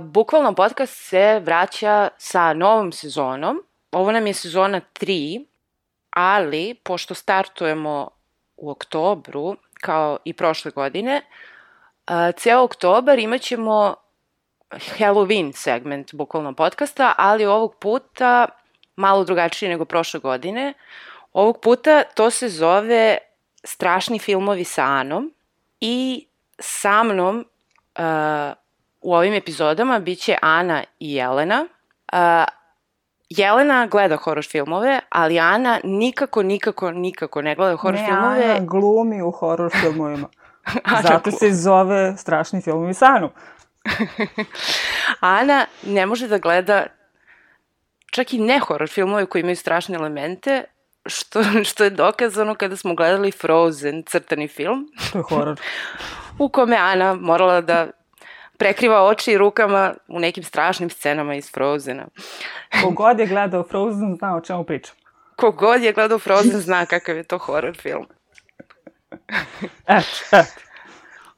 Bukvalno podcast se vraća sa novom sezonom. Ovo nam je sezona 3, ali pošto startujemo u oktobru, kao i prošle godine, uh, ceo oktobar imaćemo Halloween segment bukvalno podcasta, ali ovog puta malo drugačije nego prošle godine. Ovog puta to se zove Strašni filmovi sa Anom i sa mnom uh, u ovim epizodama biće Ana i Jelena. Uh, Jelena gleda horor filmove, ali Ana nikako, nikako, nikako ne gleda horor ne, filmove. Ana glumi u horor filmovima. Zato se i zove strašni filmovi sa Anom. Ana ne može da gleda čak i ne horor filmove koji imaju strašne elemente, što, što je dokazano kada smo gledali Frozen, crtani film, To je horor. u kome Ana morala da prekriva oči rukama u nekim strašnim scenama iz Frozena. Kogod je gledao Frozen zna o čemu pričam. Kogod je gledao Frozen zna kakav je to horor film. Eto, eto.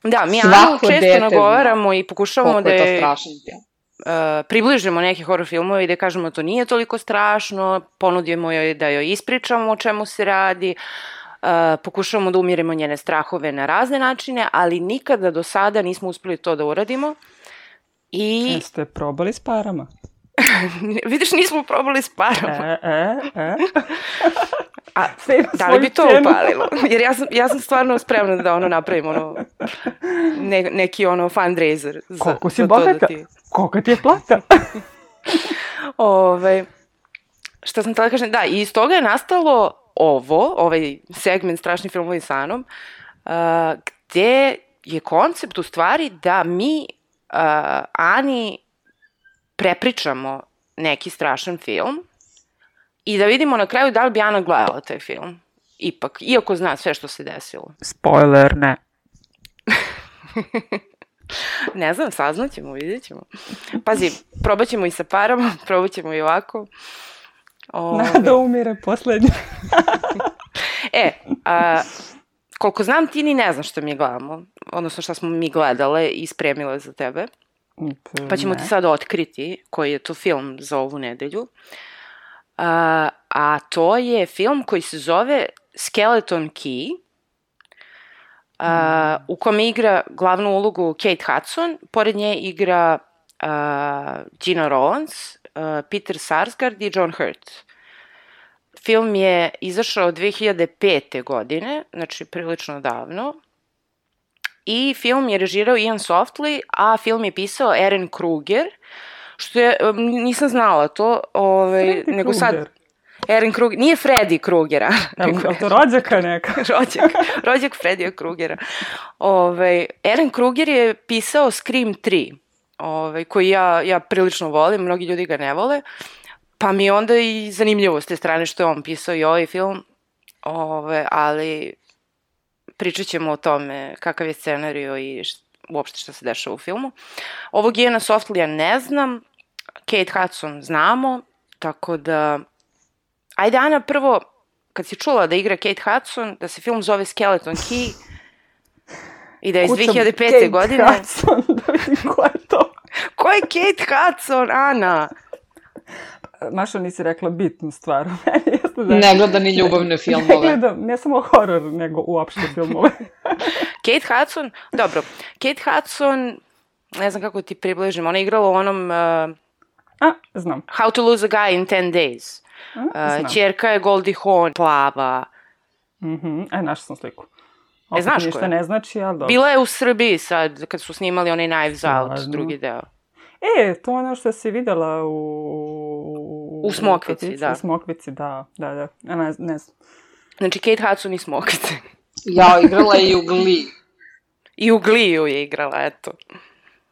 Da, mi Svako Anu često nagovaramo i pokušavamo da je strašan film. uh, približimo neke horor filmove i da kažemo to nije toliko strašno, ponudimo joj da joj ispričamo o čemu se radi, uh, pokušavamo da umirimo njene strahove na razne načine, ali nikada do sada nismo uspeli to da uradimo. I Jeste probali s parama? vidiš, nismo probali s parama. E, e, e. A, da li bi to cenu. upalilo? Jer ja sam, ja sam stvarno spremna da ono napravim ono, ne, neki ono fundraiser. Za, Koliko si za da bogata? ti- Kolika ti je plata? Ove, šta sam htela da kažem, da, i iz toga je nastalo ovo, ovaj segment Strašni filmovi sa Anom, uh, gde je koncept u stvari da mi uh, Ani prepričamo neki strašan film i da vidimo na kraju da li bi Ana gledala taj film. Ipak, iako zna sve što se desilo. Spoiler, ne. Ne znam, saznaćemo, vidjet ćemo. Pazi, probat ćemo i sa parama, probat ćemo i ovako. Ove, Nada umire poslednje. E, a, koliko znam, ti ni ne znaš što mi gledamo, odnosno šta smo mi gledale i spremile za tebe. Pa ćemo Ne. ti sad otkriti koji je to film za ovu nedelju. A, a to je film koji se zove Skeleton Key, a, u kome igra glavnu ulogu Kate Hudson, pored nje igra a, Gina Rollins, Peter Sarsgaard i John Hurt. Film je izašao 2005. godine, znači prilično davno. I film je režirao Ian Softly, a film je pisao Eren Kruger, što je, um, nisam znala to, ovaj, Freddy nego sad. Eren Kruger, nije Freddy Krugera, Evo, nego to rođaka neka? rođak, rođak Fredija Krugera. Ove, Eren Kruger je pisao Scream 3, ove, koji ja, ja prilično volim, mnogi ljudi ga ne vole, pa mi je onda i zanimljivo s te strane što je on pisao i ovaj film, ove, ali pričat ćemo o tome kakav je scenario i št, uopšte šta se dešava u filmu. Ovog Iana Softlija ne znam, Kate Hudson znamo, tako da... Ajde, Ana, prvo, kad si čula da igra Kate Hudson, da se film zove Skeleton Key i da je iz Kucam 2005. Kate godine... Hudson, da vidim ko je to. Ko je Kate Hudson, Ana? Maša, nisi rekla bitnu stvar. Meni jeste da... Ne gleda ni ljubavne Ne filmove. gledam, ne samo horor, nego uopšte filmove. Kate Hudson, dobro, Kate Hudson, ne znam kako ti približim, ona je igrala u onom uh, A, znam. How to lose a guy in 10 days. A, Uh, čerka je Goldie Hawn, plava. Mhm, e, našla sam sliku. E, Opet znaš ko ništa ne znači, ali dobro. Bila je u Srbiji sad, kad su snimali onaj Knives Out, drugi deo. E, to je ono što si videla u... U Smokvici, kako da. U Smokvici, da, da, da. A ne, ne znam. Znači, Kate Hudson i Ja, igrala je i u Glee. I u Gliju je igrala, eto.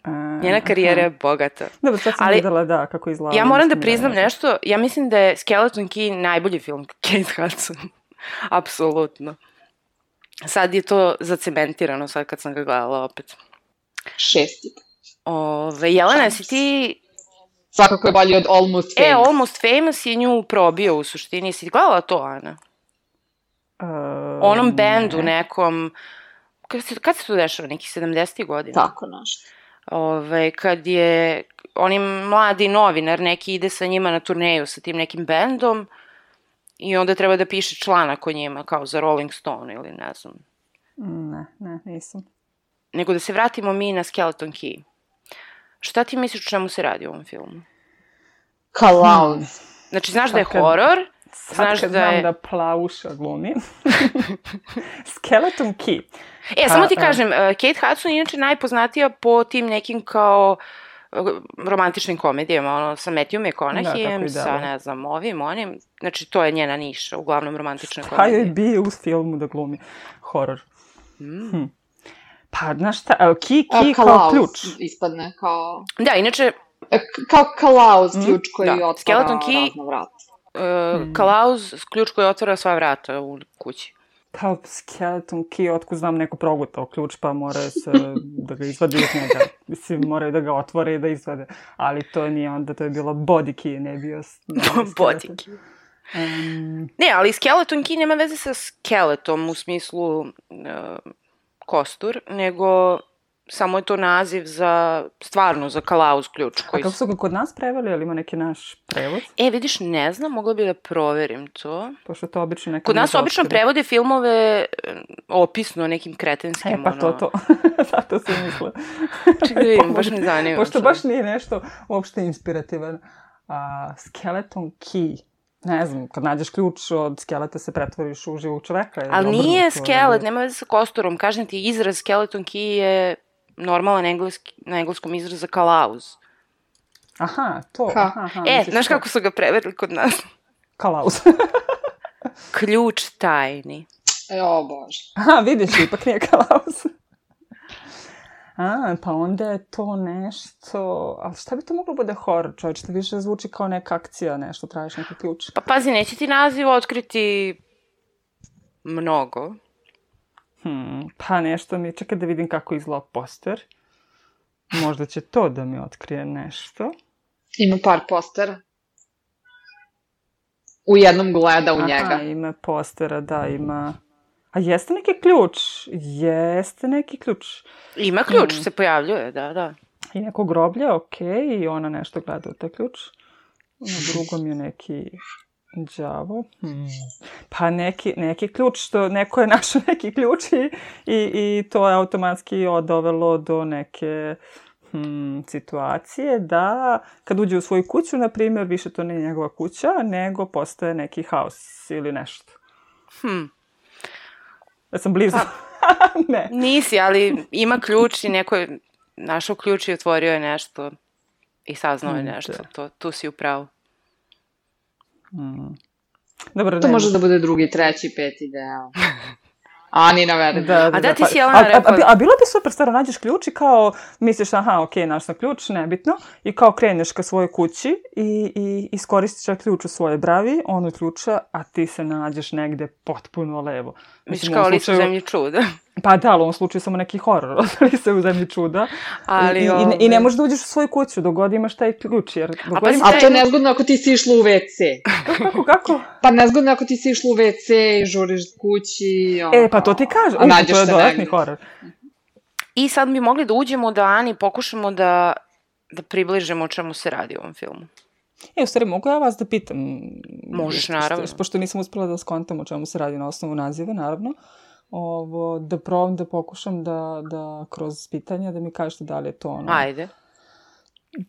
A, Njena karijera je bogata. Dobro, sad sam Ali- videla, da, kako izgleda. Ja moram da priznam je- nešto, ja mislim da je Skeleton Key najbolji film Kate Hudson. Apsolutno. Sad je to zacementirano, sad kad sam ga gledala opet. Šesti. Ove, Jelena, jesi ti... Svakako je bolji od Almost E, Famous. Almost Famous je nju probio u suštini. Ti gledala to, Ana? Uh, Onom bendu ne. nekom... Kad se, kad se to dešava? Nekih 70. godina? Tako nešto. Ove, kad je oni mladi novinar neki ide sa njima na turneju sa tim nekim bendom i onda treba da piše članak o njima kao za Rolling Stone ili ne znam. Ne, ne, nisam. Nego da se vratimo mi na Skeleton Key. Šta ti misliš o čemu se radi u ovom filmu? Klaus. Znači, znaš da je Sad kad- horor, Sad Znaš kad da znam je- da Plauša glumi. Skeleton Key. E, samo ti a. kažem, uh, Kate Hudson je inače najpoznatija po tim nekim kao uh, romantičnim komedijama, ono, sa Matthew Da, McConaugheyem, i sa, ne znam, ovim, onim. Znači, to je njena niša, uglavnom romantične Pa joj komedije. bi u filmu da glumi horor. Mm. Hm. Pa, znaš šta, evo, Key, A, Key kao Klaus ključ. ispadne kao... Da, inače, e, Kao Klaus, Mm, ključ koji da. otvara Skeleton key- razna vrata. uh, Klaus, ključ koji otvara sva vrata u kući. Pa, Skeleton Key, otkud znam neko progutao ključ, pa mora se da ga izvadi iz njega. Mislim, moraju da ga otvore i da izvade. Ali to nije onda, to je bilo body key, ne bio... skeleton. Botik. Um, Ne, ali Skeleton Key nema veze sa skeletom u smislu uh, kostur, nego samo je to naziv za, stvarno, za Klaus ključ a koji... kako su ga kod nas preveli, ali ima neki naš prevod? E, vidiš, ne znam, mogla bi da proverim to. Pošto to obično neka... Kod nas obično prevode filmove e, opisno nekim kretenskim, E, pa to, ono... to. Zato sam mislila. Čekaj da vidim, baš me zanima Pošto baš nije nešto uopšte inspirativan. A, skeleton key. Ne znam, kad nađeš ključ od skeleta se pretvoriš u živog čoveka. ili Ali obrnuto, nije ili- skelet, nema veze sa kosturom. Kažem ti, izraz skeleton key je normalan engleski, na engleskom izraz za kalauz. Aha, to. Ha. Aha, aha, E, znaš kako su ga prevedli kod nas? Kalauz. Ključ tajni. E, o bože. Aha, vidiš, ipak nije kalauz. A, pa onda je to nešto... Ali šta bi to moglo bude horor, čovječ? To više zvuči kao neka akcija, nešto, tražiš neki ključ. Pa pazi, neće ti naziv otkriti mnogo. Hmm, pa nešto mi... Čekaj da vidim kako izgleda poster. Možda će to da mi otkrije nešto. Ima par postera. U jednom gleda u njega. Aha, ima postera, da, ima... A jeste neki ključ? Jeste neki ključ. Ima ključ, Mm. se pojavljuje, da, da. I neko groblje, okej, i ona nešto gleda u taj ključ. Na drugom je neki đavo. Hmm. Pa neki, neki ključ, što neko je našao neki ključ i, i, i to je automatski dovelo do neke hmm, situacije da kad uđe u svoju kuću, na primjer, više to nije njegova kuća, nego postaje neki haos ili nešto. Hm. Ja sam blizu. ne. Nisi, ali ima ključ i neko je našao ključ i otvorio je nešto i saznao je Mm, nešto. da. To, tu si u pravu. Hmm. Dobro, To ne, može da bude drugi, treći, peti deo. Ani navede. Da, da, A da, ti pa- si, Jelena, a, a, a, rekla- a bilo bi super stvarno, nađeš ključ i kao misliš, aha, ok, naš sam ključ, nebitno, i kao kreneš ka svojoj kući i, i iskoristiš taj ključ u svoje bravi, on ključa, a ti se nađeš negde potpuno levo. Misliš Mislim, kao lice u zemlji čuda. Pa da, ali u ovom slučaju samo neki horor, ali se u zemlji čuda. Ali, I, i, i, ne, ovaj- I ne možeš da uđeš u svoju kuću, dok god imaš taj ključ, jer dok god pazi, imaš... A to je nezgodno ako ti si išla u WC. Kako, kako? Pa nezgodno ako ti si išla u WC i žuriš kući. Ono, E, pa to ti kažem, A nađeš to je se dodatni horor. I sad bi mogli da uđemo da Ani pokušamo da, da približimo o čemu se radi u ovom filmu. E, u stvari, mogu ja vas da pitam? Možeš, Pošto- naravno. Pošto nisam uspela da skontam o čemu se radi na osnovu naziva, naravno. Ovo, da probam da pokušam da, da kroz pitanja da mi kažete da li je to ono... Ajde.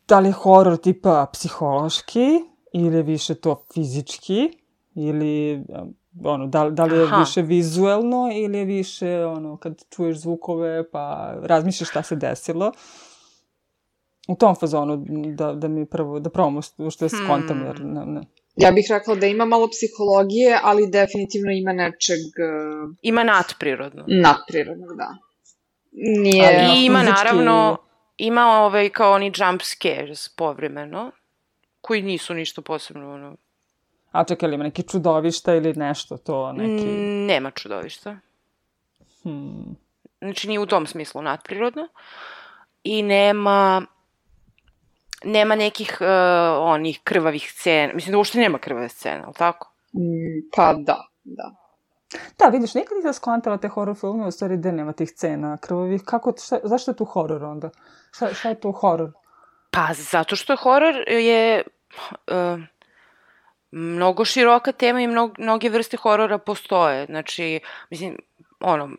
Da li je horor tipa psihološki ili je više to fizički ili ono, da, da li je Aha. više vizuelno ili je više ono, kad čuješ zvukove pa razmišljaš šta se desilo. U tom fazonu da, da mi prvo, da probamo što je Hmm. skontam, jer ne, ne. Ja bih rekla da ima malo psihologije, ali definitivno ima nečeg uh, Ima nadprirodno. nadprirodnog, da. Nije... Ali I ima fizički- naravno ima ovaj, kao oni jump scares povremeno, koji nisu ništa posebno, ono, A čekaj, ima neki čudovišta ili nešto, to neki... Mm, nema čudovišta. Hmm. Znači, nije u tom smislu nadprirodno. I nema nema nekih uh, onih krvavih scena. Mislim da uopšte nema krvave scene, ali tako? Mm, pa da, da. Da, vidiš, nikad nisam skontala te horror filme, u stvari gde nema tih scena krvavih. Kako, šta, zašto je tu horror onda? Šta, šta je tu horror? Pa, zato što horor je uh, mnogo široka tema i mnog, mnoge vrste horora postoje. Znači, mislim, ono,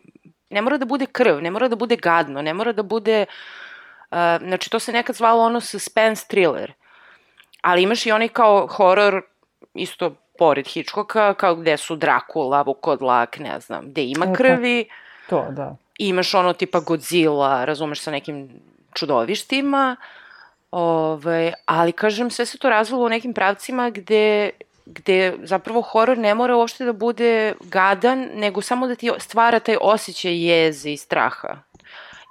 ne mora da bude krv, ne mora da bude gadno, ne mora da bude... Uh, znači, to se nekad zvalo ono suspense thriller. Ali imaš i onaj kao horor, isto pored Hitchcocka, kao gde su Dracula, Vukodlak, ne znam, gde ima E, pa- krvi, To, da. imaš ono tipa Godzilla, razumeš, sa nekim čudovištima, Ove, ali kažem, sve se to razvilo u nekim pravcima gde, gde zapravo horor ne mora uopšte da bude gadan, nego samo da ti stvara taj osjećaj jeze i straha.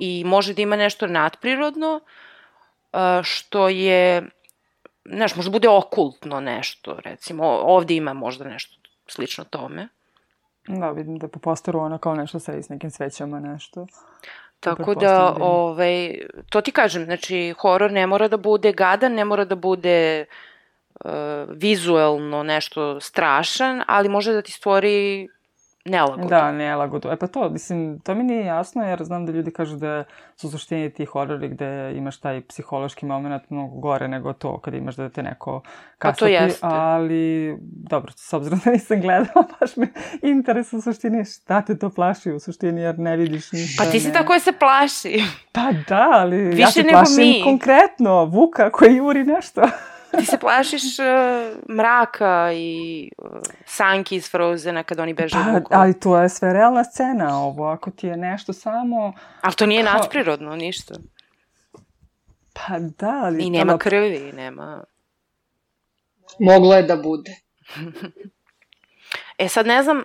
I može da ima nešto nadprirodno, a, što je, znaš, možda bude okultno nešto, recimo, ovde ima možda nešto slično tome. Da, vidim da po posteru ona kao nešto sedi s nekim svećama, nešto. Tako da, da ovaj, to ti kažem, znači, horor ne mora da bude gadan, ne mora da bude uh, vizuelno nešto strašan, ali može da ti stvori nelagodu. Da, nelagodu. E pa to, mislim, to mi nije jasno, jer znam da ljudi kažu da su suštini ti horori gde imaš taj psihološki moment mnogo gore nego to kad imaš da te neko Pa to jeste. ali dobro, s obzirom da nisam gledala, baš me interes u suštini šta te to plaši u suštini, jer ne vidiš ništa. Pa ti si ne... ta koja se plaši. Pa da, ali ja Više se nego plašim mi. konkretno Vuka koji juri nešto. Ti se plašiš uh, mraka i uh, Sanki iz Frozena kad oni beže Pa, u ali to je sve realna scena ovo, ako ti je nešto samo... Ali to nije Kao- nadprirodno, ništa. Pa da, ali... I nema ono, krvi, nema... Moglo je da bude. E sad ne znam,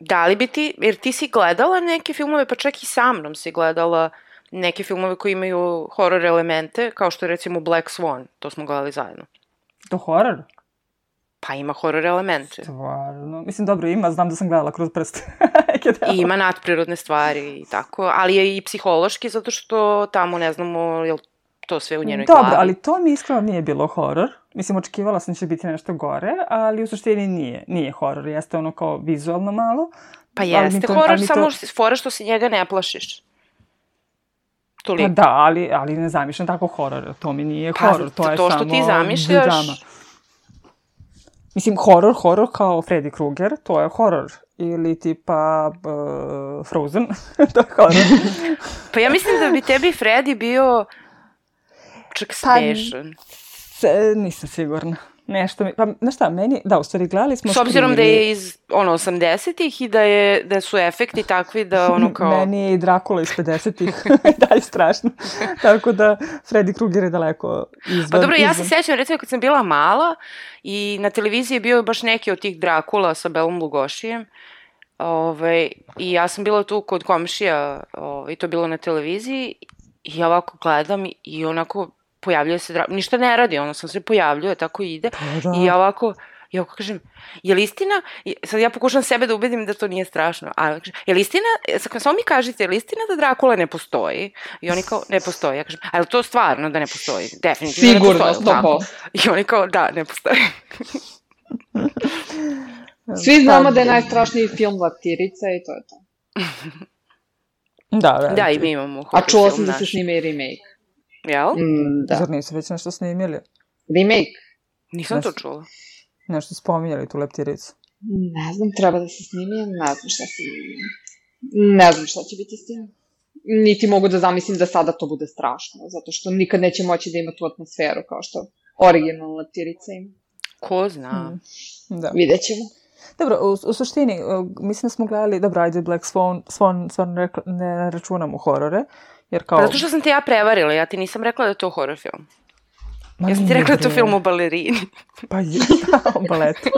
da li bi ti, jer ti si gledala neke filmove, pa čak i sa mnom si gledala neke filmove koji imaju horor elemente, kao što je recimo Black Swan, to smo gledali zajedno. To horor? Pa ima horor elemente. Stvarno. Mislim, dobro, ima, znam da sam gledala kroz prste. I ima nadprirodne stvari i tako, ali je i psihološki zato što tamo ne znamo je li to sve u njenoj Dobro, glavi. ali to mi iskreno nije bilo horor. Mislim, očekivala sam da će biti nešto gore, ali u suštini nije. Nije horor, jeste ono kao vizualno malo. Pa jeste to- horor, to- samo fora što se njega ne plašiš. Pa Toliko. da, ali, ali ne zamišljam tako horor. To mi nije Pa, horor, to je to što samo ti zamišljaš- drama. Mislim, horor, horor kao Freddy Krueger, to je horor. Ili tipa uh, Frozen, to je horor. Pa ja mislim da bi tebi Freddy bio čak Pa, smešan. Se, nisam sigurna. Nešto mi, pa, znaš šta, meni, da, u stvari gledali smo S obzirom da Scream je iz ono 80-ih i da je da su efekti takvi da ono kao Meni je i Dracula iz 50-ih dalje strašno. Tako da Freddy Krueger je daleko izvan. Pa dobro, ja se izvan. sećam recimo kad sam bila mala i na televiziji je bio baš neki od tih Drakula sa Belom Lugošijem. Ove, I ja sam bila tu kod komšija, ove, i to bilo na televiziji i ja ovako gledam i onako pojavljuje se Drakula. Ništa ne radi, ono sam se pojavljuje, tako ide. Pa da. I ja ovako, ja ovako kažem, je li istina, I sad ja pokušam sebe da ubedim da to nije strašno, a kažem, je li istina, sad samo mi kažite, je li istina da Drakula ne postoji? I oni kao, ne postoji. Ja kažem, a je li to stvarno da ne postoji? Definitivno Sigurno, ne postoji. 100%. I oni kao, da, ne postoji. Svi znamo da je Pa, najstrašniji film Leptirica i to je to. Da, da. Da, i mi imamo A film sam da se snime i remake. Jel? Mm, da. Zar nisu već nešto snimili? Remake? Nisam to Znaš- čula. Nešto spominjali tu leptiricu. Ne znam, treba da se snimi, ne znam šta se... Ne znam šta će biti s tim. Niti mogu da zamislim da sada to bude strašno, zato što nikad neće moći da ima tu atmosferu kao što originalna leptirica ima. Ko zna? Mm. Da. Vidjet ćemo. Dobro, u, u suštini, uh, mislim da smo gledali, dobro, ajde Black Swan, Swan stvarno rekla, ne računam u horore, jer kao... Pa zato što sam te ja prevarila, ja ti nisam rekla da je to horror film. Ma Ja sam ti rekla da je to film o balerini. Pa je, da, o baletu.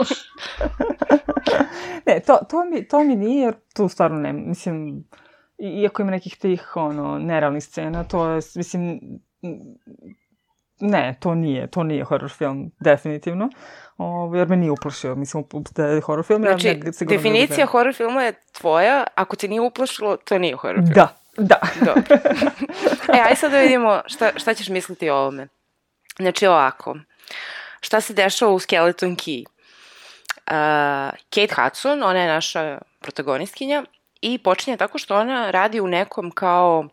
ne, to, to, mi, to mi nije, jer tu stvarno ne, mislim, iako ima nekih tih, ono, nerealnih scena, to je, mislim, ne, to nije, to nije horror film, definitivno. O, jer me nije uplašio, mislim, da je horror film. Znači, ja ne, definicija horror filma je tvoja, ako te nije uplašilo, to nije horror film. Da, da. Dobro. E, aj sad da vidimo šta, šta ćeš misliti o ovome. Znači ovako, šta se dešava u Skeleton Key? Uh, Kate Hudson, ona je naša protagonistkinja i počinje tako što ona radi u nekom kao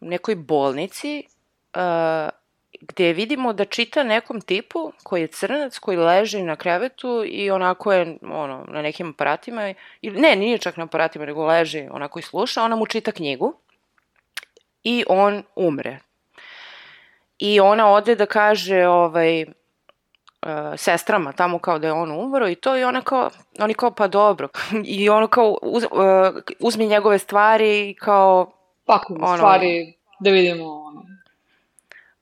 nekoj bolnici uh, gde vidimo da čita nekom tipu koji je crnac, koji leži na krevetu i onako je ono, na nekim aparatima, ili, ne, nije čak na aparatima, nego leži onako i sluša, ona mu čita knjigu i on umre. I ona ode da kaže ovaj, uh, sestrama tamo kao da je on umro i to i ona kao, oni kao pa dobro. I ono kao uz, uh, uzmi njegove stvari i kao Pakujemo Ono- stvari da vidimo ono.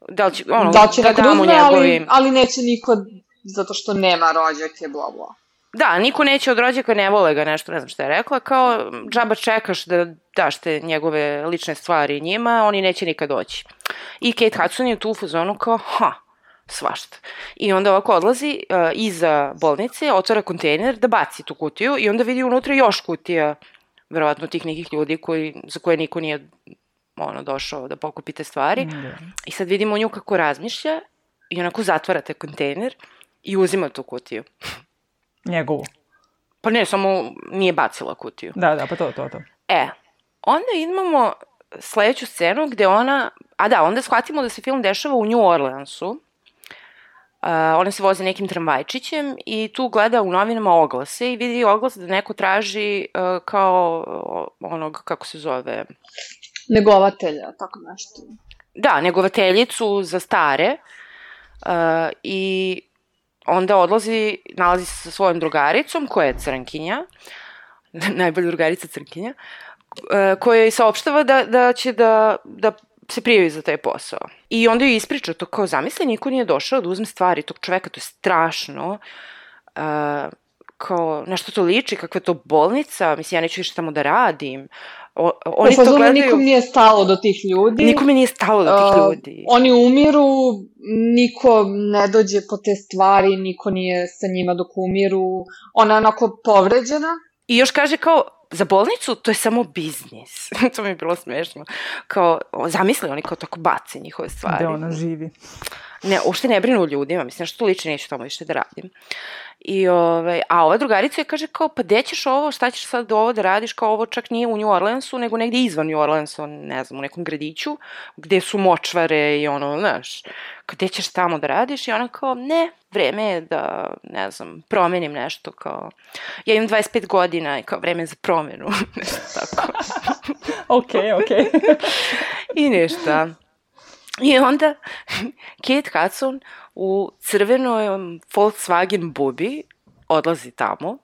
da li će, ono, da će da neko damo uzme, ali, ali neće niko zato što nema rođake, bla bla. Da, niko neće od rođaka, ne vole ga nešto, ne znam šta je rekla, kao džaba čekaš da daš te njegove lične stvari njima, oni neće nikad doći. I Kate Hudson je tu u fazonu kao, ha, svašta. I onda ovako odlazi uh, iza bolnice, otvara kontejner da baci tu kutiju i onda vidi unutra još kutija, verovatno tih nekih ljudi koji, za koje niko nije ono, došao da pokupi te stvari. Da. I sad vidimo nju kako razmišlja i onako zatvara te kontejner i uzima tu kutiju. Njegovu. Pa ne, samo nije bacila kutiju. Da, da, pa to, to, to. E, onda imamo sledeću scenu gde ona, a da, onda shvatimo da se film dešava u New Orleansu. Uh, ona se vozi nekim tramvajčićem i tu gleda u novinama oglase i vidi oglas da neko traži uh, kao o, onog, kako se zove, Negovatelja, tako nešto. da, negovateljicu za stare uh, i onda odlazi, nalazi se sa svojom drugaricom koja je crnkinja, najbolja drugarica crnkinja, uh, koja joj saopštava da, da će da, da se prijavi za taj posao. I onda joj ispriča to kao zamisli, niko nije došao da uzme stvari tog čoveka, to je strašno. Uh, kao, na što to liči, kakva je to bolnica, mislim, ja neću više tamo da radim. O, oni to gledaju... nikom nije stalo do tih ljudi. Nikome nije stalo do tih Uh, ljudi. Oni umiru, niko ne dođe po te stvari, niko nije sa njima dok umiru. Ona je onako povređena. I još kaže kao, za bolnicu to je samo biznis. to mi je bilo smešno. Kao, zamisli oni kao tako bace njihove stvari. Gde ona živi. Ne, uopšte ne brinu o ljudima, mislim, što liči neću tamo više da radim. I, ovaj, a ova drugarica je kaže kao, pa gde ćeš ovo, šta ćeš sad ovo da radiš, kao ovo čak nije u New Orleansu, nego negde izvan New Orleansa, ne znam, u nekom gradiću, gde su močvare i ono, znaš, gde ćeš tamo da radiš? I ona kao, ne, vreme je da, ne znam, promenim nešto, kao, ja imam 25 godina i kao vreme je za promenu, nešto tako. Okej, okej. I ništa. I onda Kate Hudson u crvenoj Volkswagen bubi odlazi tamo.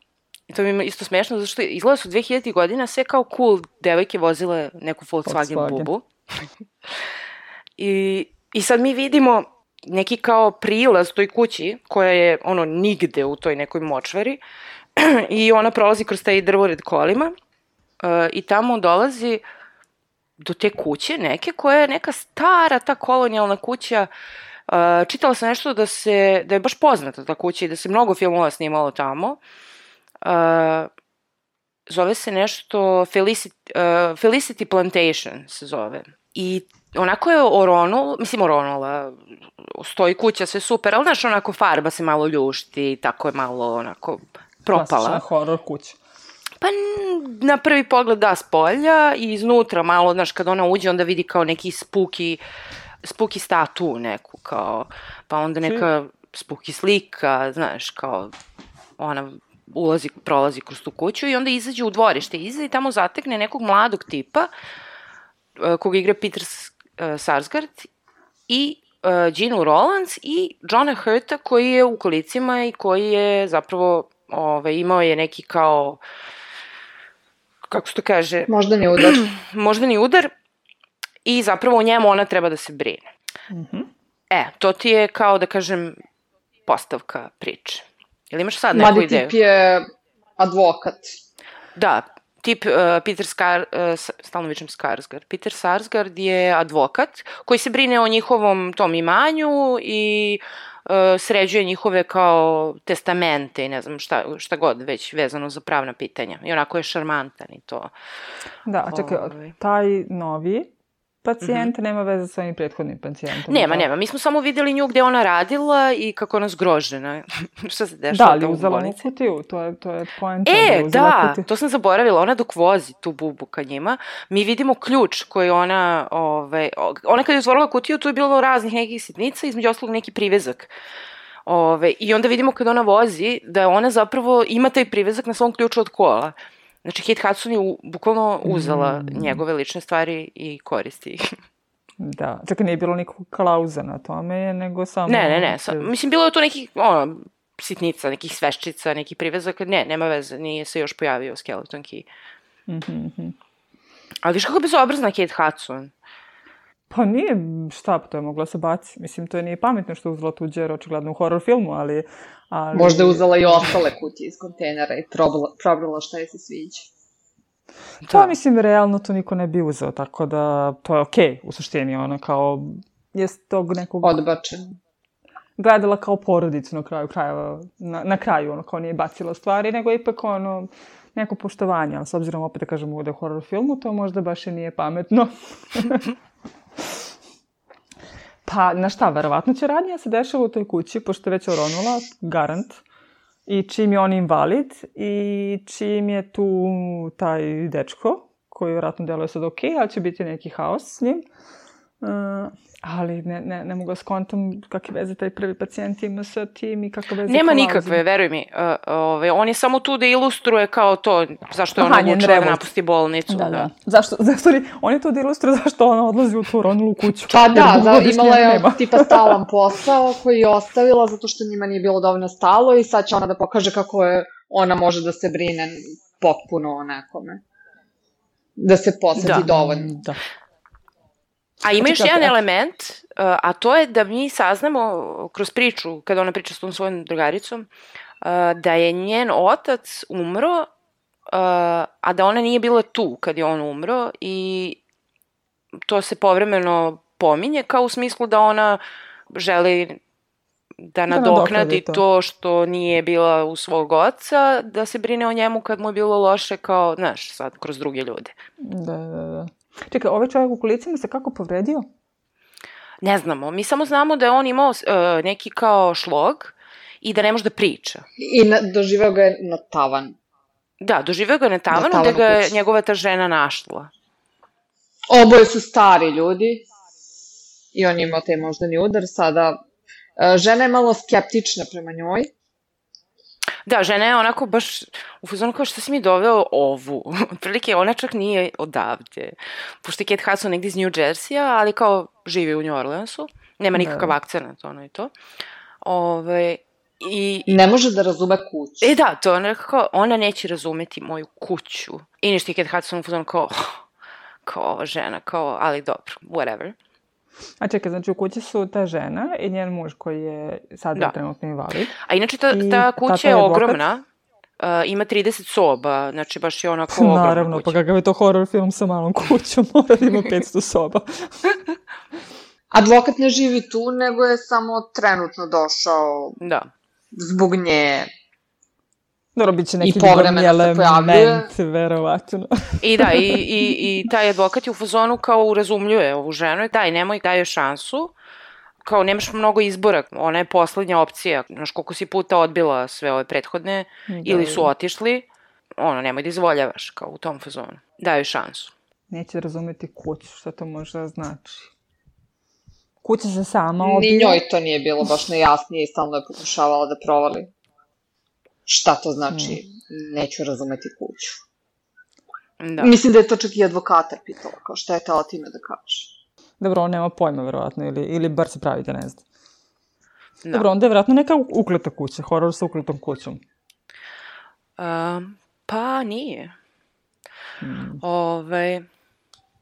I to mi je isto smešno, zato što izgleda su 2000 godina sve kao cool devojke vozile neku Volkswagen, Volkswagen. bubu. I, I sad mi vidimo neki kao prilaz toj kući, koja je ono nigde u toj nekoj močvari, i ona prolazi kroz taj drvored kolima uh, i tamo dolazi do te kuće neke koja je neka stara ta kolonijalna kuća Uh, čitala sam nešto da se da je baš poznata ta kuća i da se mnogo filmova snimalo tamo. Uh, zove se nešto Felicity, uh, Felicity Plantation se zove. I onako je oronul, mislim oronula, stoji kuća, sve super, ali znaš, onako farba se malo ljušti, tako je malo onako propala. Klasična horor kuća. Pa na prvi pogled da s polja i iznutra malo, znaš, kad ona uđe onda vidi kao neki spuki, spuki statu neku, kao, pa onda neka spuki slika, znaš, kao ona ulazi, prolazi kroz tu kuću i onda izađe u dvorište iza i tamo zatekne nekog mladog tipa e, koga igra Peter e, Sarsgaard i uh, Ginu Rollins i Johna Hurta koji je u kolicima i koji je zapravo ovaj, imao je neki kao kako se to kaže, Možda ne udar. moždani udar i zapravo o njemu ona treba da se brine. Mhm. E, to ti je kao da kažem postavka priče. Ili imaš sad neku Mladi ideju? tip je advokat. Da, tip uh, Peter Skar, uh, stalno vičem Skarsgård, Peter Sarsgaard je advokat koji se brine o njihovom tom imanju i uh, sređuje njihove kao testamente i ne znam šta, šta god već vezano za pravna pitanja. I onako je šarmantan i to. Da, čekaj, Ovaj. taj novi pacijent nema veze sa ovim prethodnim pacijentom. Nema, da? nema. Mi smo samo videli nju gde ona radila i kako ona zgrožena. šta se Da, dešava ali tamo u uzela bolnici. kutiju, to je, to je poenta. E, je uzela da, kutiju. to sam zaboravila. Ona dok vozi tu bubu ka njima, mi vidimo ključ koji ona, ovaj, o- ona kad je otvorila kutiju, tu je bilo raznih nekih sitnica, između ostalog neki privezak. Ove, I onda vidimo kad ona vozi da ona zapravo ima taj privezak na svom ključu od kola. Znači, Kate Hudson je u, bukvalno uzela Mm. njegove lične stvari i koristi ih. Da, čekaj, nije bilo nikakvog klauza na tome, nego samo... Ne, ne, ne. Sa, mislim, bilo je tu nekih, ono, sitnica, nekih sveščica, nekih privezaka. Ne, nema veze, nije se još pojavio Skeleton Key. Mhm, mhm. Ali viš kako bezobrazna Kate Hudson. Pa nije, šta, to je mogla se baci. Mislim, to je nije pametno što je uzela tuđe, jer očigledno u horror filmu, ali... ali... Možda je uzela i ostale kutije iz kontejnera i probala, probrala šta je se sviđa. To, mislim, realno to niko ne bi uzeo, tako da to je okej, u suštini, ona kao je tog nekog Odbačen. gledala kao porodicu na kraju krajeva, na, na kraju, ono, kao nije bacila stvari, nego ipak, ono, neko poštovanje, ali s obzirom opet da kažemo da je horror filmu, to možda baš i nije pametno. pa, na šta, verovatno će radnija se dešava u toj kući, pošto je već oronula, garant, i čim je on invalid, i čim je tu taj dečko, koji vjerojatno deluje sad ok, ali će biti neki haos s njim. Uh, ali ne, ne, ne mogu da skontam kakve veze taj prvi pacijent ima sa tim i kakve veze Nema nikakve, veruj mi. Uh, ove, on je samo tu da ilustruje kao to, zašto je ona Aha, njen odlučila da napusti bolnicu. Da, da. Zašto, zašto li, on je to da ilustruje zašto ona odlazi u tu ronulu kuću. Pa da, dugogodišnje imala je nema. tipa stalan posao koji je ostavila zato što njima nije bilo dovoljno stalo i sad će ona da pokaže kako je ona može da se brine potpuno o nekome. Da se posveti Da. dovoljno. Da. A ima još Znači, jedan element, uh, a to je da mi saznamo kroz priču, kada ona priča s tom svojom drugaricom, uh, da je njen otac umro, uh, a da ona nije bila tu kad je on umro i to se povremeno pominje kao u smislu da ona želi da nadoknadi nadoknadi to. to. što nije bila u svog oca, da se brine o njemu kad mu je bilo loše kao, znaš, sad kroz druge ljude. Da, da, da. Čekaj, ovaj čovjek u kolicima se kako povredio? Ne znamo, mi samo znamo da je on imao uh, neki kao šlog i da ne može da priča. I na, doživeo ga je na tavan. Da, doživeo ga je na tavanu tavanu gde ga je njegova ta žena našla. Oboje su stari ljudi i on je imao taj moždani udar. Sada, e, žena je malo skeptična prema njoj. Da, žena je onako baš u fazonu kao što si mi doveo ovu. Otprilike ona čak nije odavde. Pošto je Kate Hudson negdje iz New Jersey-a, ali kao živi u New Orleansu. Nema Da. nikakav akcent, ono i to. Ove, i, Ne može da razume kuću. E da, to je nekako, ona neće razumeti moju kuću. I nešto je Kate Hudson u fazonu kao, kao ova žena, kao, ali dobro, whatever. A čekaj, znači u kući su ta žena i njen muž koji je sad Da. trenutno invalid. A inače ta, ta kuća je ogromna. Uh, ima 30 soba, znači baš je onako ogromna Naravno, pa kuća. kakav je to horror film sa malom kućom, mora da ima 500 soba. Advokat ne živi tu, nego je samo trenutno došao Da. zbog nje. Dobro, bit će neki povremeno se pojavljuje. element, verovatno. I da, i, i, i taj advokat je u fazonu kao urazumljuje ovu ženu i daj, nemoj, daj joj šansu. Kao nemaš mnogo izbora, ona je poslednja opcija. Znaš koliko si puta odbila sve ove prethodne ili su otišli, ono, nemoj da izvoljavaš, kao u tom fazonu. Daj joj šansu. Neće razumeti kuću, šta to može da znači. Kuća se sama Ni obija. njoj to nije bilo baš nejasnije i stalno je pokušavala da provali. Šta to znači? Neću razumeti kuću. Da. Mislim da je to čak i advokata pitala, kao šta je tela time da kaže. Dobro, on nema pojma, verovatno, ili, ili bar se pravi da ne zna. Da. Dobro, onda je verovatno neka ukleta kuća, horor sa ukletom kućom. Um, pa nije. Ove,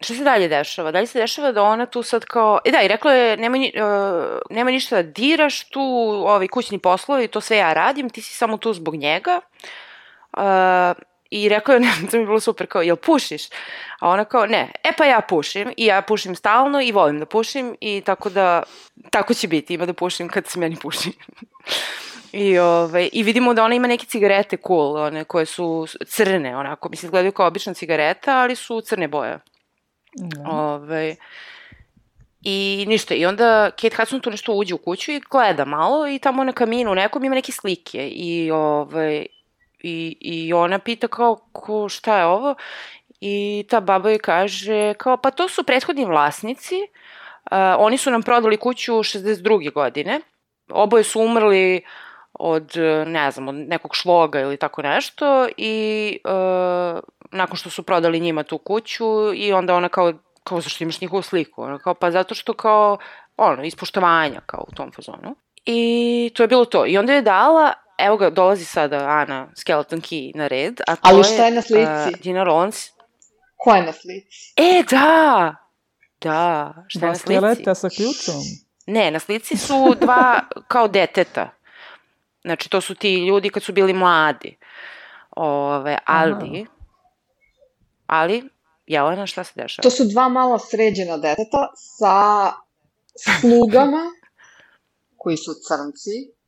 šta se dalje dešava? Dalje se dešava da ona tu sad kao... E da, i rekla je, nemoj, ni- uh, nemoj ništa da diraš tu, ovi kućni poslovi, to sve ja radim, ti si samo tu zbog njega. Uh, I rekao je, to mi je bilo super, kao, jel pušiš? A ona kao, ne, e pa ja pušim i ja pušim stalno i volim da pušim i tako da, tako će biti, ima da pušim kad se meni puši. I, ovaj, I vidimo da ona ima neke cigarete cool, one koje su crne, onako, mislim, gledaju kao obična cigareta, ali su crne boje. Da. Ovaj, I ništa, i onda Kate Hudson tu nešto uđe u kuću i gleda malo i tamo na kaminu nekom ima neke slike i, ovaj, i, i ona pita kao ko, šta je ovo i ta baba joj kaže kao pa to su prethodni vlasnici, uh, oni su nam prodali kuću 62. godine, oboje su umrli od, ne znam, od nekog šloga ili tako nešto i uh, nakon što su prodali njima tu kuću i onda ona kao kao zašto imaš njihovu sliku? Ono, kao, pa zato što kao, ono, ispoštovanja kao u tom fazonu. I to je bilo to. I onda je dala, evo ga, dolazi sada Ana Skeleton Key na red, a to Ali šta je na slici? Uh, Gina Rollins. Ko je na slici? E, da! Da, šta je Dva na slici? skeleta sa ključom. Ne, na slici su dva kao deteta. Znači, to su ti ljudi kad su bili mladi. Ove, ali, ali, Jelena, šta se dešava? To su dva malo sređena deteta sa slugama koji su crnci.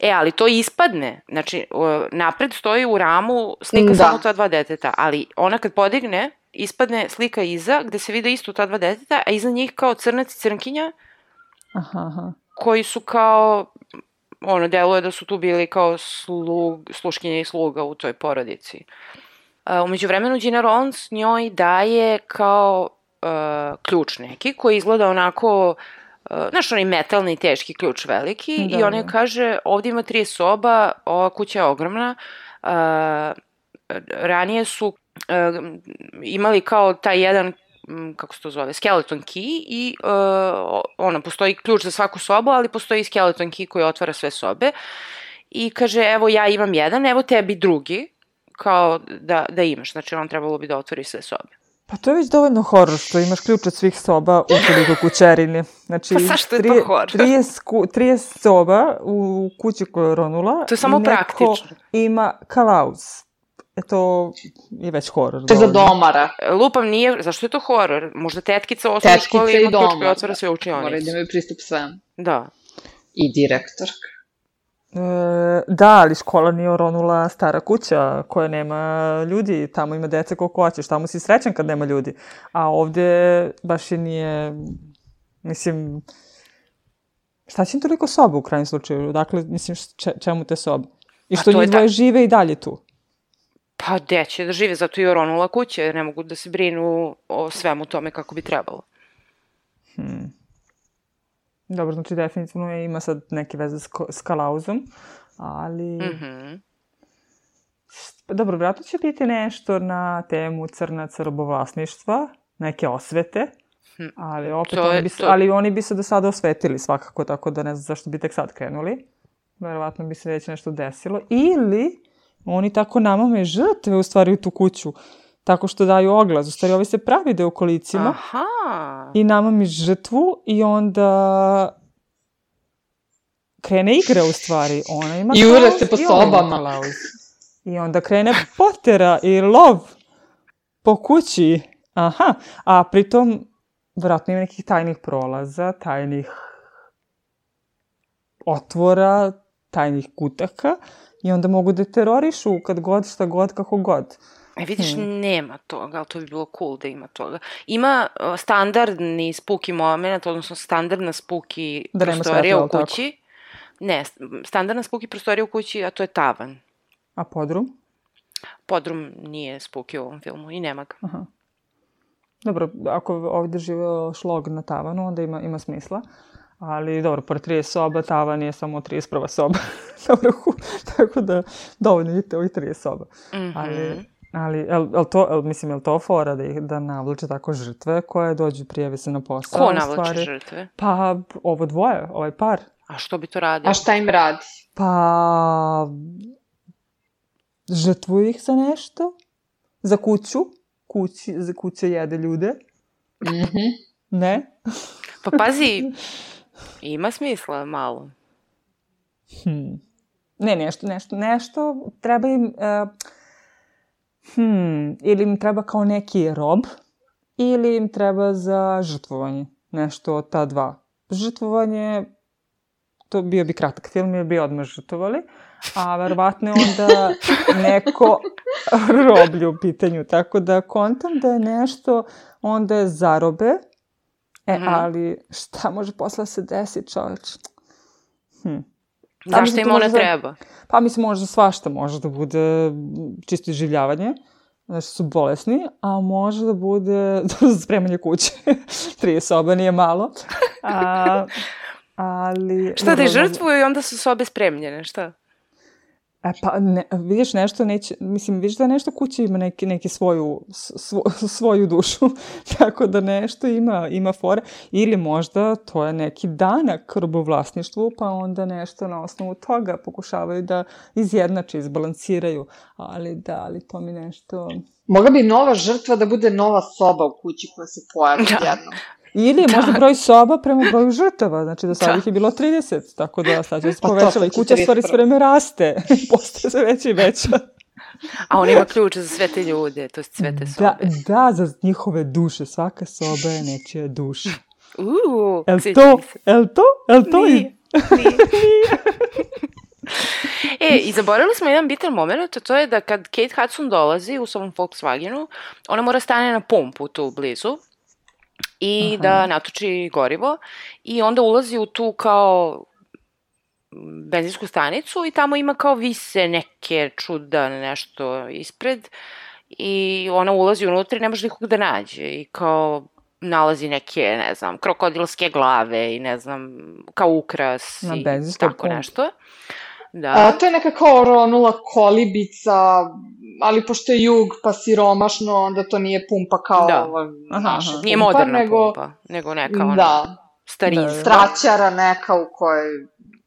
E, ali to ispadne. Znači, napred stoji u ramu slika Da. samo ta dva deteta, ali ona kad podigne, ispadne slika iza, gde se vide isto ta dva deteta, a iza njih kao crnac i crnkinja, Aha, aha. koji su kao, ono, deluje da su tu bili kao slug, sluškinje i sluga u toj porodici. Uh, umeđu vremenu Gina Rollins njoj daje kao uh, ključ neki koji izgleda onako uh, znaš onaj metalni teški ključ veliki Da, i ona joj da. kaže ovde ima tri soba, ova kuća je ogromna uh, ranije su uh, imali kao taj jedan kako se to zove, skeleton key i uh, ono, postoji ključ za svaku sobu, ali postoji skeleton key koji otvara sve sobe i kaže, evo ja imam jedan, evo tebi drugi, kao da, da imaš, znači on trebalo bi da otvori sve sobe. Pa to je već dovoljno horor što imaš ključ od svih soba u toliko kućerini. Znači, Pa zašto je to horor? 30, ku, 30 soba u kući koja je ronula. To je samo praktično. ima kalauz. E to je već horor. To je za domara. Lupam nije, zašto je to horor? Možda tetkica u osnovnoj školi i ima ključ koji otvara sve učionice. da imaju pristup svemu. Da. I direktorka. E, da, ali škola nije oronula stara kuća koja nema ljudi, tamo ima dece koliko hoćeš, tamo si srećan kad nema ljudi. A ovde baš i nije, mislim, šta će im toliko soba u krajnjem slučaju? Dakle, mislim, če, čemu te sobe? I što njih dvoje ta- žive i dalje tu. Pa gde će da žive, zato i oronula kuće, jer ne mogu da se brinu o svemu tome kako bi trebalo. Dobro, znači definitivno je, ima sad neke veze s, s kalauzom, ali... Mhm. Pa Dobro, vratno će biti nešto na temu crnaca robovlasništva, neke osvete, ali opet To oni bi to- ali oni bi se do sada osvetili svakako, tako da ne znam zašto bi tek sad krenuli. Verovatno bi se već nešto desilo. Ili oni tako namame žrtve u stvari u tu kuću, tako što daju oglas. U stvari ovi se pravi da je u kolicima Aha. i namami žrtvu i onda krene igra u stvari. Ona ima I kalauz se po sobama. I onda krene potera i lov po kući. Aha, a pritom vjerojatno ima nekih tajnih prolaza, tajnih otvora, tajnih kutaka i onda mogu da terorišu kad god, šta god, kako god. E, vidiš, Hmm. nema toga, ali to bi bilo cool da ima toga. Ima uh, standardni spuki moment, odnosno standardna spuki Da prostorija u jel tako? kući. Ne, standardna spuki prostorija u kući, a to je tavan. A podrum? Podrum nije spuki u ovom filmu i nema ga. Aha. Dobro, ako ovdje žive šlog na tavanu, onda ima, ima smisla. Ali dobro, pored 30 soba, tavan je samo 31. soba na vrhu. Tako da dovoljno vidite ovih 30 soba. Mhm. Ali, ali el, el to, el, mislim, je li to fora da, ih, da navlače tako žrtve koje dođu prijave se na posao? Ko navlače stvari? žrtve? Pa, ovo dvoje, ovaj par. A što bi to radio? A šta im radi? Pa, žrtvuju ih za nešto. Za kuću. Kući, za kuće jede ljude. Mhm. Ne? Pa pazi, ima smisla malo. Hmm. Ne, nešto, nešto, nešto, treba im, uh, Hmm, ili im treba kao neki rob, ili im treba za žrtvovanje. Nešto od ta dva. Žrtvovanje, to bio bi kratak film, jer bi odmah žrtvovali, a verovatno je onda neko roblje u pitanju. Tako da kontam da je nešto onda je zarobe, e, Mhm. ali šta može posle da se desi, čoveč? Hm. Zašto mislim, im ona treba? Pa mislim, možda svašta, može da bude čisto iživljavanje, znači su bolesni, a može da bude spremanje kuće. Tri soba nije malo. A, ali... Šta da je žrtvuju i onda su sobe spremljene, šta? E pa, ne, vidiš nešto, neće, mislim, vidiš da nešto kuća ima neki, neki svoju, svo, svoju dušu, tako da nešto ima, ima fore, ili možda to je neki danak robovlasništvu, pa onda nešto na osnovu toga pokušavaju da izjednače, izbalansiraju, ali da, ali to mi nešto... Mogla bi nova žrtva da bude nova soba u kući koja se pojavi Da. da. jednom. Ili je možda broj soba prema broju žrtava, znači do sada Da. ih je bilo 30, tako da sad će se Pa sad i kuća stvari 31. sve vreme raste, postaje sve veća i veća. A on ima ključ za sve te ljude, to je sve te sobe. Da, da, za njihove duše. Svaka soba je nečija duša. Uuu, El to, el to, el to Nije, i... nije. e, i zaboravili smo jedan bitan moment, to je da kad Kate Hudson dolazi u svom Volkswagenu, ona mora stane na pumpu tu blizu i Aha. da natoči gorivo i onda ulazi u tu kao benzinsku stanicu i tamo ima kao vise neke čuda nešto ispred i ona ulazi unutra i ne može nikog da nađe i kao nalazi neke, ne znam, krokodilske glave i ne znam, kao ukras Na i tako pumpi. nešto. Da. A, to je neka kao ronula kolibica, ali pošto je jug pa siromašno, onda to nije pumpa kao Da. ova Aha, naša aha. Nije pumpa, moderna nego pumpa, nego neka ona Da, starinska. Da. straćara neka u kojoj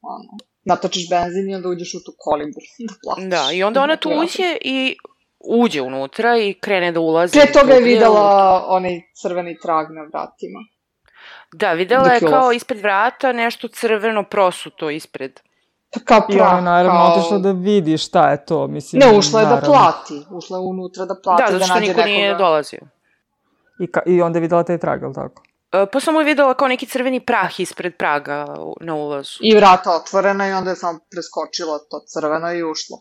ono, natočiš benzin i onda uđeš u tu kolibru da platiš. Da, i onda ona tu uđe i uđe unutra i krene da ulazi. Pre toga je videla onaj crveni trag na vratima. Da, videla je kao ispred vrata nešto crveno prosuto ispred. Pa kao I ona naravno kao... otišla da vidi šta je to, mislim. Ne, ušla je da naravno. plati. Ušla je unutra da plati, Da, da, zato što nađe niko nekoga. nije dolazio. I, ka, I onda je videla taj trag, ali tako? E, Pa samo je videla kao neki crveni prah ispred praga na ulazu. I vrata otvorena i onda je samo preskočila to crveno i ušla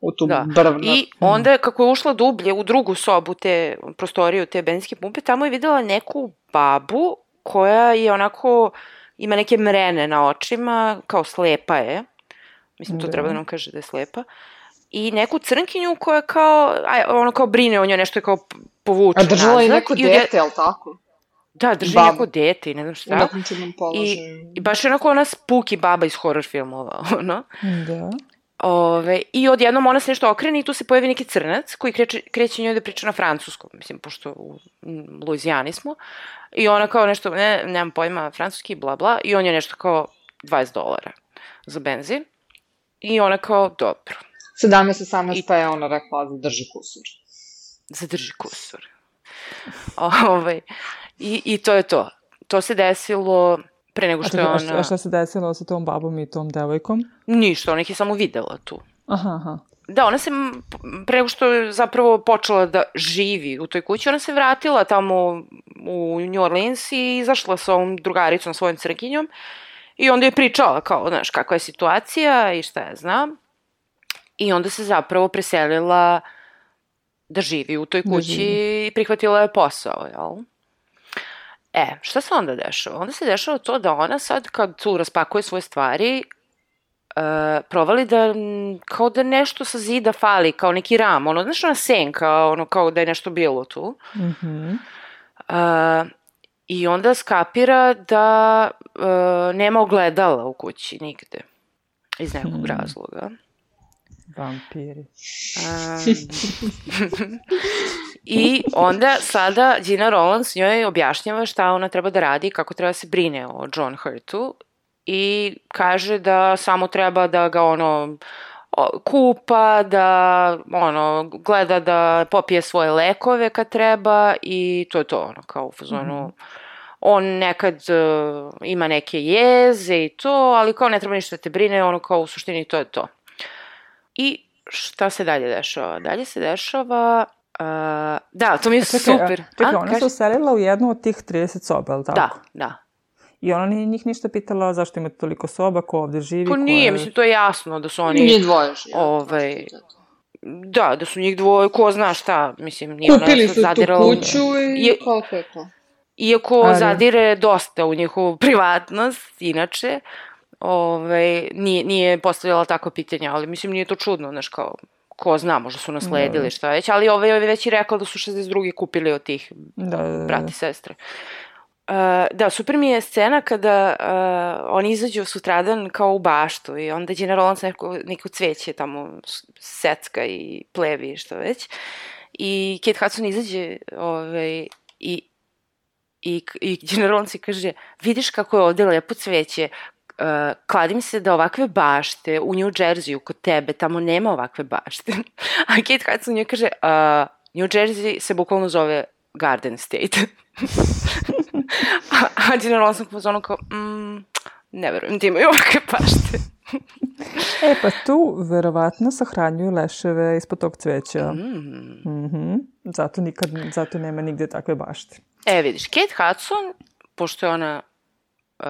u tu Da. brvnu. I onda kako je ušla dublje u drugu sobu te prostorije te benzinske pumpe, tamo je videla neku babu koja je onako, ima neke mrene na očima, kao slepa je. Mislim, to Da. treba da nam kaže da je slepa. I neku crnkinju koja kao, aj, ono kao brine o njoj, nešto je kao povuče A držala je nazad. neko I odje- dete, jel tako? Da, drži Babu. neko dete i ne znam U šta. nekom čudnom položaju. I, I baš je onako ona spuki baba iz horror filmova, ono. Da. Ove, I odjednom ona se nešto okrene i tu se pojavi neki crnac koji kreće, kreće njoj da priča na francuskom, mislim, pošto u Luizijani smo. I ona kao nešto, ne, nemam pojma, francuski, bla bla, i on je nešto kao 20 dolara za benzin. I ona kao, dobro, 17-18 I- pa je ona rekla zadrži kusur. zadrži kusur. Ove, i, I to je to. To se desilo pre nego što je čekaj, a, šta, ona... a šta se desilo sa tom babom i tom devojkom? Ništa, ona ih je samo videla tu. Aha, aha. Da, ona se, pre nego što je zapravo počela da živi u toj kući, ona se vratila tamo u New Orleans i izašla sa ovom drugaricom, svojom crkinjom i onda je pričala kao, znaš, kakva je situacija i šta ja znam. I onda se zapravo preselila da živi u toj Da kući i prihvatila je posao, jel? E, šta se onda dešava? Onda se dešava to da ona sad kad tu raspakuje svoje stvari, uh, provali da kao da nešto sa zida fali, kao neki ram, ono, znaš ona senka, ono kao da je nešto bilo tu. Mhm. Uh, I onda skapira da uh, nema ogledala u kući nigde. Iz nekog Hmm. razloga. Vampiri. Um, I onda sada Gina Rollins njoj objašnjava šta ona treba da radi i kako treba da se brine o John Hurtu i kaže da samo treba da ga ono kupa, da ono, gleda da popije svoje lekove kad treba i to je to, ono, kao u fazonu. On nekad uh, ima neke jeze i to, ali kao ne treba ništa da te brine, ono kao u suštini to je to. I šta se dalje dešava? Dalje se dešava Uh, da, to mi je Čekaj, super. Čekaj, ona kaži? se uselila u jednu od tih 30 soba, je li tako? Da, da. I ona nije njih ništa pitala zašto imate toliko soba, ko ovde živi, Pa ko nije, je... mislim, to je jasno da su oni... Nije dvoje žive. ovaj, Da, da su njih dvoje, ko zna šta, mislim, nije ona Kupili sad su tu zadirala kuću i Je- koliko je to? Iako Ali- zadire dosta u njihovu privatnost, inače, ovaj, nije, nije postavljala takva pitanja, ali mislim nije to čudno, znaš, kao, ko zna, možda su nasledili Da. šta već, ali ovaj je već i rekla da su 62. kupili od tih Da, da, da. brati sestre. Uh, da, super mi je scena kada uh, oni izađu sutradan kao u baštu i onda General Lawrence neko, neko cveće tamo secka i plevi i što već. I Kate Hudson izađe ovaj, i, i, i General Lawrence kaže vidiš kako je ovde lepo cveće, Uh, kladim se da ovakve bašte u New Jerseyu kod tebe, tamo nema ovakve bašte. A Kate Hudson njoj kaže, uh, New Jersey se bukvalno zove Garden State. a, a General Lawson kao zonu kao, mm, ne verujem da imaju ovakve bašte. E, pa tu verovatno sahranjuju leševe ispod tog cveća. Mm. Mhm. Zato nikad, zato nema nigde takve bašte. E, vidiš, Kate Hudson, pošto je ona uh,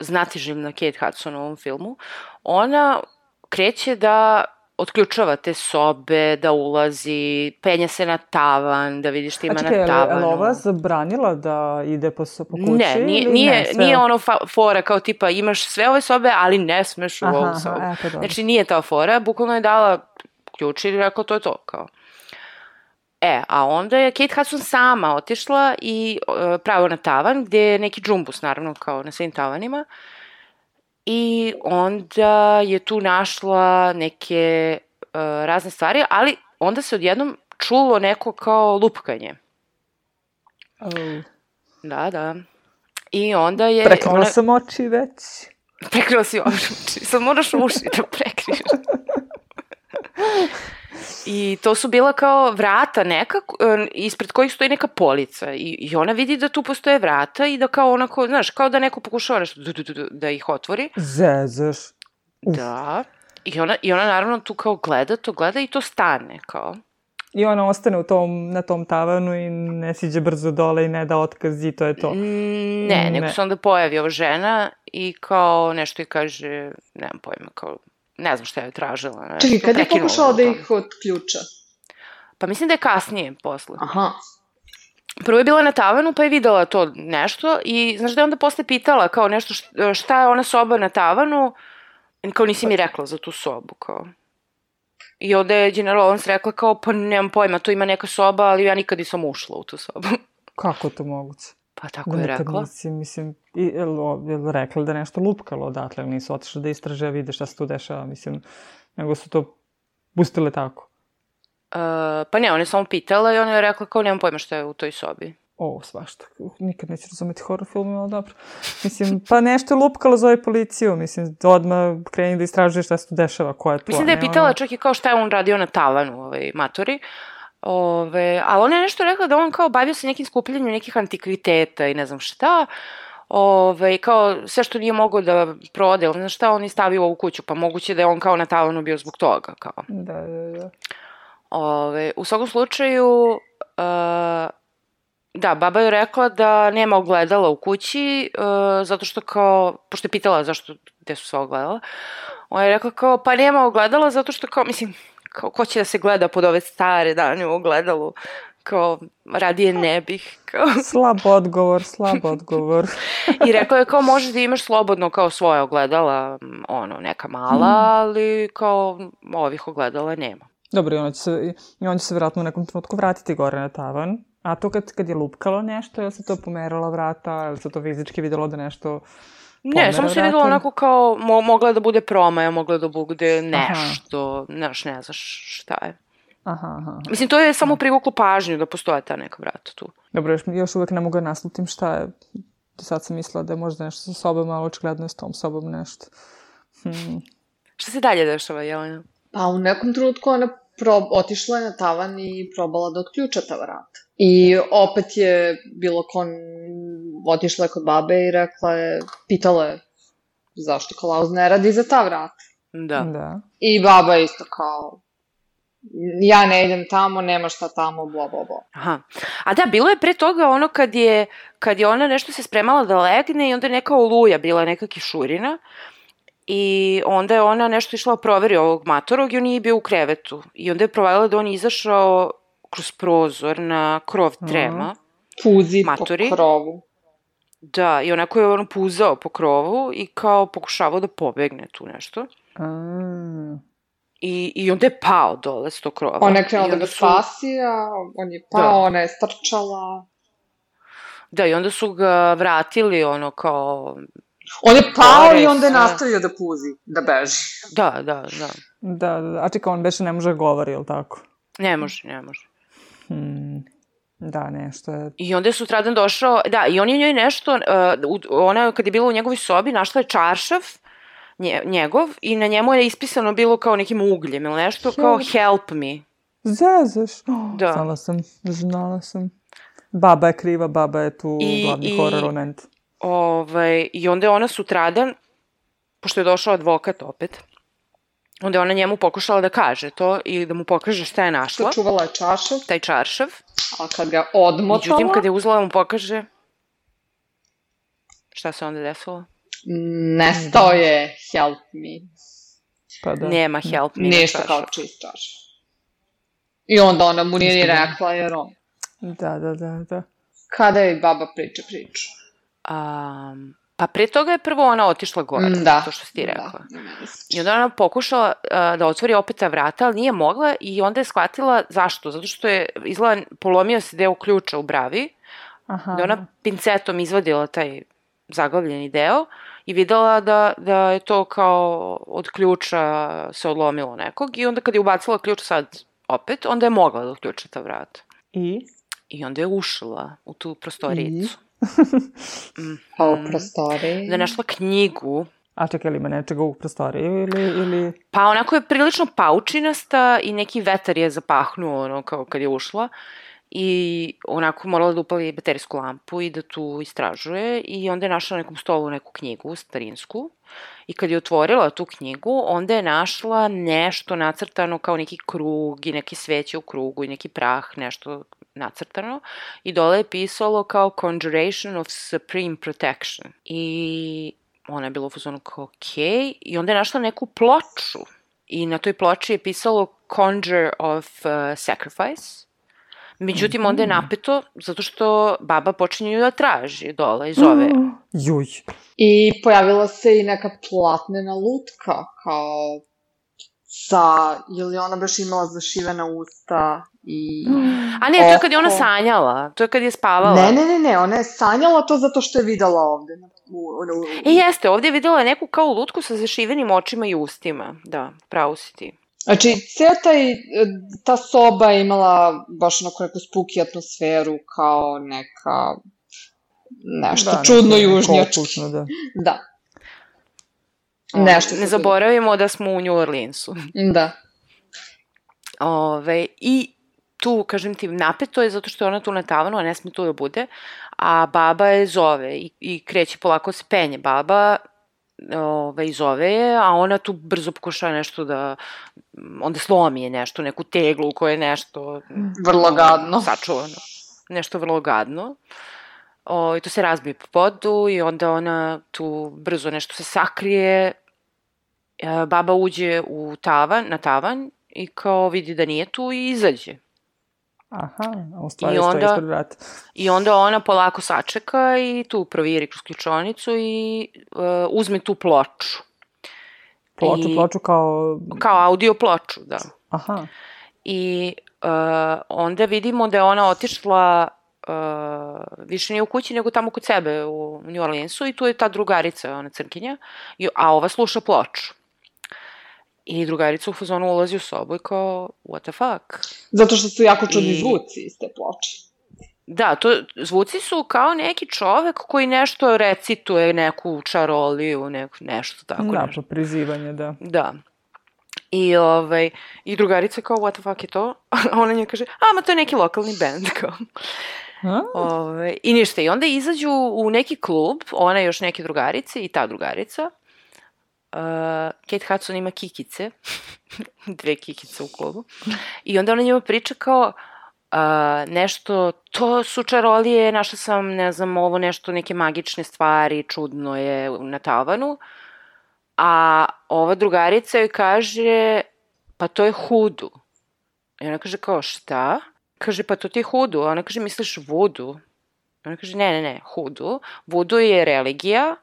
znatiživna Kate Hudson u ovom filmu, ona kreće da otključava te sobe, da ulazi, penja se na tavan, da vidi šta ima A čekaj, na tavanu. je li ova zabranila da ide po, po kući? Ne, nije, nije, ne, sve- nije ono fa, fora kao tipa imaš sve ove sobe, ali ne smeš u Aha, ovu aha, sobu. e, pa dobro. Znači nije ta fora, bukvalno je dala ključ i rekla to je to, kao. E, a onda je Kate Hudson sama otišla i e, pravo na tavan, gde je neki džumbus, naravno, kao na svim tavanima. I onda je tu našla neke e, razne stvari, ali onda se odjednom čulo neko kao lupkanje. Au. Da, da. I onda je... Prekrila ona- sam oči već. Prekrila si oči. Sad moraš uši da prekriješ. I to su bila kao vrata neka, e, ispred kojih stoji neka polica. I, I ona vidi da tu postoje vrata i da kao onako, znaš, kao da neko pokušava nešto du, du, du, da ih otvori. Zezaš. Da. I ona, I ona naravno tu kao gleda, to gleda i to stane kao. I ona ostane u tom, na tom tavanu i ne siđe brzo dole i ne da otkaz i to je to. Ne, nego Ne. se onda pojavi ova žena i kao nešto i kaže, nemam pojma, kao, ne znam šta je tražila. Nešto, Čekaj, kad je pokušao da to. ih otključa? Pa mislim da je kasnije posle. Aha. Prvo je bila na tavanu pa je videla to nešto i znaš da je onda posle pitala kao nešto št- šta je ona soba na tavanu kao nisi mi rekla za tu sobu kao. I onda je General Owens rekla kao pa nemam pojma, tu ima neka soba, ali ja nikad nisam ušla u tu sobu. Kako to moguće? Pa tako Da je rekla. nisi, mislim, i, jel, jel rekla da nešto lupkalo odatle, nisu otišli da istraže, vide šta se tu dešava, mislim, nego su to pustile tako. Uh, pa ne, ona je samo pitala i ona je rekla kao nemam pojma šta je u toj sobi. O, svašta. Uh, Nikad neću razumeti horror film, ali dobro. Mislim, pa nešto je lupkalo zove policiju, mislim, odmah kreni da istražuje šta se tu dešava, ko je tu. Mislim da je pitala ono- čak i kao šta je on radio na tavanu, ovaj, matori. Ove, ali ona je nešto rekla da on kao bavio se nekim skupljanjem nekih antikviteta i ne znam šta. Ove, kao sve što nije mogao da prode, ne znam šta, on je stavio u kuću, pa moguće da je on kao na tavanu bio zbog toga. Kao. Da, da, da. Ove, u svakom slučaju, uh, da, baba je rekla da nema ogledala u kući, uh, zato što kao, pošto je pitala zašto, gde su sva ogledala, ona je rekla kao, pa nema ogledala zato što kao, mislim, kao, ko će da se gleda pod ove stare dane u ogledalu, kao, radije ne bih, kao. Slab odgovor, slab odgovor. I rekla je kao, možeš da imaš slobodno kao svoje ogledala, ono, neka mala, ali kao, ovih ogledala nema. Dobro, i on će se, i on će se vjerojatno u nekom trenutku vratiti gore na tavan. A to kad, kad je lupkalo nešto, je li se to pomerala vrata, je li se to fizički videlo da nešto Ne, samo se videlo onako kao, mo, mogla je da bude promaja, mogla je da bude nešto, znaš, ne znaš šta je. Aha, aha. aha. Mislim, to je samo privuklo pažnju da postoje ta neka vrata tu. Dobro, još, još uvek ne mogu da naslutim šta je. Do sad sam mislila da je možda nešto sa sobom, ali očigledno je s tom sobom nešto. Hmm. Šta se dalje dešava, Jelena? Pa u nekom trenutku ona prob, otišla je na tavan i probala da otključa ta vrata. I opet je bilo kon... Otišla je kod babe i rekla je, pitala je zašto Klaus ne radi za ta vrata. Da. Da. I baba je isto kao, ja ne idem tamo, nema šta tamo, bla, bla, bla. Aha. A da, bilo je pre toga ono kad je, kad je ona nešto se spremala da legne i onda je neka oluja bila, neka kišurina. I onda je ona nešto išla proveri ovog matorog i on nije bio u krevetu. I onda je provalila da on izašao kroz prozor na krov trema. Puzi Maturi. po krovu. Da, i onako je ono puzao po krovu i kao pokušavao da pobegne tu nešto. A, I, i onda je pao dole s tog krova. Ona je krenula da ga su- spasi, a on je pao, Da. ona je strčala. Da, i onda su ga vratili ono kao... On je pao Gore i onda je sve. nastavio da puzi, da beži. Da, da, da. da, da, a čekaj, on beše ne može da govori, ili tako? Ne može, ne može. Hmm. Da, nešto je... I onda je sutradan došao, da, i on je njoj nešto, uh, ona kad je bila u njegovoj sobi, našla je čaršav, nje, njegov, i na njemu je ispisano bilo kao nekim ugljem ili nešto, kao help me. Zezaš? Oh, Da. Znala sam, znala sam. Baba je kriva, baba je tu I- glavni i- horor element. Ovaj, I onda je ona sutradan, pošto je došao advokat opet, onda je ona njemu pokušala da kaže to i da mu pokaže šta je našla, Sačuvala je čašav, taj čaršav. A kad ga odmotala, Međutim, kada je uzela da mu pokaže, šta se onda desilo? nestao je help me. Pa da. Nema help me Ništa kao čist čašav. I onda ona mu nije ni rekla, jer on... Da, da, da, da. Kada je baba priča priču? Um, pa pre toga je prvo ona otišla gore, Mm, da. to što si ti rekla. Da, i meni se I onda ona pokušala uh, da otvori opet ta vrata, ali nije mogla i onda je shvatila zašto. Zato što je izgleda polomio se deo ključa u bravi, Aha. da je ona pincetom izvadila taj zaglavljeni deo i videla da, da je to kao od ključa se odlomilo nekog i onda kad je ubacila ključ sad opet, onda je mogla da otključa ta vrata. I? I onda je ušla u tu prostoricu. Pa u Mhm. prostoriji. Da je našla knjigu A čekaj, ili ima nečega u prostoriji ili... ili... Pa onako je prilično paučinasta i neki vetar je zapahnuo ono kao kad je ušla i onako morala da upali baterijsku lampu i da tu istražuje i onda je našla na nekom stolu neku knjigu starinsku i kad je otvorila tu knjigu onda je našla nešto nacrtano kao neki krug i neke sveće u krugu i neki prah, nešto nacrtano i dole je pisalo kao Conjuration of Supreme Protection i ona je bila u fazonu kao ok i onda je našla neku ploču i na toj ploči je pisalo Conjure of uh, Sacrifice. Međutim, onda je napeto zato što baba počinje da traži dole i zove. Juj. I pojavila se i neka platnena lutka, kao sa, ili ona baš imala zašivena usta i... A ne, to je kad je ona sanjala, to je kad je spavala. Ne, ne, ne, ne, ona je sanjala to zato što je videla ovde. U, u, u, E, jeste, ovdje je videla neku kao lutku sa zašivenim očima i ustima. Da, pravo si ti. Znači, ceo taj, e, ta soba je imala baš onako neku spooky atmosferu, kao neka, nešto Da, čudno južnjački. da. Da. Nešto se Ne zaboravimo da smo u New Orleansu. Da. Ove, I tu, kažem ti, napeto je zato što je ona tu na tavanu, a ne sme tu da bude, a baba je zove i, i kreće polako se penje baba, ove, i zove je, a ona tu brzo pokušava nešto da, onda slomi je nešto, neku teglu u kojoj je nešto Vrlo gadno. sačuvano. Nešto vrlo gadno. O, I to se razbije po podu i onda ona tu brzo nešto se sakrije. E, baba uđe u tavan, na tavan i kao vidi da nije tu i izađe. Aha, u stvari I stoji onda- ispred vrata. I onda ona polako sačeka i tu proviri kroz ključonicu i uh, uzme tu ploču. Ploču, I- ploču kao... Kao audio ploču, da. Aha. I uh, onda vidimo da je ona otišla uh, više nije u kući nego tamo kod sebe u New Orleansu i tu je ta drugarica, ona crnkinja, i, a ova sluša ploču. I drugarica u fazonu ulazi u sobu i kao, what the fuck? Zato što su jako čudni I- zvuci iz te ploče. Da, to, zvuci su kao neki čovek koji nešto recituje, neku čaroliju, neku, nešto tako da, nešto. po prizivanje, da. Da. I, ovaj, I drugarica kao, what the fuck je to? A ona nje kaže, a, ma to je neki lokalni band, kao. A? Ove, I ništa, i onda izađu u neki klub, ona i još neke drugarice i ta drugarica. Uh, Kate Hudson ima kikice. dve kikice u klubu. I onda ona njima priča kao uh, nešto, to su čarolije, našla sam, ne znam, ovo nešto, neke magične stvari, čudno je na tavanu. A ova drugarica joj kaže, pa to je hudu. I ona kaže kao, šta? Kaže, pa to ti je hudu. A ona kaže, misliš vudu? Ona kaže, ne, ne, ne, hudu. Vudu je religija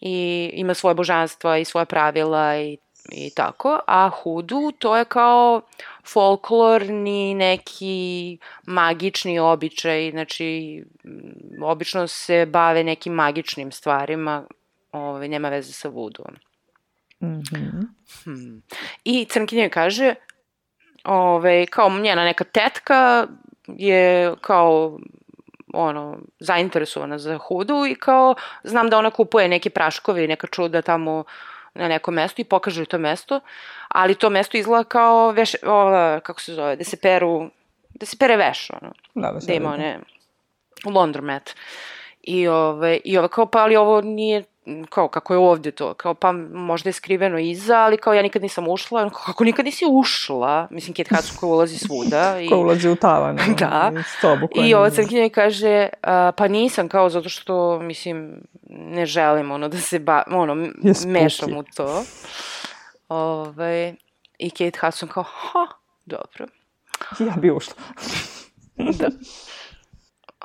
i ima svoje božanstva i svoje pravila i, i tako, a hudu to je kao folklorni neki magični običaj, znači obično se bave nekim magičnim stvarima, ovaj, nema veze sa vudom. Mm -hmm. Hmm. I Crnkinja kaže, ove, kao njena neka tetka je kao ono, zainteresovana za hudu i kao znam da ona kupuje neke praškove i neka čuda tamo na nekom mestu i pokaže to mesto, ali to mesto izgleda kao veš, ova, kako se zove, da se peru, da se pere veš, ono. Da, da, da ima one, laundromat. I, ove, i ove, kao, pa ali ovo nije kao kako je ovde to, kao pa možda je skriveno iza, ali kao ja nikad nisam ušla, kako nikad nisi ušla, mislim Kate Hudson koja ulazi svuda. I... koja ulazi u tavan. da. I, sobu I ova crnkinja kaže, a, pa nisam kao zato što, mislim, ne želim ono da se ba, ono, mešam u to. Ove, I Kate Hudson kao, ha, dobro. Ja bi ušla. da.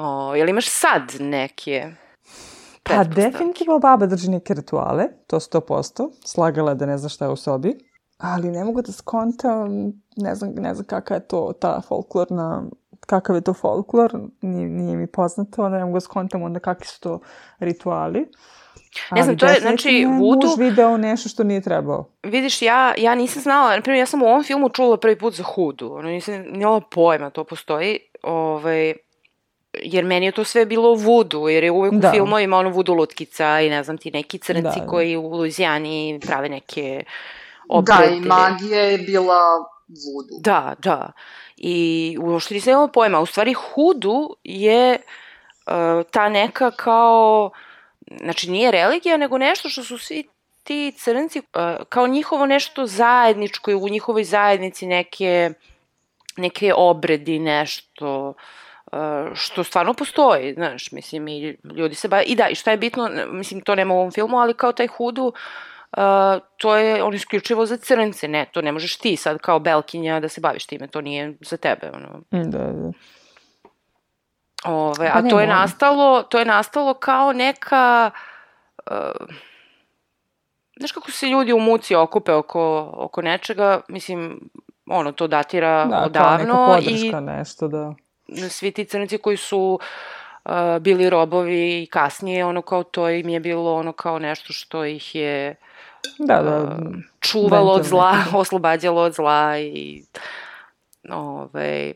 O, jel imaš sad neke Pa definitivno baba drži neke rituale, to sto posto. Slagala da ne zna šta je u sobi. Ali ne mogu da skontam, ne znam, ne znam kakva je to ta folklorna, kakav je to folklor, nije, nije mi poznato, ne mogu da skontam onda kakvi su to rituali. Ne znam, to je, znači, vudu... muž video nešto što nije trebao. Vidiš, ja, ja nisam znala, na primjer, ja sam u ovom filmu čula prvi put za hudu, ono, nisam njela pojma, to postoji, ovaj, jer meni je to sve bilo vudu, jer je uvek da. u filmovima ono vudu lutkica i ne znam ti neki crnci da. koji u Luizijani prave neke obrede. Da, i magija je bila vudu. Da, da. I uopšte nisam imala pojma. U stvari, hudu je uh, ta neka kao, znači nije religija, nego nešto što su svi ti crnci, uh, kao njihovo nešto zajedničko i u njihovoj zajednici neke, neke obredi, nešto, uh, što stvarno postoji, znaš, mislim, i ljudi se bave, i da, i šta je bitno, mislim, to nema u ovom filmu, ali kao taj hudu, uh, to je on isključivo za crnce, ne, to ne možeš ti sad kao belkinja da se baviš time, to nije za tebe, ono. Da, da. Ove, pa a to je nastalo, to je nastalo kao neka, uh, znaš kako se ljudi u muci okupe oko, oko nečega, mislim, ono, to datira da, odavno. Da, kao neka podrška, i, nešto, da svi ti crnici koji su uh, bili robovi i kasnije, ono kao to im je bilo ono kao nešto što ih je da, da, uh, čuvalo od zla, oslobađalo od zla i ove,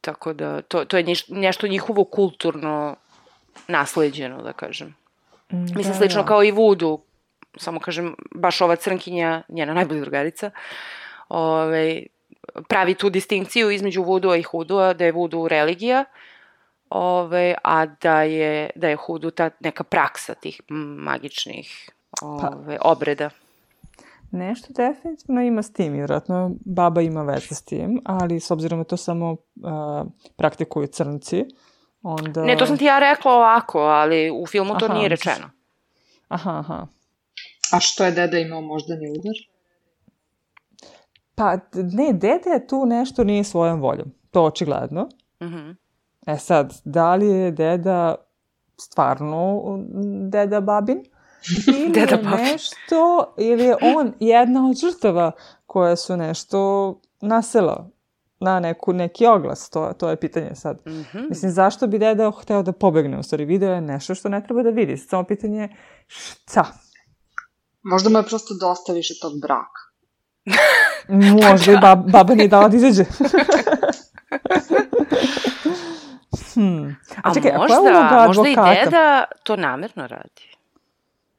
tako da to, to je niš, nešto njihovo kulturno nasleđeno, da kažem. Mm, Mislim, da, slično da. kao i vudu, samo kažem, baš ova crnkinja, njena najbolja drugarica, ove, pravi tu distinkciju između vudua i hudua, da je vudu religija, ove, a da je, da je hudu ta neka praksa tih magičnih pa. ove, pa, obreda. Nešto definitivno ima s tim, vjerojatno baba ima veze s tim, ali s obzirom da to samo uh, praktikuju crnci, onda... Ne, to sam ti ja rekla ovako, ali u filmu to aha, nije rečeno. Aha, aha. A što je deda imao moždani udar? Pa, ne, dede je tu nešto nije svojom voljom. To očigledno. Mm -hmm. E sad, da li je deda stvarno deda babin? Ili deda babin. nešto, ili je on jedna od žrtava koje su nešto nasela na neku, neki oglas, to, to je pitanje sad. Mm -hmm. Mislim, zašto bi deda hteo da pobegne? U stvari, video je nešto što ne treba da vidi. Samo pitanje je šta? Možda mu je prosto dosta više tog braka. Možda i bab, baba nije dala da izađe. hmm. A, a čekaj, možda, a koja je uloga možda i deda to namerno radi.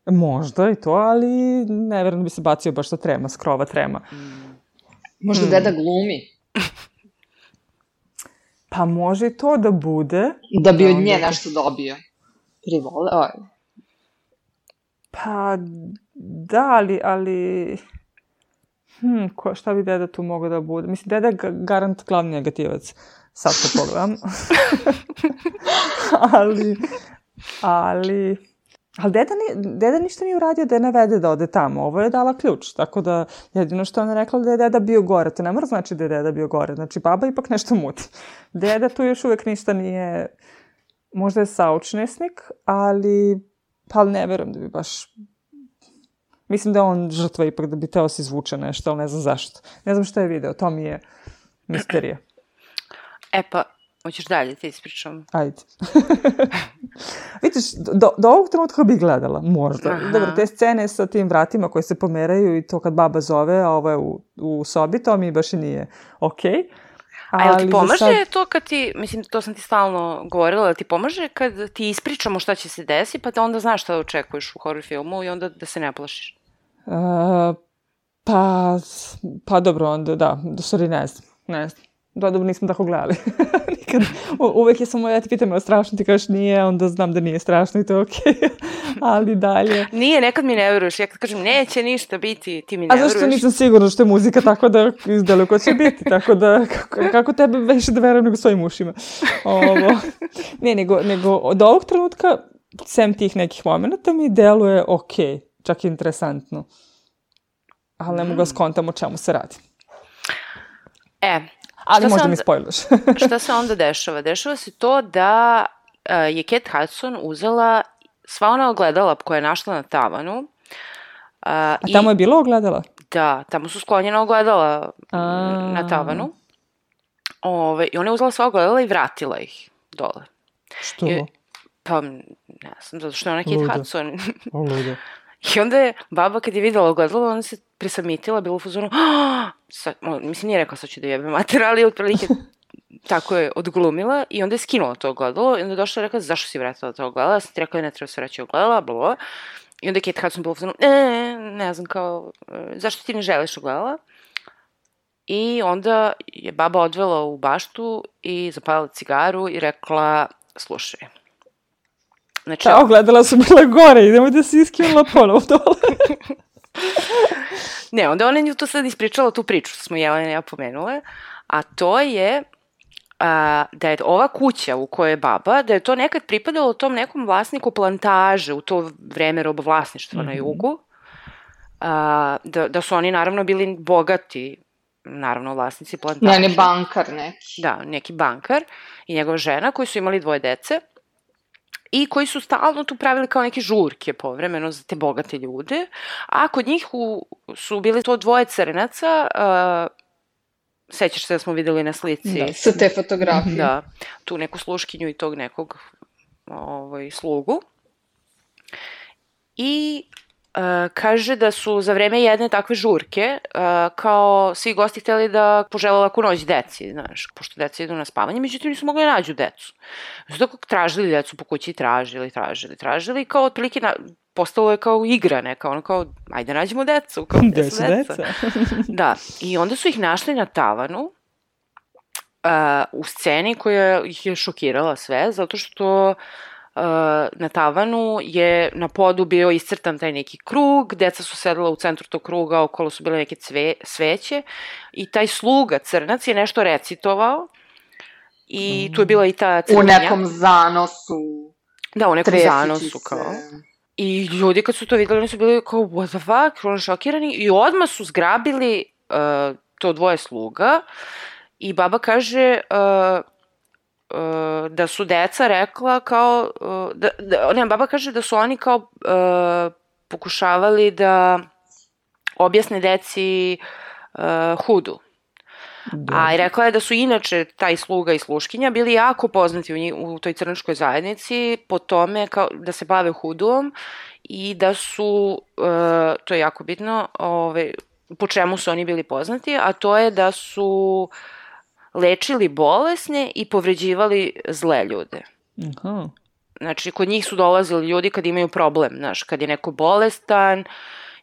Možda i to, ali ne verujem da bi se bacio baš sa trema, skrova trema. Mm. Možda mm. deda glumi. Pa može i to da bude. Da bi od nje nešto dobio. Privole, oj. Pa, da, ali, ali Hm, ko, šta bi deda tu mogao da bude? Mislim, deda je ga- garant glavni negativac. Sad to pogledam. ali, ali, ali deda, ni, deda ništa nije uradio da je navede da ode tamo. Ovo je dala ključ. Tako da, jedino što ona rekla da je deda bio gore. To ne mora znači da je deda bio gore. Znači, baba ipak nešto muti. Deda tu još uvek ništa nije... Možda je saučnesnik, ali, pa ne verujem da bi baš Mislim da je on žrtva ipak da bi teo se izvuče nešto, ali ne znam zašto. Ne znam šta je video, to mi je misterija. E pa, hoćeš dalje ti ispričam? Ajde. Vidiš, do, do ovog trenutka bi gledala, možda. Aha. Dobro, te scene sa tim vratima koje se pomeraju i to kad baba zove, a ovo je u, u sobi, to mi baš i nije okej. Okay. A jel ti pomaže sad- to kad ti, mislim, to sam ti stalno govorila, ti pomaže kad ti ispričamo šta će se desi, pa da onda znaš šta očekuješ u horror filmu i onda da se ne plašiš? Uh, pa, pa dobro, onda da, stvari ne znam, ne znam. Da, dobro, nismo tako gledali. Nikad, u, uvek je samo, ja ti pitam, je strašno, ti kažeš nije, onda znam da nije strašno i to je okej. Ali dalje. Nije, nekad mi ne veruješ. Ja kad kažem neće ništa biti, ti mi ne A zašto veruješ. nisam sigurna što je muzika tako da izdeluje ko će biti, tako da kako, kako tebe više da verujem nego svojim ušima. Ovo. Ne, nego, nego od ovog trenutka, sem tih nekih momenta, mi deluje okej, čak i interesantno. Ali ne mogu da skontam o čemu se radi. E, Ali Šta možda mi spojlaš. šta se onda dešava? Dešava se to da uh, je Kate Hudson uzela sva ona ogledala koja je našla na tavanu. Uh, A tamo je bilo ogledala? Da, tamo su sklonjena ogledala A. na tavanu. Ove, I ona je uzela sva ogledala i vratila ih dole. Što? Je- Pa, ne znam, zato što je ona Kate Luda. Hudson. O, ludo. I onda je baba kad je videla ogledalo, ona se presamitila, bila u fazonu, "Ah!" sad, o, mislim nije rekla sad ću da jebe mater, ali otprilike tako je odglumila i onda je skinula to ogledalo i onda je došla i rekla zašto si vratila to ogledalo, ja sam ti rekla ne treba se vraćati ogledala, bla. I onda je Kate Hudson bila u fazonu, e, ne znam kao, e, zašto ti ne želiš ogledala? I onda je baba odvela u baštu i zapalila cigaru i rekla, slušaj, Znači, Ta ogledala su bile gore, idemo da se iskinula ponovo dole. Ne, onda ona je tu sad ispričala tu priču što smo Jelena ja pomenule, a to je a, da je ova kuća u kojoj je baba, da je to nekad pripadalo tom nekom vlasniku plantaže u to vreme robovlasništva na jugu, a, da, da su oni naravno bili bogati, naravno vlasnici plantaže. Ne, ne, bankar neki. Da, neki bankar i njegova žena koji su imali dvoje dece i koji su stalno tu pravili kao neke žurke povremeno za te bogate ljude, a kod njih u, su bili to dvoje crnaca, uh, sećaš se da smo videli na slici, Da. Sa te fotografije. da, tu neku sluškinju i tog nekog ovaj, slugu. I uh, kaže da su za vreme jedne takve žurke uh, kao svi gosti hteli da požele laku noć deci, znaš, pošto deca idu na spavanje, međutim nisu mogli da nađu decu. Zato kako tražili decu po kući, tražili, tražili, tražili kao otprilike na, postalo je kao igra neka, ono kao, ajde nađemo decu, kao, Gde su deca? da, i onda su ih našli na tavanu, uh, u sceni koja ih je šokirala sve, zato što uh, na tavanu je na podu bio iscrtan taj neki krug, deca su sedela u centru tog kruga, okolo su bile neke cve, sveće i taj sluga crnac je nešto recitovao i tu je bila i ta U crnja. nekom zanosu. Da, u nekom zanosu se. kao. I ljudi kad su to videli, oni su bili kao, what the fuck, ono šokirani. I odmah su zgrabili uh, to dvoje sluga i baba kaže uh, uh, da su deca rekla kao, uh, da, da, ne, baba kaže da su oni kao uh, pokušavali da objasne deci uh, hudu. A i rekla je da su inače taj sluga i sluškinja bili jako poznati u, nji, u toj crnačkoj zajednici po tome kao, da se bave hudom i da su, e, to je jako bitno, ove, po čemu su oni bili poznati, a to je da su lečili bolesne i povređivali zle ljude. Aha. Znači, kod njih su dolazili ljudi kad imaju problem, znaš, kad je neko bolestan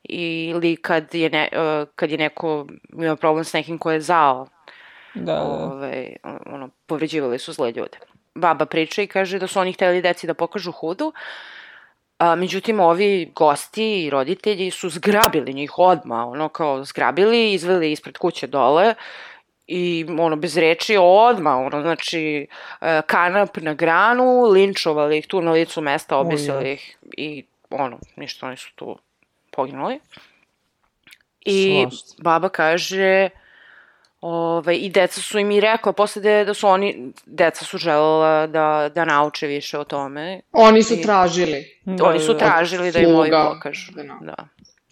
ili kad je, ne, e, kad je neko ima problem s nekim ko je zao Da, da. Ove, ono, povređivali su zle ljude. Baba priča i kaže da su oni hteli deci da pokažu hudu, A, međutim, ovi gosti i roditelji su zgrabili njih odma, ono kao zgrabili, izveli ispred kuće dole i ono bez reči odma, ono znači e, kanap na granu, linčovali ih tu na licu mesta, obesili ih i ono, ništa, oni su tu poginuli. I Svašta. baba kaže, Ove, I deca su im i rekla posle da, da su oni, deca su želela da, da nauče više o tome. Oni su I- tražili. Da, Oni su da. tražili da im ovi sluga. pokažu. Da, da.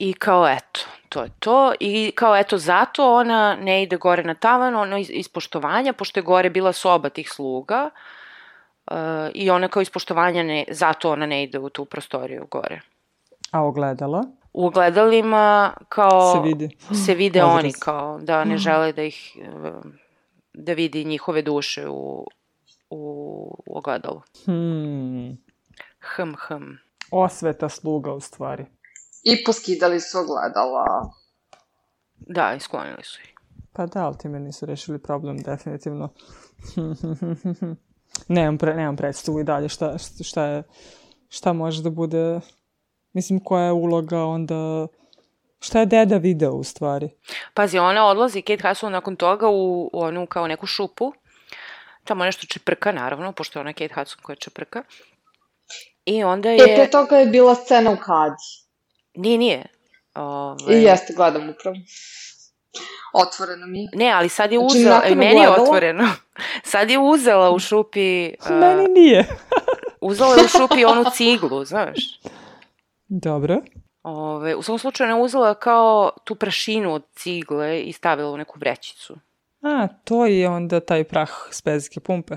I kao eto, to je to. I kao eto, zato ona ne ide gore na tavan, ono iz, iz poštovanja, pošto je gore bila soba tih sluga. Uh, I ona kao iz poštovanja, ne, zato ona ne ide u tu prostoriju gore. A ogledala? U ogledalima kao Se vidi. se vide oni kao da ne žele da ih um, da vidi njihove duše u, u, u ogledalu. Hmm. Hm, hm. Osveta sluga, u stvari. I poskidali su ogledala. Da, isklonili su ih. Pa da, ali time nisu rešili problem, definitivno. nemam, pre, nemam predstavu i dalje šta, šta, je, šta može da bude, mislim, koja je uloga onda, šta je deda video u stvari? Pazi, ona odlazi, Kate Hudson nakon toga u, u onu kao neku šupu. Tamo nešto čeprka, naravno, pošto je ona Kate Hudson koja čeprka. I onda E, je... pre toga je bila scena u Kadi. Nije, nije. Ove... I jeste, gledam upravo. Otvoreno mi je. Ne, ali sad je Znači, uzela, i meni je otvoreno. Sad je uzela u šupi, uh, Meni nije. uzela je u šupi onu ciglu, znaš. Dobro. Ove, u svom slučaju je uzela kao tu prašinu od cigle i stavila u neku vrećicu. A, to je onda taj prah s pezike pumpe.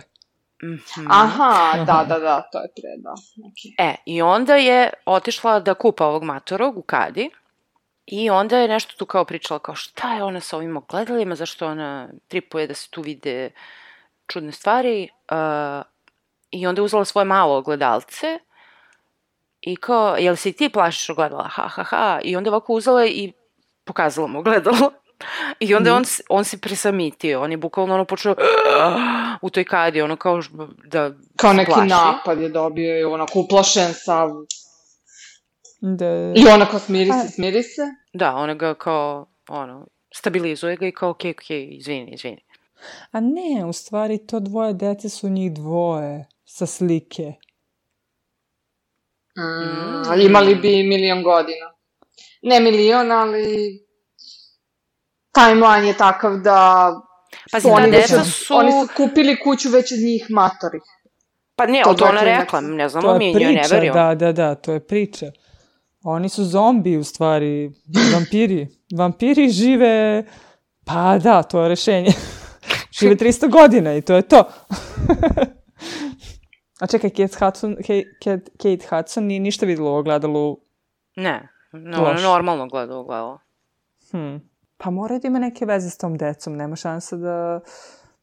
Mhm. Aha, da, da, da, to je pre, da. Okay. E, i onda je otišla da kupa ovog matorog u Kadi i onda je nešto tu kao pričala kao šta je ona sa ovim ogledalima, zašto ona tripuje da se tu vide čudne stvari. Uh, I onda je uzela svoje malo ogledalce i kao, jel se ti plašiš ogledala? Ha, ha, ha. I onda je ovako uzela i pokazala mu ogledalo. I onda je on, on se presamitio, on je bukvalno ono počeo u toj kadi, ono kao da Kao neki plaši. napad je dobio i onako uplašen sav. Da, I ona kao smiri se, smiri se. Da, ona ga kao, ono, stabilizuje ga i kao, okej, okay, okej, okay, izvini, izvini. A ne, u stvari to dvoje dece su njih dvoje sa slike. Mm, imali bi milion godina. Ne milion, ali timeline je takav da Pazi, su ta oni, već deca od- su- oni su kupili kuću već od njih matori. Pa ne, To ali to ona rekla, ne znamo mi, njoj ne verujemo. da, da, da, to je priča. Oni su zombi u stvari, vampiri. Vampiri žive, pa da, to je rešenje. žive 300 godina i to je to. A čekaj, Kate Hudson, Kate, Kate, Hudson nije ništa videla u ogledalu. Ne, no, ona normalno gleda u glavu. Hm. Pa mora da ima neke veze s tom decom. Nema šanse da,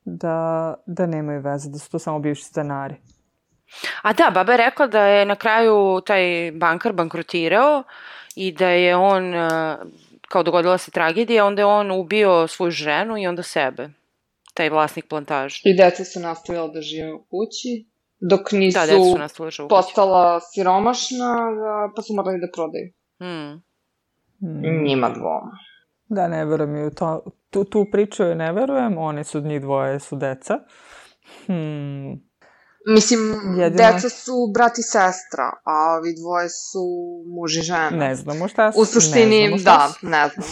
da, da nemaju veze, da su to samo bivši stanari. A da, baba je rekla da je na kraju taj bankar bankrotirao i da je on, eh, kao dogodila se tragedija, onda je on ubio svoju ženu i onda sebe. Taj vlasnik plantaže. I deca su nastavila da žive u kući, dok nisu Da, deca su kuću. postala siromašna, da- pa su morali da prodaju. Hmm. Hm. Njima dvoma. Da, ne verujem i u to. Tu, tu priču joj ne verujem, oni su njih dvoje su deca. Hmm. Mislim, Jedino- deca su brat i sestra, a ovi dvoje su muž i žena. Ne znamo šta su. U suštini, ne da, su. ne znamo.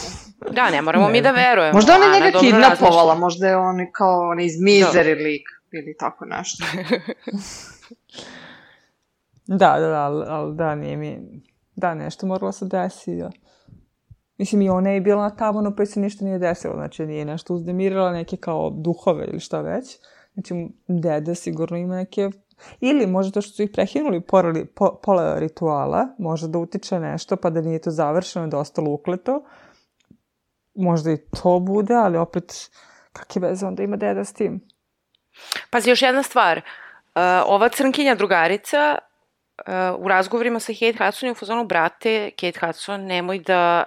Da, ne moramo Ne mi da verujemo. Možda ona Ana njega dobro kidnapovala, možda je on kao on iz Misery lik ili tako nešto. Da, da, da, ali, da, nije mi... Da, nešto moralo se desi, da. Mislim, i ona je bila na tavanu, pa se ništa nije desilo. Znači, nije nešto uzdemirala, neke kao duhove ili šta već. Znači, deda sigurno ima neke... Ili možda to što su ih prehinuli pola, po, pola rituala, možda da utiče nešto, pa da nije to završeno, da je ostalo ukleto. Možda i to bude, ali opet, kakve veze onda ima deda s tim? Pazi, još jedna stvar. Uh, ova crnkinja drugarica uh, u razgovorima sa Kate Hudson je u fazonu, brate, Kate Hudson, nemoj da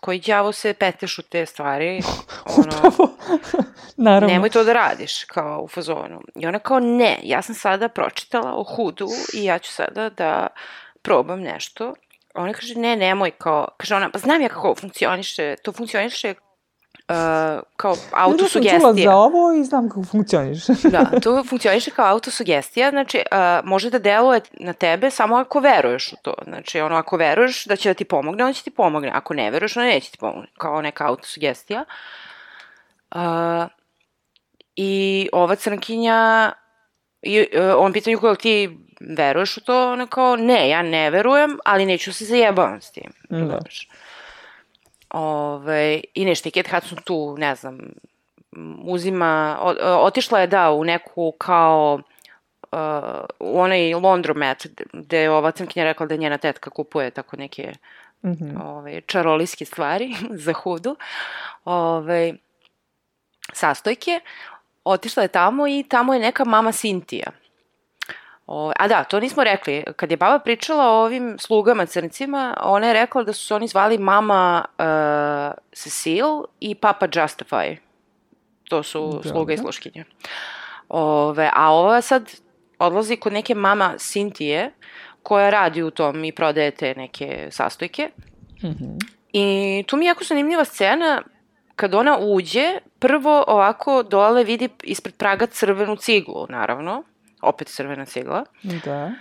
koji đavo se peteš u te stvari, ono, Upravo. Naravno. nemoj to da radiš, kao u fazonu. I ona kao, ne, ja sam sada pročitala o Hudu i ja ću sada da probam nešto. Ona kaže, ne, nemoj, kao, kaže ona, pa znam ja kako funkcioniše, to funkcioniše uh, kao autosugestija. Ja sam čula za ovo i znam kako funkcioniše. da, to funkcioniše kao autosugestija, znači uh, može da deluje na tebe samo ako veruješ u to. Znači, ono, ako veruješ da će da ti pomogne, on će ti pomogne. Ako ne veruješ, on neće ti pomogne. Kao neka autosugestija. Uh, I ova crnkinja, i, uh, on pita nju ti veruješ u to? Ona kao, ne, ja ne verujem, ali neću se zajebavam s tim. Da. Znaš. Ove, I nešto, i Kate Hudson tu, ne znam, uzima, o, otišla je da u neku kao uh, u onaj Londromat gde je ova crnkinja rekla da njena tetka kupuje tako neke mm -hmm. ove, čaroliske stvari za hudu. Ove, sastojke. Otišla je tamo i tamo je neka mama Sintija. O, a da, to nismo rekli. Kad je baba pričala o ovim slugama crncima, ona je rekla da su se oni zvali mama uh, Cecile i papa Justify. To su da, sluga i sluškinja. Ove, a ova sad odlazi kod neke mama Sintije, koja radi u tom i prodaje te neke sastojke. Mm -hmm. I tu mi je jako zanimljiva scena kad ona uđe, prvo ovako dole vidi ispred praga crvenu ciglu, naravno opet crvena cigla. Da.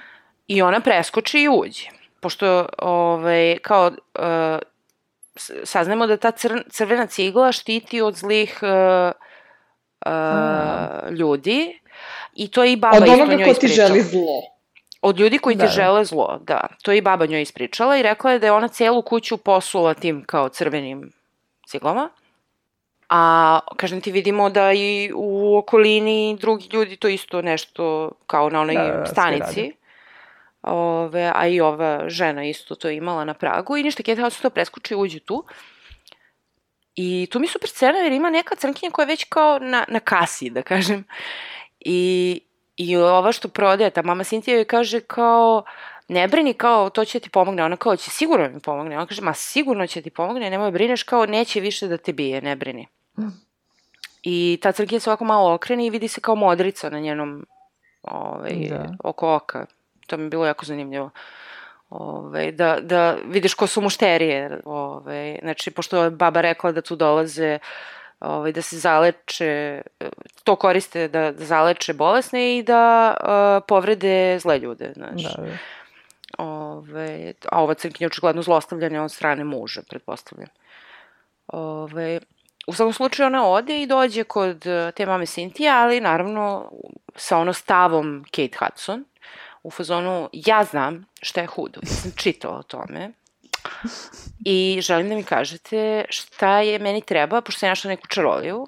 I ona preskoči i uđe. Pošto, ovaj, kao, uh, saznamo da ta cr crvena cigla štiti od zlih uh, uh, ljudi i to je i baba isto njoj ispričala. Od onoga ko ti želi zlo. Od ljudi koji da. ti žele zlo, da. To je i baba njoj ispričala i rekla je da je ona celu kuću posula tim kao crvenim ciglama. A, kažem ti, vidimo da i u okolini drugi ljudi to isto nešto, kao na onoj da, da, stanici. Ove, a i ova žena isto to imala na pragu i ništa, Kate Hudson to preskuči i uđe tu. I tu mi super scena jer ima neka crnkinja koja je već kao na, na kasi, da kažem. I, I ova što prodaje, ta mama Cynthia joj kaže kao, ne brini kao, to će ti pomogne. Ona kao, će sigurno da mi pomogne. Ona kaže, ma sigurno će ti pomogne, nemoj brineš kao, neće više da te bije, ne brini. I ta crkija se ovako malo okrene i vidi se kao modrica na njenom ovaj, da. oko oka. To mi je bilo jako zanimljivo. Ove, ovaj, da, da vidiš ko su mušterije. Ove, ovaj, znači, pošto je baba rekla da tu dolaze ovaj, da se zaleče, to koriste da, da zaleče bolesne i da uh, povrede zle ljude. Znači. Da, da. Ove, a ova crknja je očigledno zlostavljanja od strane muža, pretpostavljam. Ove, u svakom slučaju ona ode i dođe kod e, te mame Cynthia, ali naravno sa ono stavom Kate Hudson u fazonu ja znam šta je hudo, ja sam čitala o tome i želim da mi kažete šta je meni treba, pošto sam našla neku čaroliju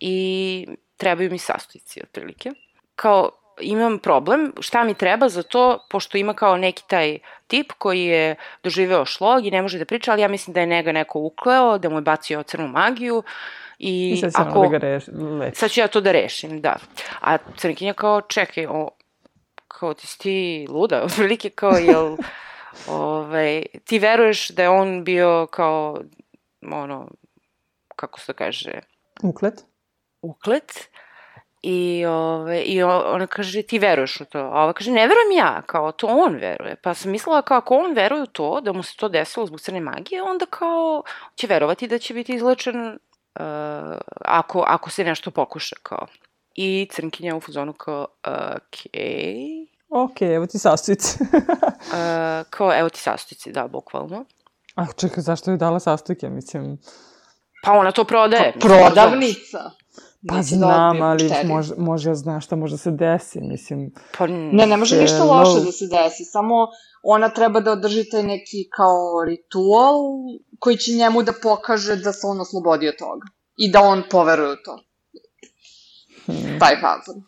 i trebaju mi sastojci otprilike. Kao imam problem, šta mi treba za to, pošto ima kao neki taj tip koji je doživeo šlog i ne može da priča, ali ja mislim da je njega neko ukleo, da mu je bacio crnu magiju i, I sad ako... da ga reš, leči. Sad ću ja to da rešim, da. A crnkinja kao, čekaj, o, kao ti si ti luda, otprilike kao, jel, ovaj, ti veruješ da je on bio kao, ono, kako se to kaže? Uklet. Uklet I, ove, i ona kaže, ti veruješ u to? A ova kaže, ne verujem ja, kao to on veruje. Pa sam mislila kao ako on veruje u to, da mu se to desilo zbog crne magije, onda kao će verovati da će biti izlečen uh, ako, ako se nešto pokuša, kao. I crnkinja u fuzonu kao, okej. Okay. Ok, evo ti sastojci. uh, kao, evo ti sastojci, da, bukvalno. A čekaj, zašto je dala sastojke, mislim? Pa ona to prodaje. Pa, prodavnica. Pa znam, da ali može, može zna šta može se desi, mislim. Pa, ne, ne može ništa loše da se desi, samo ona treba da održi taj neki kao ritual koji će njemu da pokaže da se on oslobodio toga. I da on poveruje u to. Hmm. Taj fazon.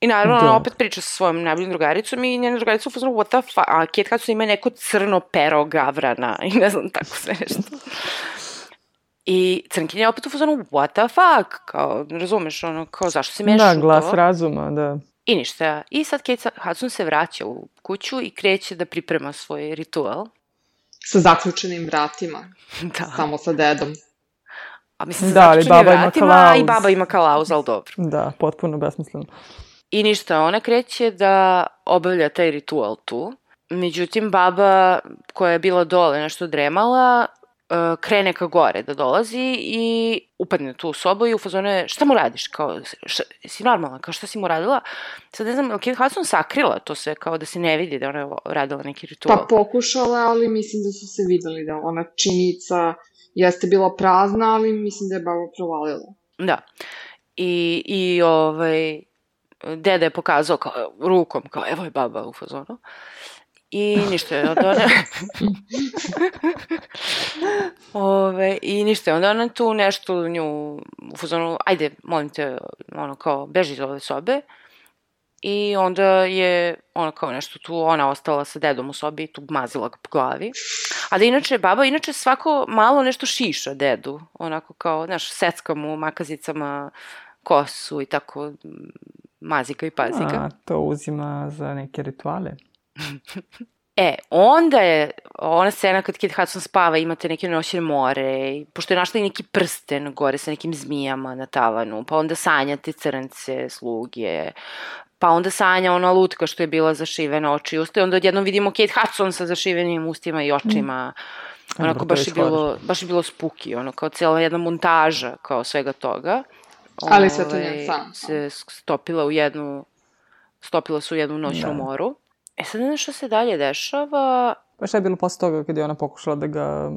I naravno, da. ona opet priča sa svojom najboljim drugaricom i njena drugarica upozna, what the fuck, a Kate Hudson ima neko crno pero gavrana i ne znam tako sve nešto. I Crnkinja je opet u fazonu, what the fuck, kao, razumeš, ono, kao, zašto se mešaš da, glas to? razuma, da. I ništa. I sad Kate Hudson se vraća u kuću i kreće da priprema svoj ritual. Sa zaključenim vratima. da. Samo sa dedom. A mislim, da, ali baba vratima, ima kalauz. i baba ima kalauz, ali dobro. Da, potpuno besmisleno. I ništa, ona kreće da obavlja taj ritual tu. Međutim, baba koja je bila dole nešto dremala, krene ka gore da dolazi i upadne tu u sobu i u fazonu je, šta mu radiš? Kao, šta, si normalna? Kao, šta si mu radila? Sad ne znam, Kate Hudson sakrila to sve, kao da se ne vidi da ona je radila neki ritual. Pa pokušala, ali mislim da su se videli da ona činjenica jeste bila prazna, ali mislim da je baba provalila. Da. I, i ovaj, deda je pokazao kao, rukom, kao evo je baba u fazonu. I ništa je onda ona... Ove, I ništa je onda ona tu nešto nju u fazonu, ajde, molim te, ono kao, beži iz ove sobe. I onda je ona kao nešto tu, ona ostala sa dedom u sobi i tu mazila ga po glavi. A da inače, baba inače svako malo nešto šiša dedu. Onako kao, znaš, secka mu makazicama kosu i tako mazi ga i pazi ga. A, to uzima za neke rituale. E, onda je ona scena kad Kit Hudson spava, imate neke noćne more, pošto je našla i neki prsten gore sa nekim zmijama na tavanu, pa onda sanjate crnce, sluge, pa onda sanja ona lutka što je bila zašivena oči i usta i onda odjednom vidimo Kate Hudson sa zašivenim ustima i očima. Mm. Onako baš je bilo, baš je bilo spuki, ono kao cijela jedna montaža kao svega toga. Ali sve to njen ovaj, san. Se stopila u jednu, stopila su u jednu noćnu da. moru. E sad ne što se dalje dešava. Pa šta je bilo posle toga kad je ona pokušala da ga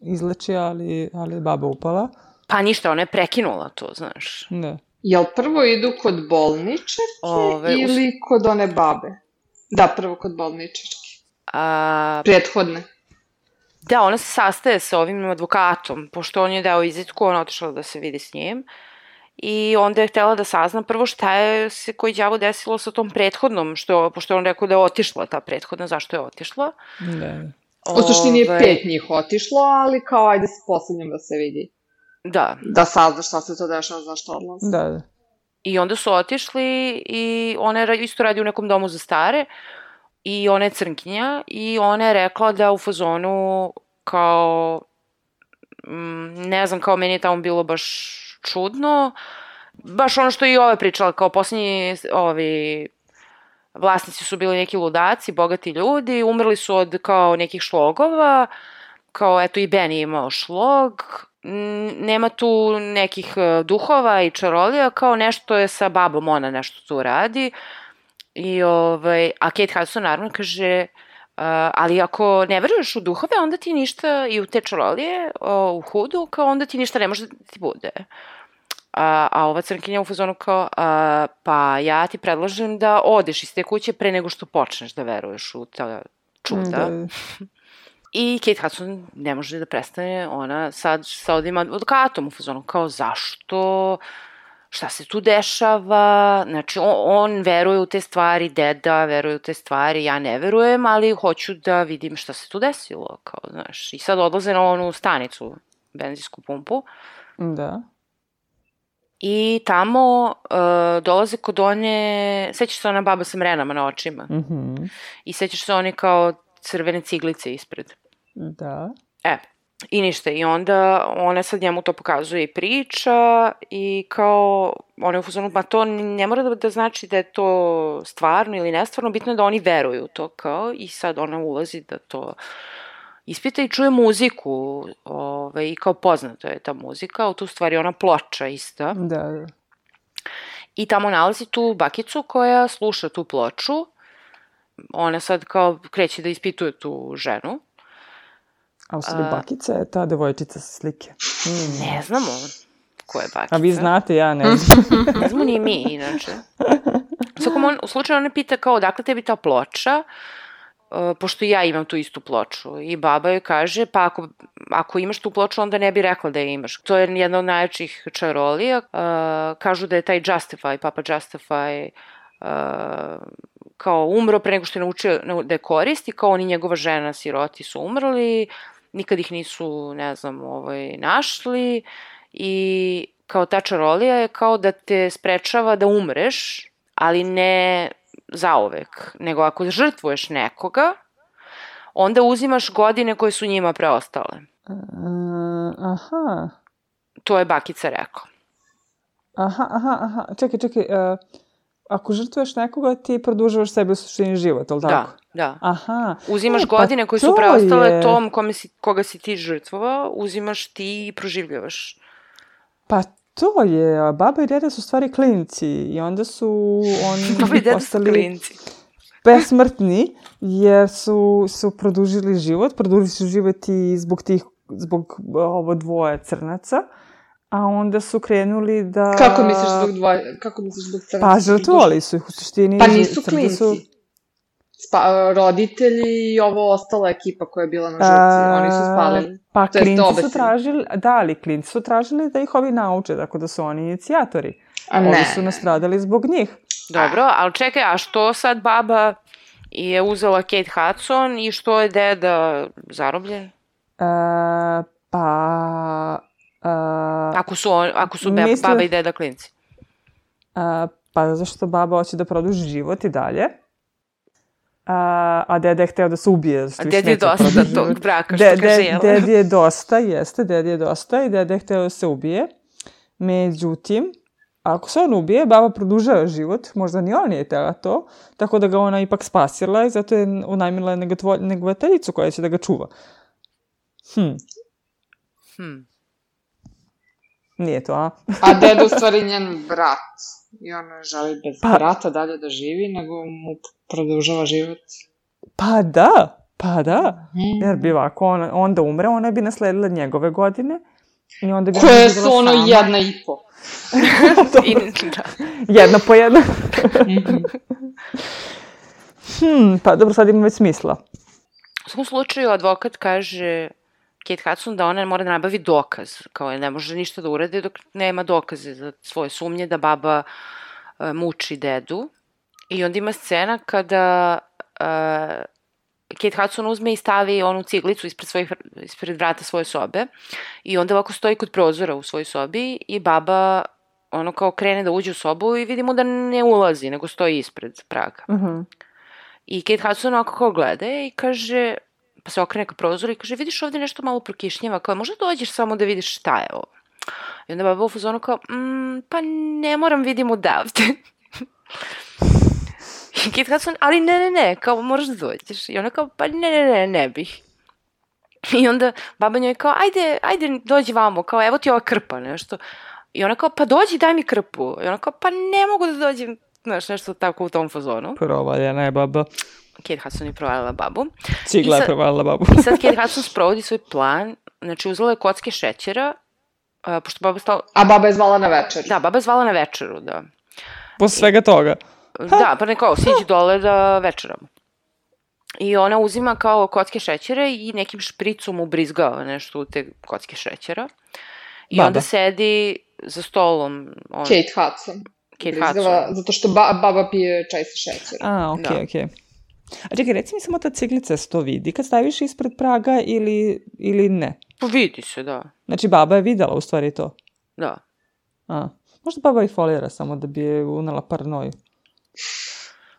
izleči, ali, ali baba upala? Pa ništa, ona je prekinula to, znaš. Da. Jel prvo idu kod bolničarke Ove, ili us... kod one babe? Da, prvo kod bolničarke. A... Prethodne. Da, ona se sastaje sa ovim advokatom, pošto on je dao izitku, ona otišla da se vidi s njim. Uh, i onda je htela da sazna prvo šta je se koji đavo desilo sa tom prethodnom, što, pošto je on rekao da je otišla ta prethodna, zašto je otišla. Da. U suštini je pet njih otišlo, ali kao ajde s poslednjom da se vidi. Da. Da sazna šta se to dešava, zašto odlazi. Da, da. I onda su otišli i ona je isto radi u nekom domu za stare i ona je crnkinja i ona je rekla da u fazonu kao mm, ne znam, kao meni je tamo bilo baš čudno. Baš ono što i ove pričala, kao poslednji ovi vlasnici su bili neki ludaci, bogati ljudi, umrli su od kao nekih šlogova, kao eto i Ben je imao šlog, nema tu nekih e, duhova i čarolija, kao nešto je sa babom, ona nešto tu radi. I ovaj, a Kate Hudson naravno kaže, ali ako ne veruješ u duhove, onda ti ništa, i u te čarolije, uh, u hudu, kao onda ti ništa ne može da ti bude. A, a ova crnkinja u fazonu kao, a, pa ja ti predlažem da odeš iz te kuće pre nego što počneš da veruješ u ta čuda. Da. I Kate Hudson ne može da prestane, ona sad sa ovim advokatom u fazonu kao zašto, šta se tu dešava, znači on, on veruje u te stvari, deda veruje u te stvari, ja ne verujem, ali hoću da vidim šta se tu desilo, kao, znaš, i sad odlaze na onu stanicu, benzinsku pumpu. Da. I tamo uh, dolaze kod one, sećaš se ona baba sa mrenama na očima. Mm -hmm. I sećaš se one kao crvene ciglice ispred. Da. E, i ništa. I onda ona sad njemu to pokazuje i priča i kao ona je u fuzonu, ma to ne mora da, da znači da je to stvarno ili nestvarno, bitno je da oni veruju to kao i sad ona ulazi da to ispita i čuje muziku, ovaj, i kao poznato je ta muzika, u tu stvari ona ploča ista. Da, da. I tamo nalazi tu bakicu koja sluša tu ploču. Ona sad kao kreće da ispituje tu ženu. A u stvari bakica je ta devojčica sa slike. Mm. Ne znamo ko je bakica. A vi znate, ja ne znam. ne znamo ni mi, inače. Svakom on, u slučaju ona pita kao odakle tebi ta ploča, uh, Uh, pošto ja imam tu istu ploču. I baba joj kaže, pa ako, ako imaš tu ploču, onda ne bi rekla da je imaš. To je jedna od najjačih čarolija. Uh, kažu da je taj Justify, Papa Justify, uh, kao umro pre nego što je naučio da je koristi, kao on i njegova žena siroti su umrli, nikad ih nisu, ne znam, ovaj, našli i kao ta čarolija je kao da te sprečava da umreš, ali ne zaovek, nego ako žrtvuješ nekoga, onda uzimaš godine koje su njima preostale. Uh, aha. To je bakica rekao. Aha, aha, aha. Čekaj, čekaj. Uh, ako žrtvuješ nekoga, ti produžavaš sebi u suštini život, ali tako? Da. Aha. Uzimaš E, pa godine koje su preostale je- tom kome si, koga si ti žrtvovao, uzimaš ti i proživljavaš. Pa to je, baba i deda su stvari klinci i onda su oni Dobro, deda su postali klinci. besmrtni jer su, su produžili život, produžili su život i zbog tih, zbog ovo dvoje crnaca, a onda su krenuli da... Kako misliš zbog dvoje, kako misliš zbog crnaca? Pa žrtvovali su ih u suštini. Pa nisu klinci. su- Spa, roditelji i ovo ostala ekipa koja je bila na žrtvi, oni su spalili. Pa To klinci su tražili, da, ali klinci su tražili da ih ovi nauče, tako da su oni inicijatori. A Ovi ne. su nastradali zbog njih. Dobro, ali čekaj, a što sad baba je uzela Kate Hudson i što je deda zarobljen? E, pa... e, Ako su, on, ako su be, Mislim- baba i deda klinci. a, pa zašto baba hoće da produži život i dalje. A, a deda je hteo da se ubije. A deda je dosta produži tog braka, što De- kaže de- Jela. Dedi je dosta, jeste, dedi je dosta i deda je hteo da se ubije. Međutim, ako se on ubije, baba produžava život, možda ni on nije tela to, tako da ga ona ipak spasila i zato je unajmila negovateljicu koja će da ga čuva. Hm, Hm. nije to, a? A deda u stvari njen brat. I ona ne želi bez Pa- brata dalje da živi, nego mu produžava život. Pa da, pa da. Mm. Jer bi ovako, on, onda umre, ona bi nasledila njegove godine i onda bi ona Koje su ono sama. jedna i po. I, da. Jedna po jedna. Mhm. Hmm, pa dobro, sad ima već smisla. U svakom slučaju, advokat kaže Kate Hudson da ona mora da nabavi dokaz. Kao ne može ništa da urade dok nema dokaze za svoje sumnje da baba e, muči dedu. I onda ima scena kada e, Kate Hudson uzme i stavi onu ciglicu ispred, svojih, ispred vrata svoje sobe i onda ovako stoji kod prozora u svojoj sobi i baba ono kao krene da uđe u sobu i vidimo da ne ulazi, nego stoji ispred praga. Mhm. I Kate Hudson ovako kao gleda i kaže, pa se okrene ka prozoru i kaže, vidiš ovde nešto malo prokišnjava, kao možda dođeš samo da vidiš šta je ovo. I onda baba u fazonu kao, mm, pa ne moram vidim odavde. I Kate Hudson, ali ne, ne, ne, kao moraš da dođeš. I ona kao, pa ne, ne, ne, ne bih. I onda baba njoj kao, ajde, ajde, dođi vamo, kao, evo ti ova krpa, nešto. I ona kao, pa dođi, daj mi krpu. I ona kao, pa ne mogu da dođem, znaš, nešto tako u tom fazonu. Provaljena je baba. Kate Hudson je provalila babu. Cigla je provalila babu. I sad Kate Hudson sprovodi svoj plan, znači uzela je kocke šećera, a, pošto baba stala... A baba je zvala na večer. Da, baba je zvala na večeru, da. Posle svega toga. Da, pa neko, siđi dole da večeramo. I ona uzima kao kocke šećera i nekim špricom ubrizgava nešto u te kocke šećera. I Baba. onda sedi za stolom on, Kate Hudson. Kate Hudson. Zato što ba baba pije čaj sa šećerom. A, okej, Da. okej. A čekaj, reci mi samo ta ciglica se to vidi kad staviš ispred praga ili, ili ne? Pa vidi se, da. Znači, baba je videla u stvari to. Da. A, možda baba i folira samo da bi je unela paranoju.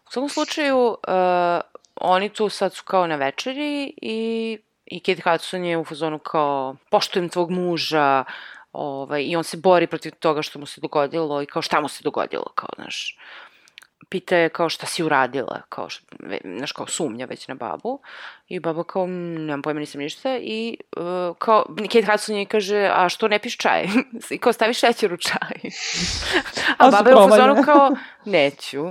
U svakom slučaju, uh, oni tu sad su kao na večeri i, i Kate Hudson je u fazonu kao poštujem tvog muža ovaj, i on se bori protiv toga što mu se dogodilo i kao šta mu se dogodilo, kao, znaš, pita je kao šta si uradila, kao, znaš, kao sumnja već na babu i baba kao, "Mm, nemam pojma, nisam ništa i uh, kao, Kate Hudson je kaže, a što ne piš čaj? I kao, stavi šećer u čaj. a A baba je u fazonu kao, neću.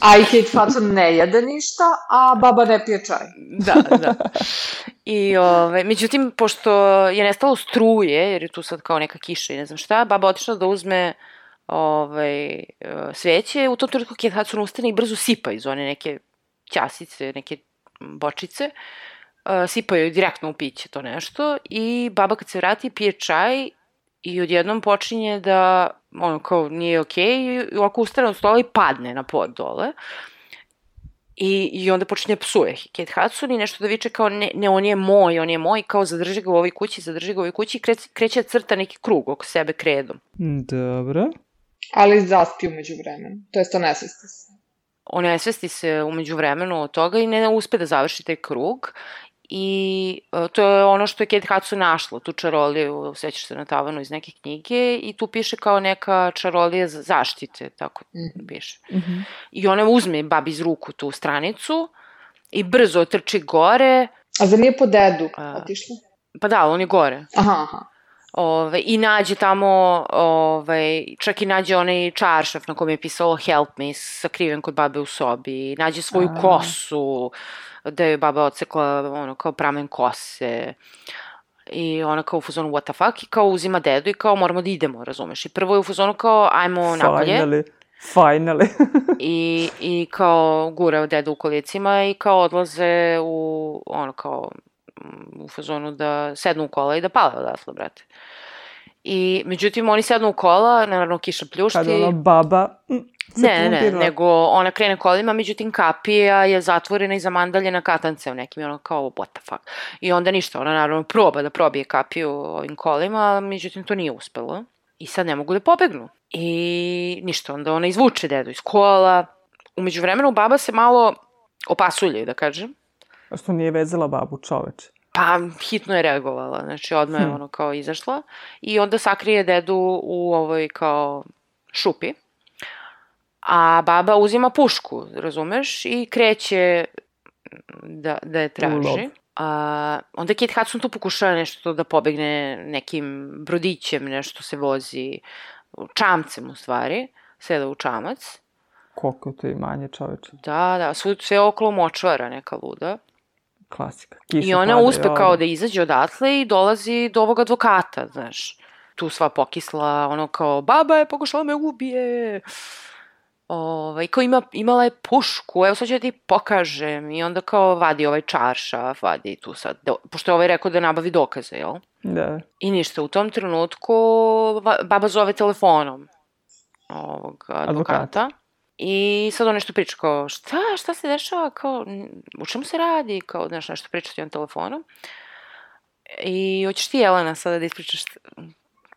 A i Kate Hudson ne jede ništa, a baba ne pije čaj. Da, da. I, ove, međutim, pošto je nestalo struje, jer je tu sad kao neka kiša i ne znam šta, baba otišla da uzme ovaj, e, sveće, u tom trenutku Kate Hudson ustane i brzo sipa iz one neke ćasice, neke bočice, e, sipa joj direktno u piće to nešto i baba kad se vrati pije čaj i odjednom počinje da, ono, kao nije okej, i ovako ustane od stola i padne na pod dole. I, I onda počinje da psuje Kate Hudson i nešto da viče kao ne, ne, on je moj, on je moj, kao zadrži ga u ovoj kući, zadrži ga u ovoj kući i kre, kreće da crta neki krug oko sebe kredom. Dobro. Ali zaspi umeđu vremenu. To jest to nesvesti se. On nesvesti se umeđu vremenu od toga i ne uspe da završi taj krug i e, to je ono što je Kate Hudson našla, tu čaroliju, sećaš se na tavanu iz neke knjige i tu piše kao neka čarolija za zaštite, tako Mhm. piše. Mhm. I ona uzme babi iz ruku tu stranicu i brzo trči gore, A zar nije po dedu otišla? pa da, on je gore. Aha, aha. Ove, I nađe tamo, ove, čak i nađe onaj čaršaf na kom je pisalo help me, sakriven kod babe u sobi, nađe svoju A. kosu, da je baba odsekla ono, kao pramen kose. I ona kao u fazonu what the fuck i kao uzima dedu i kao moramo da idemo, razumeš? I prvo je u fazonu kao ajmo napolje Finally. Finally. i, i kao gura dedu u kolicima i kao odlaze u ono kao u fazonu da sednu u kola i da pale odatle, brate. I međutim oni sednu u kola, naravno kiša pljušti. Kad ona baba... mm, se Ne, ne, nego ona krene kolima, međutim kapija je zatvorena i zamandaljena katancem nekim ono kao what the fuck. I onda ništa, ona naravno proba da probije kapiju ovim kolima, međutim to nije uspelo. I sad ne mogu da pobegnu. I ništa, onda ona izvuče dedu iz kola. Umeđu vremenu baba se malo opasulje, da kažem. A Što nije vezala babu čoveče. Pa hitno je reagovala, znači odmah je Hm. ono kao izašla i onda sakrije dedu u ovoj kao šupi. A baba uzima pušku, razumeš, i kreće da, da je traži. A, onda Kate Hudson tu pokušava nešto da pobegne nekim brodićem, nešto se vozi, čamcem u stvari, seda u čamac. Koliko je to imanje čoveče. Da, da, sve, sve okolo močvara neka luda. Klasika. Kiša I ona uspe kao da izađe odatle i dolazi do ovog advokata, znaš. Tu sva pokisla, ono kao, baba je pokušala me ubije. Ovaj, kao ima, imala je pušku, evo sad ću da ti pokažem. I onda kao vadi ovaj čaršaf, vadi tu sad, do, pošto je ovaj rekao da nabavi dokaze, jel? Da. I ništa, u tom trenutku baba zove telefonom ovog advokata. Advokata. I sad on nešto priča kao, šta, šta se dešava, kao, u čemu se radi, kao, znaš, nešto pričati on telefonom. I hoćeš ti, Jelena, sada da ispričaš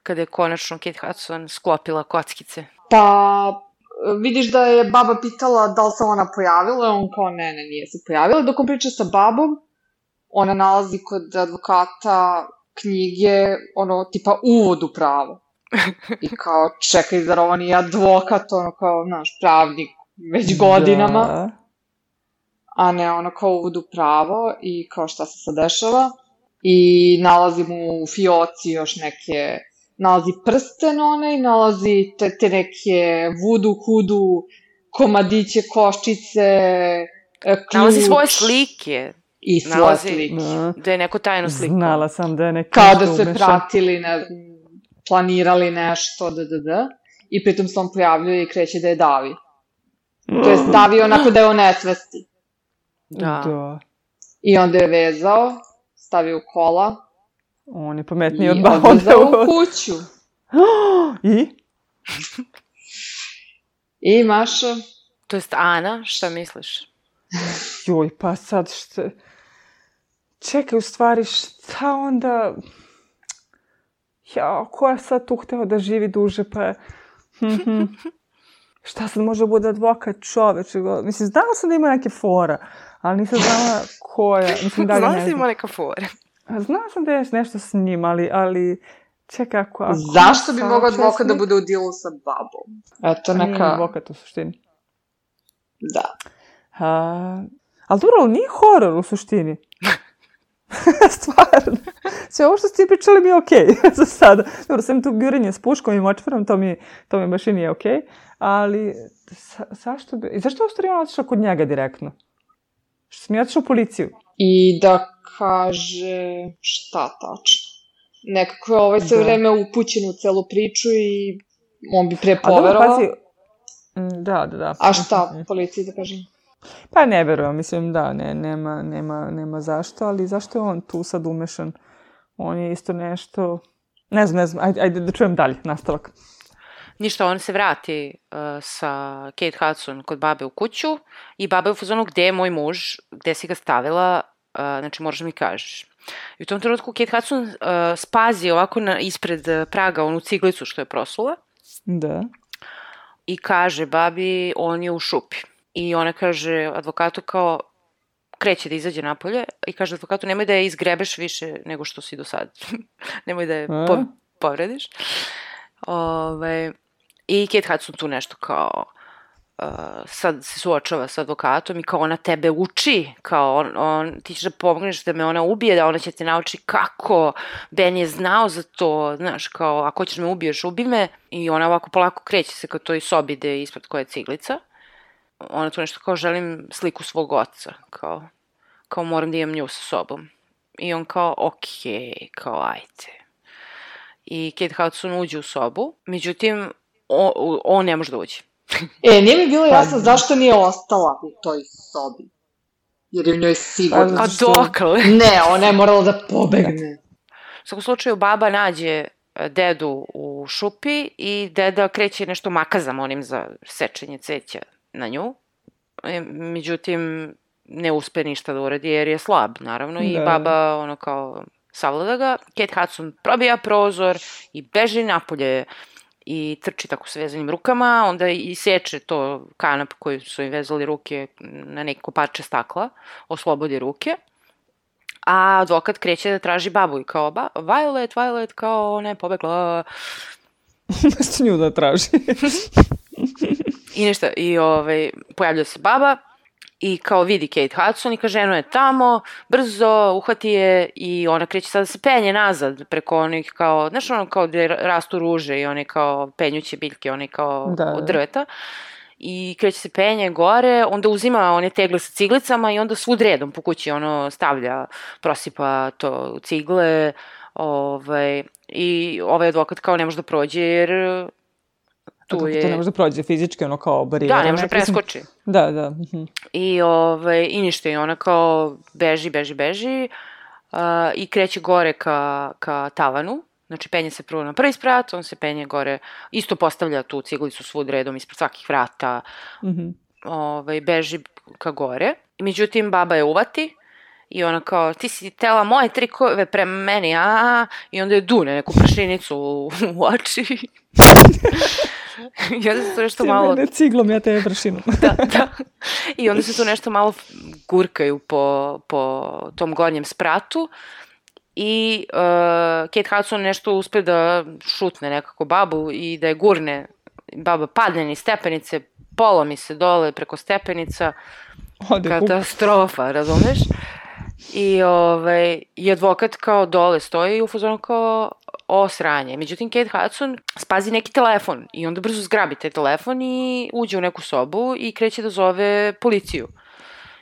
kada je konačno Kate Hudson sklopila kockice. Pa, vidiš da je baba pitala da li se ona pojavila, on kao ne, ne, nije se pojavila. Dok on priča sa babom, ona nalazi kod advokata knjige, ono, tipa uvod u pravo. I kao, čekaj, zar ovo nije advokat, ono kao, znaš, pravnik, već godinama, Da. a ne ono kao uvod u pravo i kao šta se sad dešava. I nalazi mu u fioci još neke, nalazi prsten onaj, nalazi te, te neke vudu, hudu, komadiće, koščice, e, ključ. Nalazi svoje slike, I svoje nalazi- slike. Da. da je neko tajno sliko. Znala sam da je neki Kao da se umešan. pratili, ne znam, planirali nešto, da, da, da. I pritom se on pojavljuje i kreće da je davi. To je davi onako da je on nesvesti. Da. Da. I onda je vezao, stavio u kola On je pametniji i od baba. odvezao u kuću. I? I Maša, To jest Ana, šta misliš? Joj, pa sad što... Čekaj, u stvari, šta onda... Ja, ko je sad tu hteo da živi duže, pa je... Šta sad može bude advokat čoveče? go- Mislim, znala sam da ima neke fora, ali nisam znala koja. Mislim, da li Znala ne znam. ima neka fora. Znala sam da je nešto s njim, ali, ali čekaj, ako... ako zašto bi mogao advokat da bude u dilu sa babom? Eto, A nije neka... advokat u suštini. Da. A, ali dobro, ali nije horor u suštini. Stvarno. Sve ovo što ste pričali mi je okej za sada. Dobro, sam tu gjurenje s puškom i močvarom, to mi, to mi baš i nije okej. Ali, sa, zašto bi... I zašto je ona otišla kod njega direktno? Što sam ja otišla u policiju? I da kaže šta tačno. Nekako je ovaj sve Da. vreme upućen u celu priču i on bi pre A dobro, poverovao. pazi... Mm, Da, da, da. A šta policiji da kažem? Pa ne verujem, mislim da, ne, nema, nema, nema zašto, ali zašto je on tu sad umešan? On je isto nešto... Ne znam, ne znam, ajde, ajde da čujem dalje, nastavak. Ništa, on se vrati uh, sa Kate Hudson kod babe u kuću i baba je u fazonu gde je moj muž, gde si ga stavila, uh, znači moraš da mi kažeš. I u tom trenutku Kate Hudson uh, spazi ovako na, ispred uh, praga onu ciglicu što je prosula Da. i kaže babi on je u šupi. I ona kaže advokatu kao kreće da izađe napolje i kaže advokatu nemoj da je izgrebeš više nego što si do sad. nemoj da je po, povrediš. Ove, I Kate Hudson tu nešto kao uh, sad se suočava sa advokatom i kao ona tebe uči, kao on, on, ti ćeš da pomogneš da me ona ubije, da ona će te nauči kako, Ben je znao za to, znaš, kao ako ćeš me ubiješ, ubi me i ona ovako polako kreće se ka toj sobi gde je ispred koja je ciglica. Ona tu nešto kao želim sliku svog oca, kao, kao moram da imam nju sa sobom. I on kao, okej, okay, kao ajde. I Kate Hudson uđe u sobu, međutim, on, on ne može da uđe. E, nije mi bilo jasno zašto nije ostala u toj sobi. Jer je u njoj sigurno. A dokle? Ne, ona je morala da pobegne. U svakom slučaju, baba nađe e, dedu u šupi i deda kreće nešto makazama onim za sečenje cveća na nju. E, međutim, ne uspe ništa da uradi jer je slab, naravno, i Da. baba ono kao savlada ga. Kate Hudson probija prozor i beži napolje i trči tako sa vezanim rukama, onda i seče to kanap koji su im vezali ruke na neko parče stakla, oslobodi ruke. A advokat kreće da traži babu i kao, ba, Violet, Violet, kao ona je pobegla. Mesto nju da traži. I ništa, i ovaj, pojavlja se baba i kao vidi Kate Hudson i kaže, eno je tamo, brzo, uhvati je i ona kreće sad da se penje nazad preko onih kao, znaš ono kao gde rastu ruže i one kao penjuće biljke, one kao Da, da. od drveta. I kreće se penje gore, onda uzima one tegle sa ciglicama i onda svud redom po kući ono stavlja, prosipa to cigle, ovaj, i ovaj advokat kao ne može da prođe jer tu Kako je... to ne može da prođe fizički, ono kao barijera. Da, ne može da preskoči. Da, da. mhm. I, ovaj, I ništa, i ona kao beži, beži, beži uh, i kreće gore ka, ka tavanu. Znači, penje se prvo na prvi sprat, on se penje gore, isto postavlja tu ciglicu svud redom ispred svakih vrata, Mhm. ovaj, beži ka gore. Međutim, baba je uvati i ona kao, ti si tela moje trikove prema meni, a I onda je dune neku prašinicu u, u oči. I onda se to nešto Ti malo... mene ciglom, ja tebe prašinu. da, da. I onda se tu nešto malo gurkaju po, po tom gornjem spratu i uh, Kate Hudson nešto uspe da šutne nekako babu i da je gurne. Baba padne ni stepenice, polomi se dole preko stepenica, Ode katastrofa, razumeš? I, ovaj, I advokat kao dole stoji i u fazonu kao o sranje. Međutim, Kate Hudson spazi neki telefon i onda brzo zgrabi taj telefon i uđe u neku sobu i kreće da zove policiju.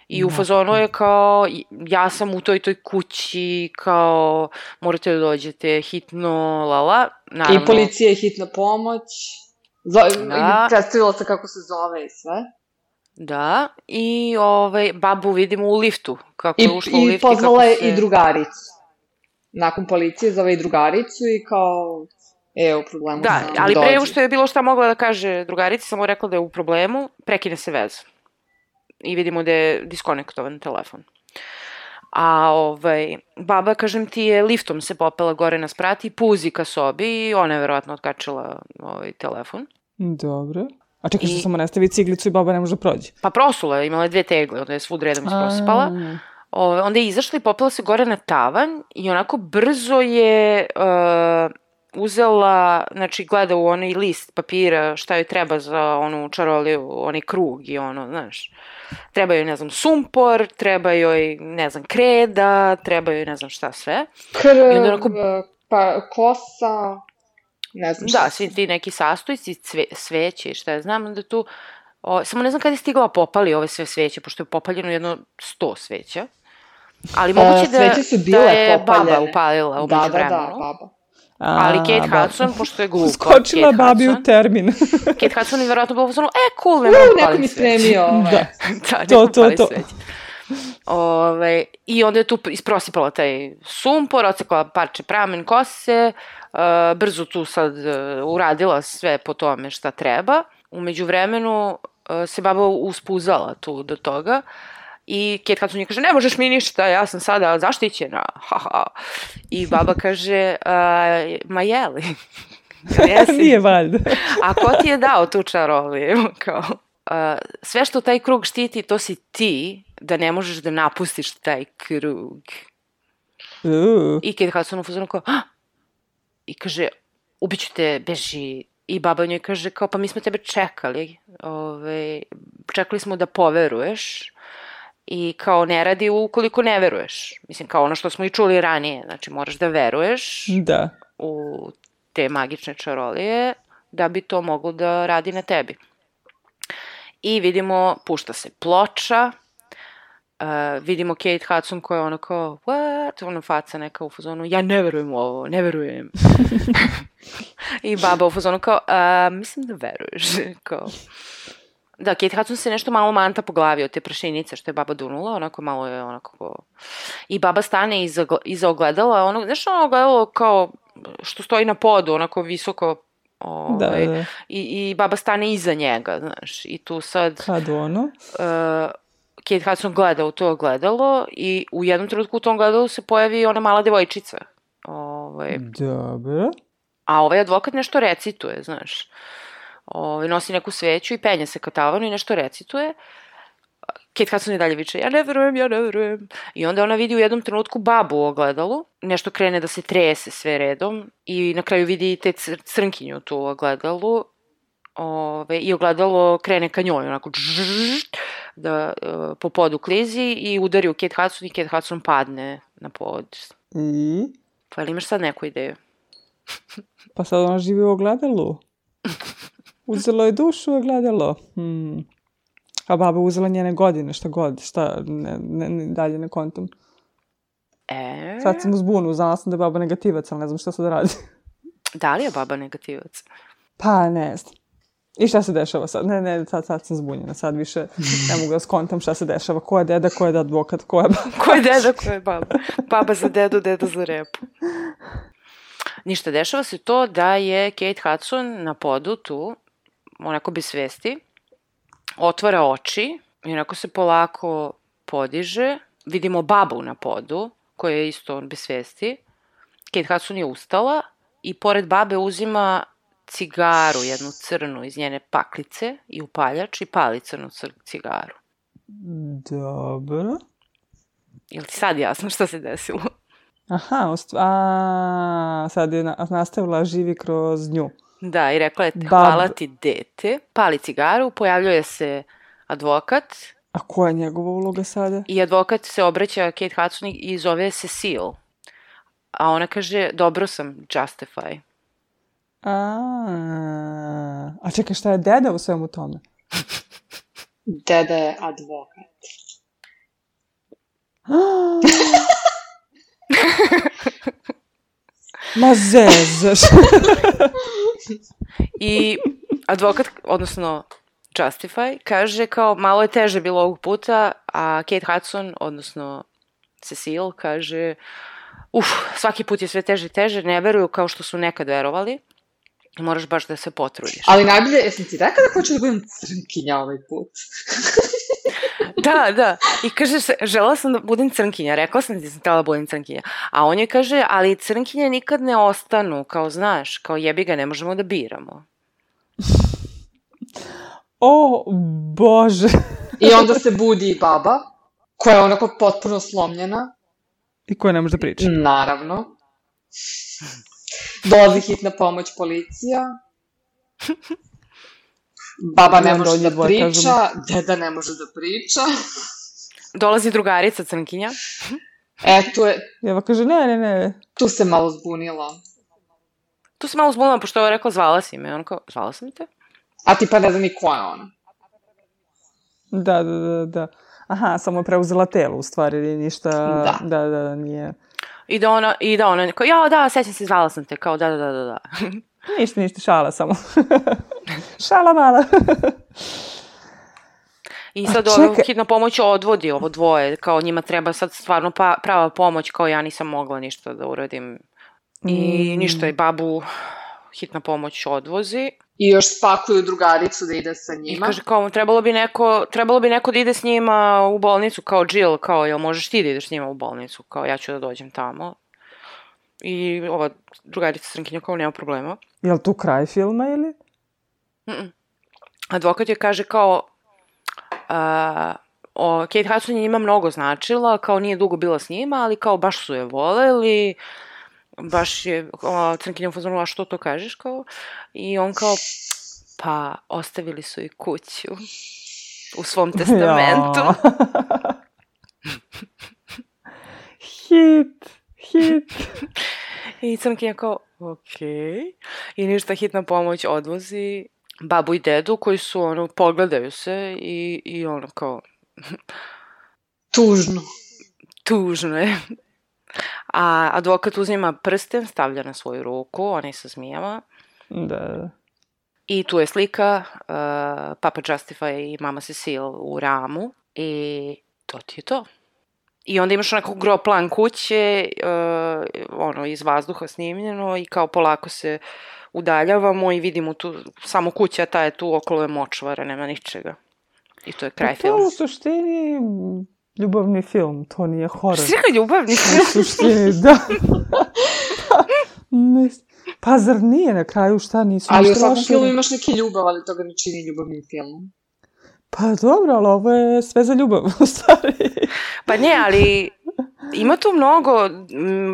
I u fazonu je kao, ja sam u toj toj kući, kao, morate da dođete hitno, lala. Naravno, I policija je hitna pomoć. Zo Da. Predstavila se kako se zove i sve. Da, i ovaj, babu vidimo u liftu, kako I, je ušla u i lift pozvala je kako se... i drugaricu. Nakon policije zove i drugaricu i kao, e, u problemu Da, sam, ali pre nego što je bilo šta mogla da kaže drugarici, samo rekla da je u problemu, prekine se veza. I vidimo da je diskonektovan telefon. A ovaj, baba, kažem ti, je liftom se popela gore na sprat i puzi ka sobi i ona je verovatno otkačila ovaj telefon. Dobro. A čekaj što I- samo ne stavi ciglicu i baba ne može da prođe. Pa prosula je, imala je dve tegle, onda je svud redom isprosipala. A, Ove, onda je izašla i popela se gore na tavan i onako brzo je uh, uzela, znači gleda u onaj list papira šta joj treba za onu čaroliju, onaj krug i ono, znaš. Treba joj, ne znam, sumpor, treba joj, ne znam, kreda, treba joj, ne znam šta sve. Krv, I onda onako- pa kosa, ne znam šta. Da, svi ti neki sastojci, cve, sveće i šta ja znam, onda tu, o, samo ne znam kada je stigla popali ove sve sveće, pošto je popaljeno jedno sto sveća. Ali moguće da, sveće su da bile je baba popaljene. upalila u Da, da, međuvremenu. da, baba. a, Ali Kate ba- Hudson, pošto je glupa, Skočila Kate babi u Hudson, termin. Kate Hudson je verovatno bila u fazonu, e, cool, ne U, mogu neko mi spremio ovaj. Da. da, To, to, to. sveće. Ove, I onda je tu isprosipala taj sumpor, ocekla parče pramen kose, uh, brzo tu sad uh, uradila sve po tome šta treba. Umeđu vremenu uh, se baba uspuzala tu do toga i Kate Hudson je kaže, ne možeš mi ništa, ja sam sada zaštićena. Haha. I baba kaže, uh, ma jeli? Nije valjda. A ko ti je dao tu čaroliju? Kao, uh, sve što taj krug štiti, to si ti, da ne možeš da napustiš taj krug. Uh, I Kate Hudson u fazonu kao, "Ah!" i kaže, ubiću te, beži, I baba njoj kaže kao, pa mi smo tebe čekali, ove, čekali smo da poveruješ i kao ne radi ukoliko ne veruješ. Mislim, kao ono što smo i čuli ranije, znači moraš da veruješ Da. u te magične čarolije da bi to moglo da radi na tebi. I vidimo, pušta se ploča, uh, vidimo Kate Hudson koja je ono kao, what? Ono faca neka u fazonu, ja ne verujem u ovo, ne verujem. I baba u fazonu kao, uh, mislim da veruješ. kao, Da, Kate Hudson se nešto malo manta po glavi od te prašinice što je baba dunula, onako malo je onako... I baba stane iza, iza ogledala, ono, znaš ono ogledalo kao što stoji na podu, onako visoko, Da, ovaj, da. i, i baba stane iza njega, znaš, i tu sad Kad ono? uh, Kate Hudson gleda u to ogledalo i u jednom trenutku u tom ogledalu se pojavi ona mala devojčica. Ovaj, Dobro. a ovaj advokat nešto recituje, znaš. Ovaj, nosi neku sveću i penje se ka tavanu i nešto recituje. Kate Hudson je dalje viče, ja ne verujem, ja ne verujem. I onda ona vidi u jednom trenutku babu u ogledalu, nešto krene da se trese sve redom i na kraju vidi te cr crnkinju tu u ogledalu Ove, i ogledalo krene ka njoj, onako džžžž, da uh, po podu klizi i udari u Kate Hudson i Kate Hudson padne na pod. I? Pa ili imaš sad neku ideju? Pa sad ona živi u ogledalu. Uzelo je dušu u ogledalo. Hmm. A baba uzela njene godine, šta god, šta, ne, ne, ne dalje ne kontam. E, Sad sam u zbunu, znala sam da je baba negativac, ali ne znam šta sad radi. da li je baba negativac? Pa, ne znam. I šta se dešava sad? Ne, ne, sad, sad sam zbunjena. Sad više ne mogu da skontam šta se dešava. Ko je deda, ko je advokat, ko je baba. Ko je deda, ko je baba? Baba za dedu, deda za repu. Ništa, dešava se to da je Kate Hudson na podu tu, onako bez svesti, otvara oči i onako se polako podiže. Vidimo babu na podu, koja je isto bez svesti. Kate Hudson je ustala i pored babe uzima cigaru, jednu crnu iz njene paklice i upaljač i pali crnu cr cigaru. Dobro. Je li ti sad jasno šta se desilo? Aha, ost- a, sad je na- nastavila živi kroz nju. Da, i rekla je, Bab- hvala ti dete, pali cigaru, pojavljuje se advokat A koja je njegova uloga sada? i advokat se obraća Kate Hudson i zove Cecile. A ona kaže, dobro sam, justify. A, a čekaj, šta je deda u svemu tome? Deda je advokat. Ma zezaš. I advokat, odnosno Justify, kaže kao malo je teže bilo ovog puta, a Kate Hudson, odnosno Cecile, kaže uf, svaki put je sve teže i teže, ne veruju kao što su nekad verovali. I moraš baš da se potrudiš. Ali najbolje, jesam ti rekao da hoću da budem crnkinja ovaj put? Da, da. I kaže, se- žela sam da budem crnkinja. Rekla sam ti da sam htjela da budem crnkinja. A on joj kaže, ali crnkinje nikad ne ostanu, kao znaš, kao jebi ga, ne možemo da biramo. O, bože. I onda se budi i baba, koja je onako potpuno slomljena, I ko ne može da priča? naravno. Dolazi hitna pomoć policija. Baba ne može da priča, deda ne može da priča. Dolazi drugarica crnkinja. E, tu, je, Eva kaže, ne, ne, ne. tu se malo zbunila. Tu se malo zbunila, pošto je rekla zvala si me. On kao, zvala sam te? A ti pa ne znam ni ko je ona. Da, da, da, da. Aha, samo je preuzela telo, u stvari, ništa... Da. Da, da, da, nije... I da ona, i da ona, kao, ja, da, sećam se, zvala sam te, kao, da, da, da, da, da. Ništa, ništa, šala samo. šala mala. I sad čekaj. hitna pomoć odvodi ovo dvoje, kao njima treba sad stvarno pa, prava pomoć, kao ja nisam mogla ništa da uradim. I Mm. ništa, i babu hitna pomoć odvozi. I još spakuju drugaricu da ide sa I njima. kaže kao, trebalo bi, neko, trebalo bi neko da ide s njima u bolnicu, kao Jill, kao, jel možeš ti da ideš s njima u bolnicu, kao ja ću da dođem tamo. I ova drugarica Srnkinja kao nema problema. Je li tu kraj filma ili? Mm-mm. Advokat je kaže kao, a, o, Kate Hudson je njima mnogo značila, kao nije dugo bila s njima, ali kao baš su je voleli, baš je o, crnkinja u fazonu, a što to kažeš kao? I on kao, pa ostavili su i kuću u svom testamentu. Ja. hit, hit. I crnkinja kao, okej. I ništa hitna pomoć odvozi babu i dedu koji su ono, pogledaju se i, i ono kao, Tužno. tužno je. A advokat uzima prsten, stavlja na svoju ruku, onaj sa zmijama. Da, da. I tu je slika uh, Papa Justify i Mama Cecile u ramu i to ti je to. I onda imaš onako gro plan kuće, uh, ono, iz vazduha snimljeno i kao polako se udaljavamo i vidimo tu samo kuća, ta je tu okolo je močvara, nema ničega. I to je kraj Pa to filma. u suštini ljubavni film, to nije horor. Svi ga ljubavni U suštini, da. pa, pa zar nije na kraju šta nisu Ali u svakom filmu imaš neki ljubav, ali to ga ne čini ljubavnim filmom. Pa dobro, ali ovo je sve za ljubav, u stvari. Pa ne, ali ima tu mnogo,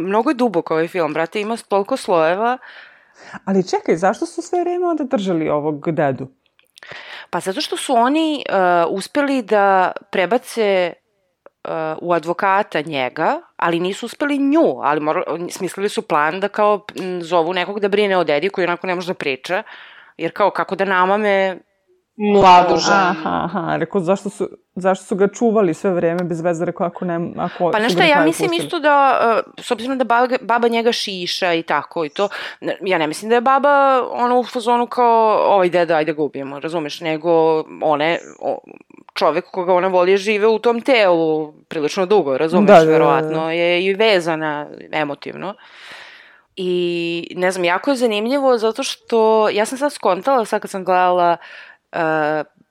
mnogo je duboko ovaj film, brate, ima toliko slojeva. Ali čekaj, zašto su sve vreme onda držali ovog dedu? Pa zato što su oni uh, uspeli da prebace u advokata njega, ali nisu uspeli nju, ali mora, smislili su plan da kao zovu nekog da brine o dedi koji onako ne može da priča, jer kao kako da namame Mladu ženu. Aha, aha, rekao zašto su, zašto su ga čuvali sve vreme bez veze, rekao ako ne, ako Pa nešto, ja kraju mislim pustili. isto da, uh, s obzirom da baba, baba njega šiša i tako i to, ja ne mislim da je baba ono u fazonu kao ovaj deda, ajde ga ubijemo, razumeš, nego one, o, čovek koga ona voli žive u tom telu prilično dugo, razumeš, Da, da, da, da. verovatno je i vezana emotivno. I ne znam, jako je zanimljivo zato što ja sam sad skontala, sad kad sam gledala uh,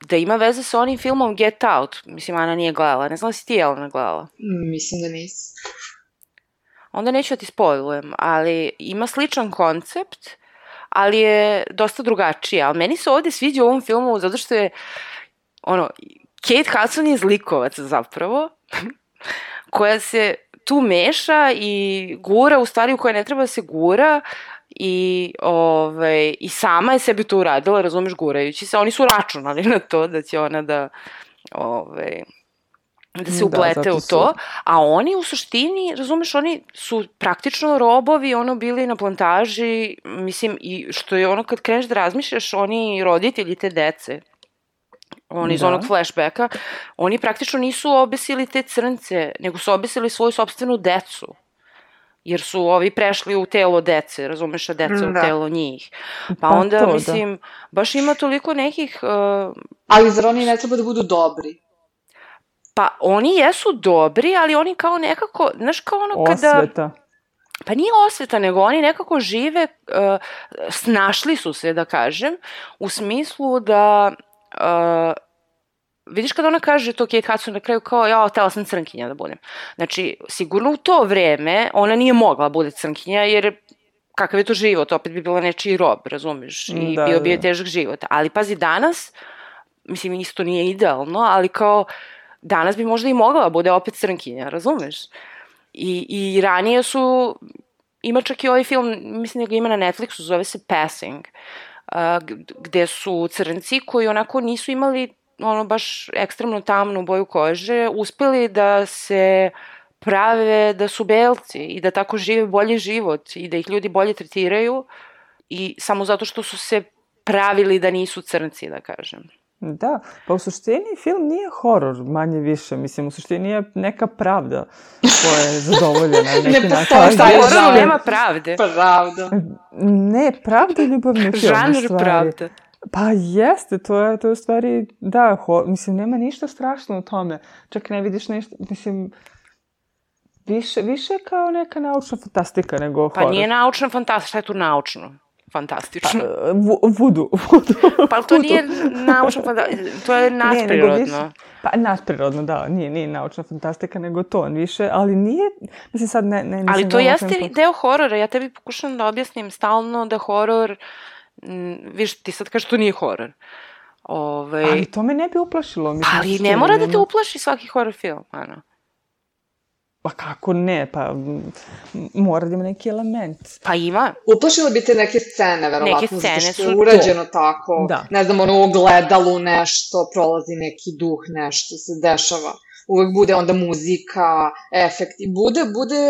da ima veze sa onim filmom Get Out. Mislim, Ana nije gledala. Ne znam si ti Jelena gledala. Mm, Mislim da nisi. Onda neću da ti spojlujem, ali ima sličan koncept, ali je dosta drugačija. Ali meni se ovde sviđa u ovom filmu zato što je, ono, Kate Hudson je zlikovac zapravo, koja se tu meša i gura u stvari u koje ne treba da se gura i, ovaj, i sama je sebi to uradila, razumeš, gurajući se. Oni su računali na to da će ona da, ovaj, da se Da, uplete zato u su- to, a oni u suštini, razumeš, oni su praktično robovi, ono bili na plantaži, mislim, i što je ono kad kreneš da razmišljaš, oni roditelji te dece, oni iz Da. onog flashbacka, oni praktično nisu obesili te crnce, nego su obesili svoju sobstvenu decu. Jer su ovi prešli u telo dece, razumeš, a deca u Da. telo njih. Pa, Pa onda, to, da. mislim, baš ima toliko nekih uh, Ali zar oni ne treba da budu dobri? Pa oni jesu dobri, ali oni kao nekako, znaš kao ono kada... Osveta. Pa nije osveta, nego oni nekako žive, uh, snašli su se, da kažem, u smislu da... Uh, vidiš kada ona kaže to Kate Hudson na kraju kao, ja, htela sam crnkinja da budem. Znači, sigurno u to vreme ona nije mogla da bude crnkinja, jer kakav je to život, opet bi bila nečiji rob, razumeš, i Da, bio bi da. je težak život. Ali pazi, danas, mislim, isto nije idealno, ali kao, danas bi možda i mogla da bude opet crnkinja, razumeš? I, I ranije su, ima čak i ovaj film, mislim da ga ima na Netflixu, zove se Passing, g- gde su crnci koji onako nisu imali ono baš ekstremno tamnu boju kože, uspeli da se prave da su belci i da tako žive bolji život i da ih ljudi bolje tretiraju i samo zato što su se pravili da nisu crnci, da kažem. Da, pa u suštini film nije horor, manje više. Mislim, u suštini je neka pravda koja je zadovoljena na neki Ne postoji taj U je- žanr. hororu nema pravde. Pravda. Ne, pravda je ljubavni film. Žanr stvari. Pa jeste, to je, to je u stvari, da, ho, mislim, nema ništa strašno u tome. Čak ne vidiš ništa, mislim, više, više kao neka naučna fantastika nego Pa horor. nije naučna fantastika, šta je tu naučno? Fantastično. E, vu, vudu, vudu. Pa, to nije naučna fantastika, to je nadprirodno. više- Pa nadprirodno, da, nije, nije naučna fantastika, nego to više, ali nije, mislim sad ne, ne Ali to veoma jeste deo horora. Ja tebi pokušam da objasnim stalno da horor, m, viš, ti sad kažeš to nije horor. Ove, Ali to me ne bi uplašilo. Mislim, ali ne mora da te nema- uplaši svaki horor film, ano. Pa kako ne, pa mora da ima neki element. Pa ima. Uplašile bi te neke scene, verovatno, Neke scene zato što je su urađeno tako. Da. Ne znam, ono, u ogledalu nešto, prolazi neki duh, nešto se dešava. Uvek bude onda muzika, efekti. Bude, bude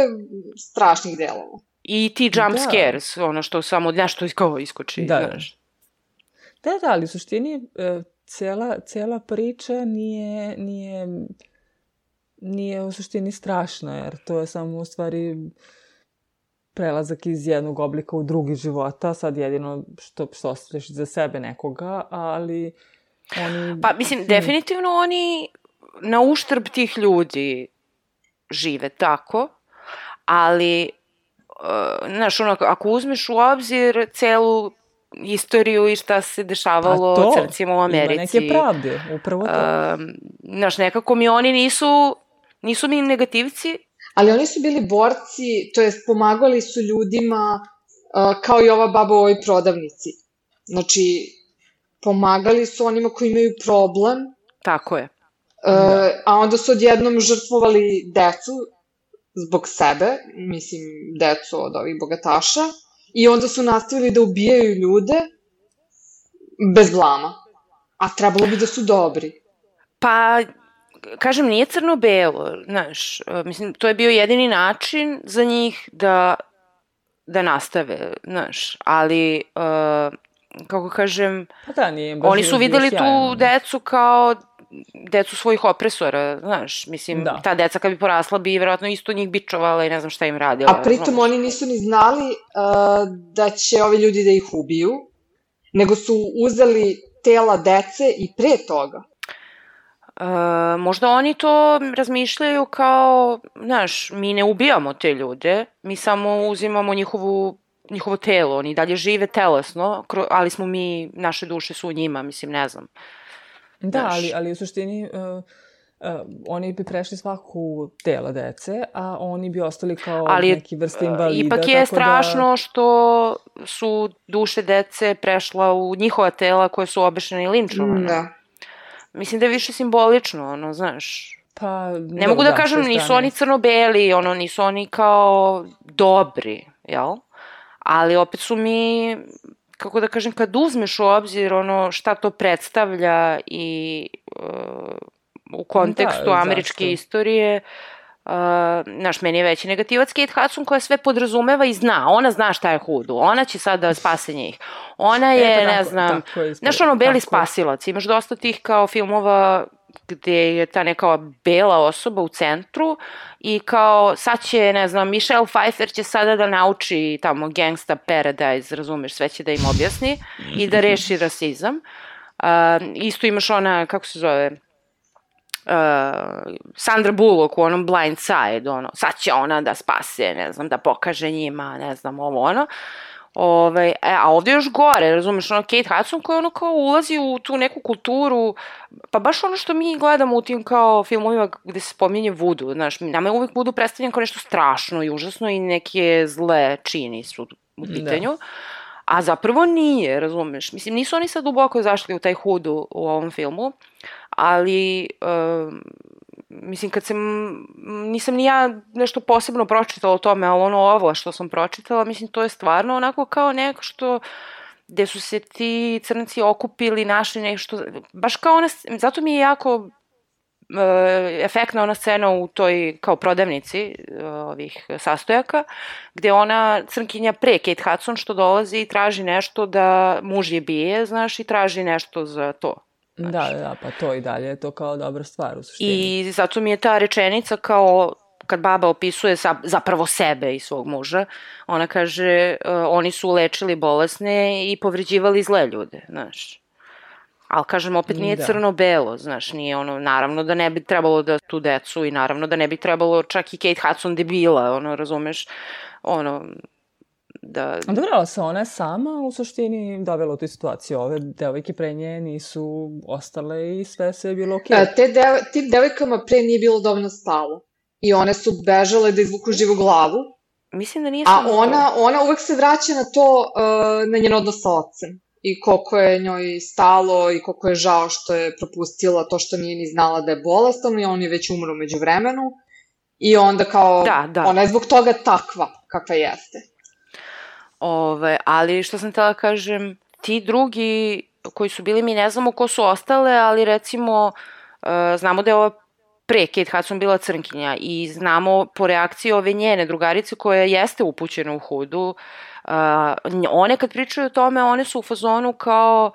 strašnih delova. I ti jump Da. scares, ono što samo nešto kao iskoči, Da, znaš. Da, da, ali u suštini e, cela, cela priča nije, nije, nije u suštini strašna, jer to je samo u stvari prelazak iz jednog oblika u drugi života, sad jedino što, što ostavljaš za sebe nekoga, ali oni... Pa, mislim, definitivno oni na uštrb tih ljudi žive tako, ali, znaš, ono, ako uzmeš u obzir celu istoriju i šta se dešavalo Pa to, crncima u Americi. Ima neke pravde, upravo to. Um, znaš, nekako mi oni nisu, nisu mi negativci, Ali oni su bili borci, to jest pomagali su ljudima uh, kao i ova baba u ovoj prodavnici. Znači, pomagali su onima koji imaju problem, tako je. uh, a onda su odjednom žrtvovali decu zbog sebe, mislim, decu od ovih bogataša, i onda su nastavili da ubijaju ljude bez blama. A trebalo bi da su dobri. Pa, kažem, nije crno-belo, znaš, mislim, to je bio jedini način za njih da, da nastave, znaš, ali, uh, kako kažem, Pa da, nije oni su videli tu decu kao decu svojih opresora, znaš, mislim, Da. ta deca kad bi porasla bi verovatno isto njih bičovala i ne znam šta im radila. A pritom razumeš? oni nisu ni znali uh, da će ovi ljudi da ih ubiju, nego su uzeli tela dece i pre toga. E, možda oni to razmišljaju kao, znaš, mi ne ubijamo te ljude, mi samo uzimamo njihovu njihovo telo, oni dalje žive telesno, ali smo mi, naše duše su u njima, mislim, ne znam. Da, ali, ali u suštini uh, uh, oni bi prešli svaku tela dece, a oni bi ostali kao Ali neki vrste e, invalida. Ipak je tako strašno što su duše dece prešla u njihova tela koje su obešene i linčovane. Da. Mislim da je više simbolično, ono, znaš. Da, pa, Ne mogu da kažem, nisu oni crno-beli, ono, nisu oni kao dobri, jel? Ali opet su mi, kako da kažem, kad uzmeš u obzir ono šta to predstavlja i uh, u kontekstu Da, američke zašto? istorije, Uh, znaš, meni je veći negativac Kate Hudson koja sve podrazumeva i zna. Ona zna šta je hudu. Ona će sad da spase njih. Ona je, E, pa ne tako- znam, tako je znaš ono, beli tako. spasilac. Imaš dosta tih kao filmova gde je ta neka bela osoba u centru i kao sad će, ne znam, Michelle Pfeiffer će sada da nauči tamo Gangsta Paradise, razumeš, sve će da im objasni i da reši rasizam. Uh, isto imaš ona, kako se zove, uh, Sandra Bullock u onom Blind Side, ono, sad će ona da spase, ne znam, da pokaže njima, ne znam, ovo ono. Ove, e, a ovde je još gore, razumeš, ono, Kate Hudson koja ono kao ulazi u tu neku kulturu, pa baš ono što mi gledamo u tim kao filmovima gde se spominje vudu, znaš, nama je uvek vudu predstavljen kao nešto strašno i užasno i neke zle čini su u pitanju. A zapravo nije, razumeš? Mislim, nisu oni sad duboko zašli u taj hudu u ovom filmu, ali um, mislim kad sam nisam ni ja nešto posebno pročitala o tome, ali ono ovo što sam pročitala, mislim to je stvarno onako kao neko što gde su se ti crnci okupili, našli nešto, baš kao ona, zato mi je jako e, efektna ona scena u toj kao prodavnici e, ovih sastojaka, gde ona crnkinja pre Kate Hudson što dolazi i traži nešto da muž je bije, znaš, i traži nešto za to. Da, da, pa to i dalje je to kao dobra stvar u suštini. I zato mi je ta rečenica kao kad baba opisuje sa, zapravo sebe i svog muža, ona kaže uh, oni su lečili bolesne i povređivali zle ljude, znaš. Ali kažem, opet nije Da. crno-belo, znaš, nije ono, naravno da ne bi trebalo da tu decu i naravno da ne bi trebalo čak i Kate Hudson debila, ono, razumeš, ono, da... Dobro, ali se ona je sama u suštini dovela u tu situaciju. Ove devojke pre nje nisu ostale i sve se je bilo okej. E, te dev, tim devojkama pre nije bilo dovoljno stalo. I one su bežale da izvuku živu glavu, Mislim da nije a samo to. ona, ona uvek se vraća na to, uh, na njen odnos sa ocem. I koliko je njoj stalo i koliko je žao što je propustila to što nije ni znala da je bolestan i on je već umro među vremenu. I onda kao, Da, da. ona je zbog toga takva kakva jeste. Ove, ali što sam tela kažem, ti drugi koji su bili, mi ne znamo ko su ostale, ali recimo uh, znamo da je ova pre Kate Hudson bila crnkinja i znamo po reakciji ove njene drugarice koja jeste upućena u hudu, uh, one kad pričaju o tome, one su u fazonu kao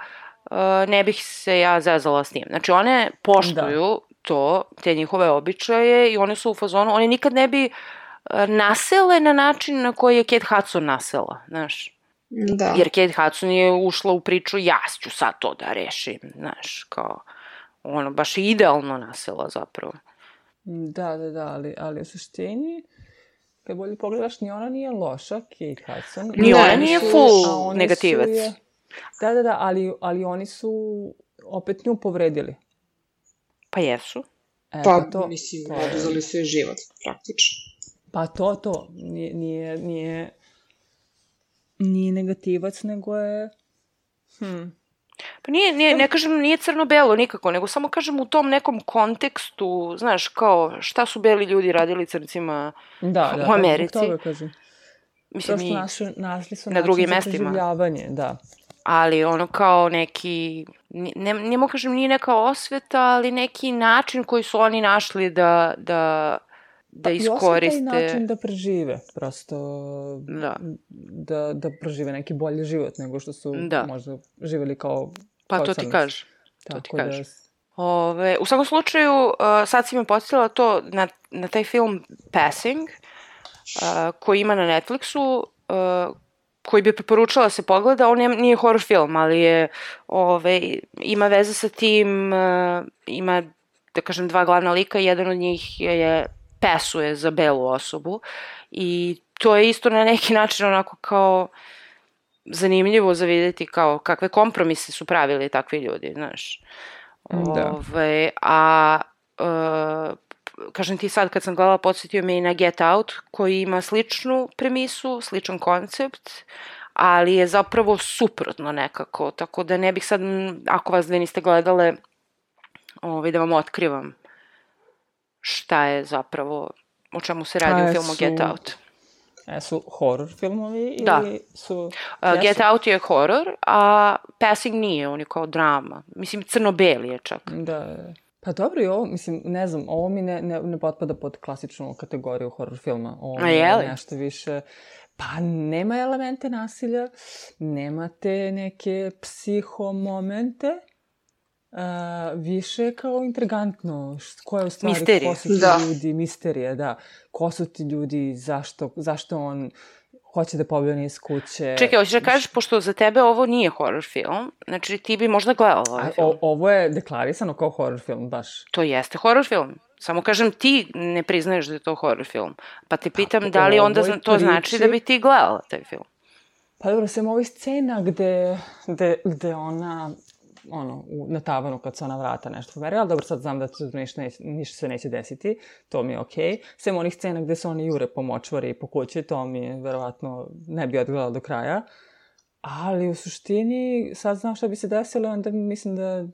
uh, ne bih se ja zezala s tim. Znači one poštuju da. to, te njihove običaje i one su u fazonu, one nikad ne bi uh, nasele na način na koji je Kate Hudson nasela, znaš. Da. Jer Kate Hudson je ušla u priču, ja ću sad to da rešim, znaš, kao, ono, baš idealno nasela zapravo. Da, da, da, ali, ali u suštini, kad bolje pogledaš, ni ona nije loša, Kate Hudson. Ni Ne, ona nije su- full negativac. je- Da, da, da, ali, ali oni su opet nju povredili. Pa jesu. E, Pa, to, mislim, oduzeli su je život, praktično. Pa to, to. Nije, nije, nije, nije negativac, nego je... Hm. Pa nije, nije, ne kažem nije crno-belo nikako, nego samo kažem u tom nekom kontekstu, znaš, kao šta su beli ljudi radili crncima, Da, da. U Americi. Zbog toga kažem. mislim, Prosto našu, našli su na drugim mestima. preživljavanje, da. ali ono kao neki, ne, ne mogu kažem nije neka osveta, ali neki način koji su oni našli da, da, da Pa I iskoriste. osveta i način da prežive, prosto Da. da, da prežive neki bolji život nego što su Da. možda živeli kao Pa kao to ti kaže. to ti kaže. Da, Ove, u svakom slučaju, uh, sad si me podsjetila to na, na taj film Passing, uh, koji ima na Netflixu, uh, koji bi preporučala da se pogleda, on je, nije horror film, ali je, ove, ima veze sa tim, ima, da kažem, dva glavna lika, jedan od njih je pesuje za belu osobu i to je isto na neki način onako kao zanimljivo za videti kao kakve kompromise su pravili takvi ljudi, znaš. Da. Ove, a e, kažem ti sad kad sam gledala podsjetio me i na Get Out koji ima sličnu premisu, sličan koncept, ali je zapravo suprotno nekako, tako da ne bih sad, ako vas dve niste gledale, ovaj, da vam otkrivam šta je zapravo, o čemu se radi A u filmu su- Get Out. E, su horror filmovi Da. ili su... Uh? Get Out je horor, a Passing nije, on je kao drama. Mislim, crno-beli je čak. Da. Pa dobro i ovo, mislim, ne znam, ovo mi ne, ne, ne potpada pod klasičnu kategoriju horror filma. Ovo A je li? nešto više... Pa nema elemente nasilja, nemate neke psihomomente, uh, više kao intrigantno, št- ko je u stvari, Misterija. ko su ti Da. ljudi, misterije, da. Ko su ti ljudi, zašto, zašto on hoće da pobjene iz kuće. Čekaj, hoćeš da kažeš, pošto za tebe ovo nije horror film, znači ti bi možda gledala ovaj A, film. o, ovo je deklarisano kao horror film, baš. To jeste horror film. Samo kažem, ti ne priznaješ da je to horror film. Pa te pitam po da li onda to znači priči- da bi ti gledala taj film. Pa dobro, sem ovih scena gde, gde, gde ona, ono, u, na tavanu kad se ona vrata nešto pomeri, ali dobro, sad znam da ništa, neće, ništa se neće desiti, to mi je okej. Okay. Sem onih scena gde se oni jure po močvari i po kući, to mi je, verovatno, ne bi odgledala do kraja. Ali u suštini, sad znam šta bi se desilo, onda mislim da,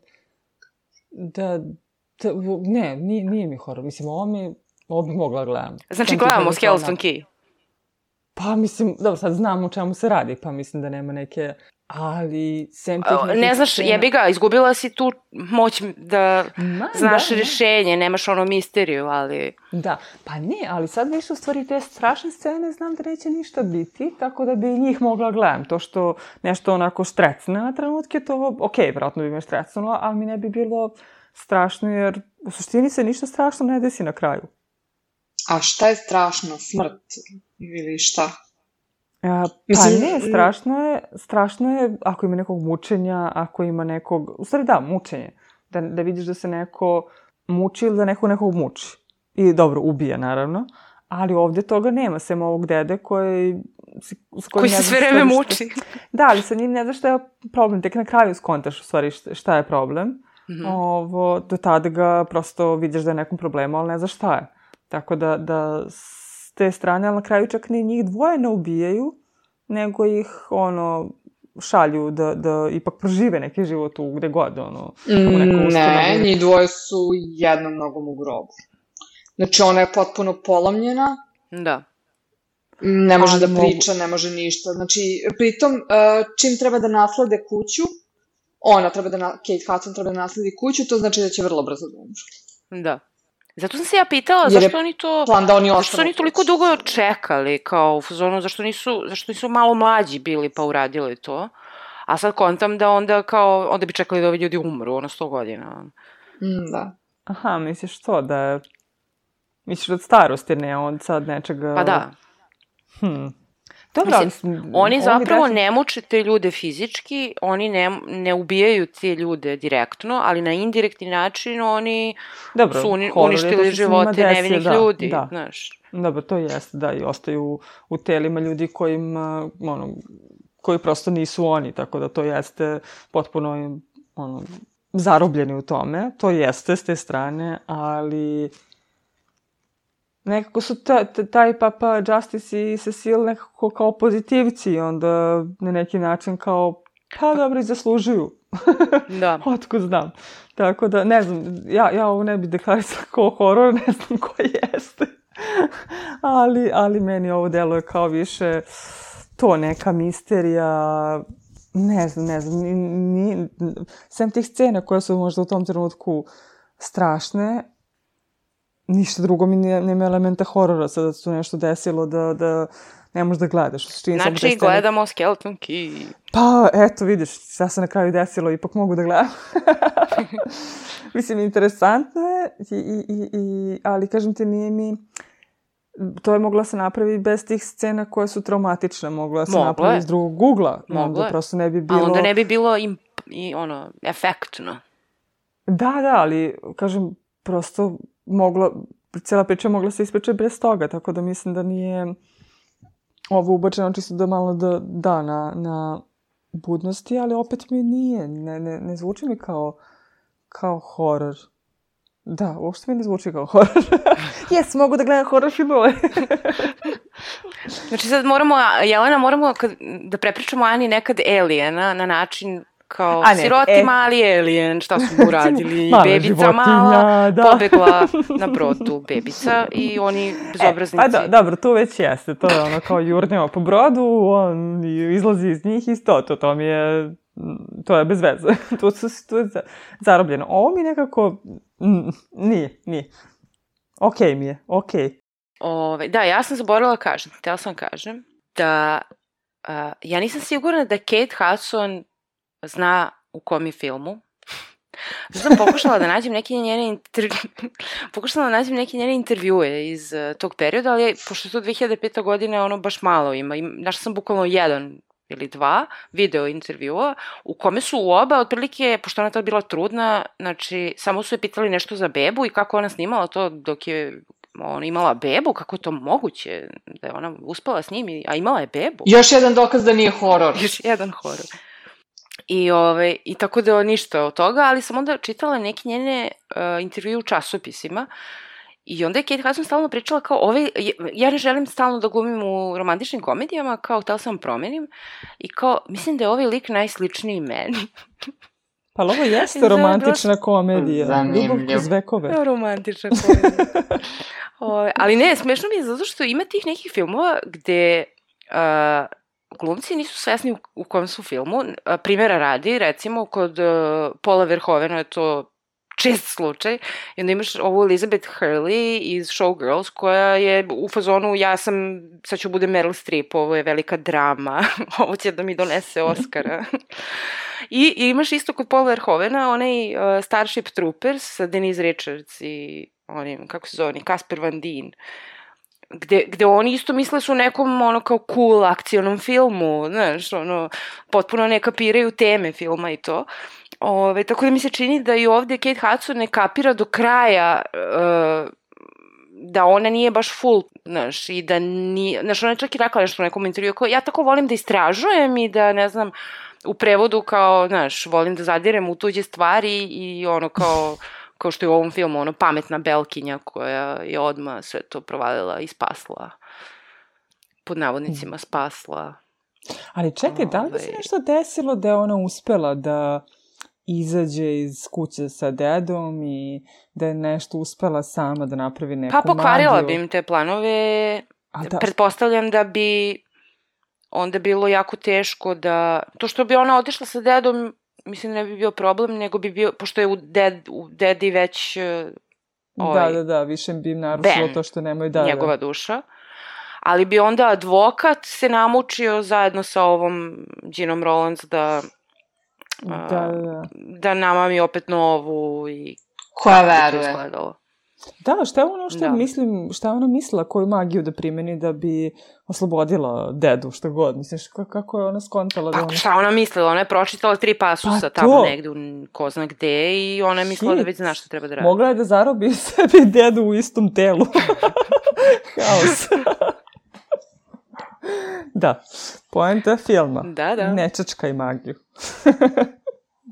da, da ne, nije, nije mi horor. Mislim, ovo mi, ovo bi mogla da gledam. Znači, gledamo Skeleton Key. Pa mislim, dobro, sad znam o čemu se radi, pa mislim da nema neke... Ali, sem tih nekih Ne znaš, scena- jebi ga, izgubila si tu moć da Ma, znaš da, da. rešenje, nemaš ono misteriju, ali... Da, pa ne, ali sad više u stvari te strašne scene znam da neće ništa biti, tako da bi njih mogla gledam. To što nešto onako strecne na trenutke, to ok, vjerojatno bi me strecnulo, ali mi ne bi bilo strašno, jer u suštini se ništa strašno ne desi na kraju. A šta je strašno? Smrt? Ili šta? A, pa Mislim, ne, strašno je, strašno je ako ima nekog mučenja, ako ima nekog, u stvari da, mučenje. Da, da vidiš da se neko muči ili da neko nekog muči. I dobro, ubija naravno. Ali ovde toga nema, sem ovog dede koji... s- kojim Koji se sve vreme muči. Da, ali sa njim ne znaš šta je problem. Tek na kraju skontaš u stvari šta, je problem. Mhm. Ovo, do tada ga prosto vidiš da je nekom problemu, ali ne znaš šta je. Tako da, da te strane, ali na kraju čak ni njih dvoje ne ubijaju, nego ih, ono, šalju da, da ipak prožive neki život u gde god, ono, u ne, njih dvoje su jednom nogom u grobu. Znači, ona je potpuno polomljena, Da. ne može Ali da mogu- priča, ne može ništa. Znači, pritom, uh, čim treba da naslade kuću, ona treba da, na, Kate Hudson treba da nasledi kuću, to znači da će vrlo brzo da umre. Da. Zato sam se ja pitala Jer je zašto oni to... Plan da oni Zašto oni toliko dugo čekali, kao u fazonu, zašto nisu, zašto nisu malo mlađi bili pa uradili to? A sad kontam da onda kao, onda bi čekali da ovi ljudi umru, ono, sto godina. Mm, da. Aha, misliš to da. Misliš od starosti, ne od sad nečega... Pa da. Hm. Dobro. Mislim, Oni zapravo deca- ne muče te ljude fizički, oni ne, ne ubijaju te ljude direktno, ali na indirektni način oni Dobro, su uni, što uništili njima živote desi, nevinih da, ljudi, Da, znaš. Dobro, to jeste, da, i ostaju u telima ljudi kojima, ono, koji prosto nisu oni, tako da to jeste potpuno, ono, zarobljeni u tome, to jeste s te strane, ali nekako su ta, ta, taj Papa Justice i Cecil nekako kao pozitivci, onda na neki način kao, pa dobro, i zaslužuju. Da. Otkud znam. Tako da, ne znam, ja, ja ovo ne bih deklarisala kao horor, ne znam ko jeste. ali, ali meni ovo deluje kao više to neka misterija, ne znam, ne znam, ni, ni, sem tih scena koje su možda u tom trenutku strašne, ništa drugo mi ne, nema elementa horora, sada da se tu nešto desilo da, da ne možeš da gledaš. Te Znači, scene- gledamo Skeleton Key. Pa, eto, vidiš, šta se na kraju desilo, ipak mogu da gledam. Mislim, interesantno je, i, i, i, i, ali kažem ti, nije mi... To je mogla se napravi bez tih scena koje su traumatične, mogla se Moglo napravi je. iz drugog ugla. Moglo onda je. prosto ne bi bilo... A onda ne bi bilo im, i ono, efektno. Da, da, ali, kažem, prosto mogla, cijela priča mogla se ispričati bez toga, tako da mislim da nije ovo ubačeno čisto da malo da, da na, na budnosti, ali opet mi nije, ne, ne, ne zvuči mi kao, kao horor. Da, uopšte mi ne zvuči kao horor. jes, mogu da gledam horor filmove. Znači sad moramo, Jelena, moramo kad, da prepričamo Ani nekad Aliena na način kao A ne, siroti e. mali alien, šta su mu uradili, Mala bebica životinja, mala, da. pobegla na brodu bebica i oni bezobraznici. E, pa da, dobro, tu već jeste. To je ono kao jurnjava po brodu, on izlazi iz njih i to, to, to mi je, to je bez veze. tu, su, tu je za- zarobljeno. Ovo mi nekako, nije, nije. Okej mi je, okej. Ove, da, ja sam zaboravila kažem, htjela sam kažem da a, ja nisam sigurna da Kate Hudson zna u kom je filmu. Zato sam pokušala da nađem neke njene intervju... pokušala da nađem neke njene intervjue iz uh, tog perioda, ali pošto je to 2005. godine, ono baš malo ima. Im, našla sam bukvalno jedan ili dva video intervjua u kome su u oba otprilike, pošto ona je tad bila trudna, znači samo su je pitali nešto za bebu i kako ona snimala to dok je ona imala bebu, kako je to moguće da je ona uspela s njim, i- a imala je bebu. Još jedan dokaz da nije horor. Još jedan horor. I, ove, I tako da ništa od toga, ali sam onda čitala neke njene uh, intervjue u časopisima I onda je Kate Hudson stalno pričala kao, ovaj, ja ne želim stalno da glumim u romantičnim komedijama, kao, htela sam promenim. I kao, mislim da je ovaj lik najsličniji meni. Pa ovo jeste romantična komedija. Zanimljivo. Ljubav kroz vekove. Romantična komedija. Ove, ali ne, smešno mi je zato što ima tih nekih filmova gde uh, glumci nisu svesni u, u kom su filmu. Uh, primjera radi, recimo, kod uh, Paula Verhovena je to čest slučaj. I onda imaš ovu Elizabeth Hurley iz Showgirls koja je u fazonu ja sam, sad ću budem Meryl Streep, ovo je velika drama, ovo će da mi donese Oscara. I, I imaš isto kod Paula Verhovena onaj uh, Starship Troopers sa Denise Richards i onim, kako se zove, Kasper Van Dien gde, gde oni isto misle su nekom ono kao cool akcionom filmu, znaš, ono, potpuno ne kapiraju teme filma i to. Ove, tako da mi se čini da i ovde Kate Hudson ne kapira do kraja uh, da ona nije baš full, znaš, i da nije, znaš, ona je čak i rekla nešto u nekom intervju, kao, ja tako volim da istražujem i da, ne znam, u prevodu kao, znaš, volim da zadirem u tuđe stvari i ono kao, kao što je u ovom filmu, ono, pametna belkinja koja je odma sve to provalila i spasla. Pod navodnicima spasla. Ali čekaj, da li bi se Ovaj. nešto desilo da je ona uspela da izađe iz kuće sa dedom i da je nešto uspela sama da napravi neku Pa pokvarila magiju. bi im te planove. A da, Pretpostavljam da bi onda bilo jako teško da... To što bi ona otišla sa dedom, mislim ne bi bio problem, nego bi bio, pošto je u, ded, u dedi već e, ovaj, da, da, da, više bi im narušilo Ben, to što nemaju da, njegova duša. Ali bi onda advokat se namučio zajedno sa ovom Ginom Rollins da, da. Da, da, da. da namami opet novu i Koja veruje. izgledalo. Da, šta je ono što Da. mislim, šta je ona mislila, koju magiju da primeni da bi oslobodila dedu, šta god, misliš, ka- kako je ona skontala da Pa ona... šta ona mislila? Ona je pročitala tri pasusa Pa tamo to. negde u ko zna gde i ona je mislila da Hit. već zna šta treba da radi. Mogla je da zarobi sebi dedu u istom telu. Haos. da, poenta filma. Da, da. Ne čačkaj magiju.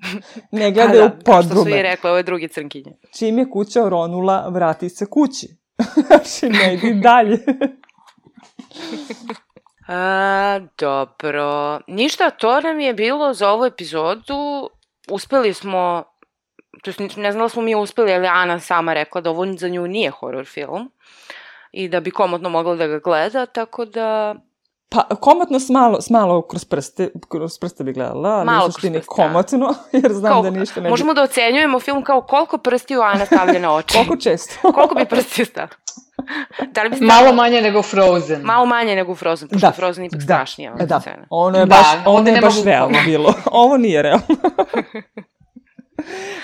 ne Pa gledaj u da, kao što su i podrume. rekla ove druge crnkinje. Čim je kuća oronula, vrati se kući. Znači, ne idi dalje. A, dobro. Ništa, to nam je bilo za ovu epizodu. Uspeli smo, to ne znam da smo mi uspeli, ali Ana sama rekla da ovo za nju nije horror film i da bi komotno mogla da ga gleda, tako da Pa, komotno s malo, s malo kroz prste, kroz prste bi gledala, ali Malo u suštini prste, da. komotno, jer znam kao, da ništa ne bi... možemo da ocenjujemo film kao koliko prstiju Ana stavlja na oči. Koliko često? koliko bi prstiju stavila? Da li bi Malo stavila- manje nego Frozen. Malo manje nego u Frozen, pošto je Frozen ipak strašnija e, da. scena. Ono je Da, baš, ono je baš realno bilo. Ovo nije realno.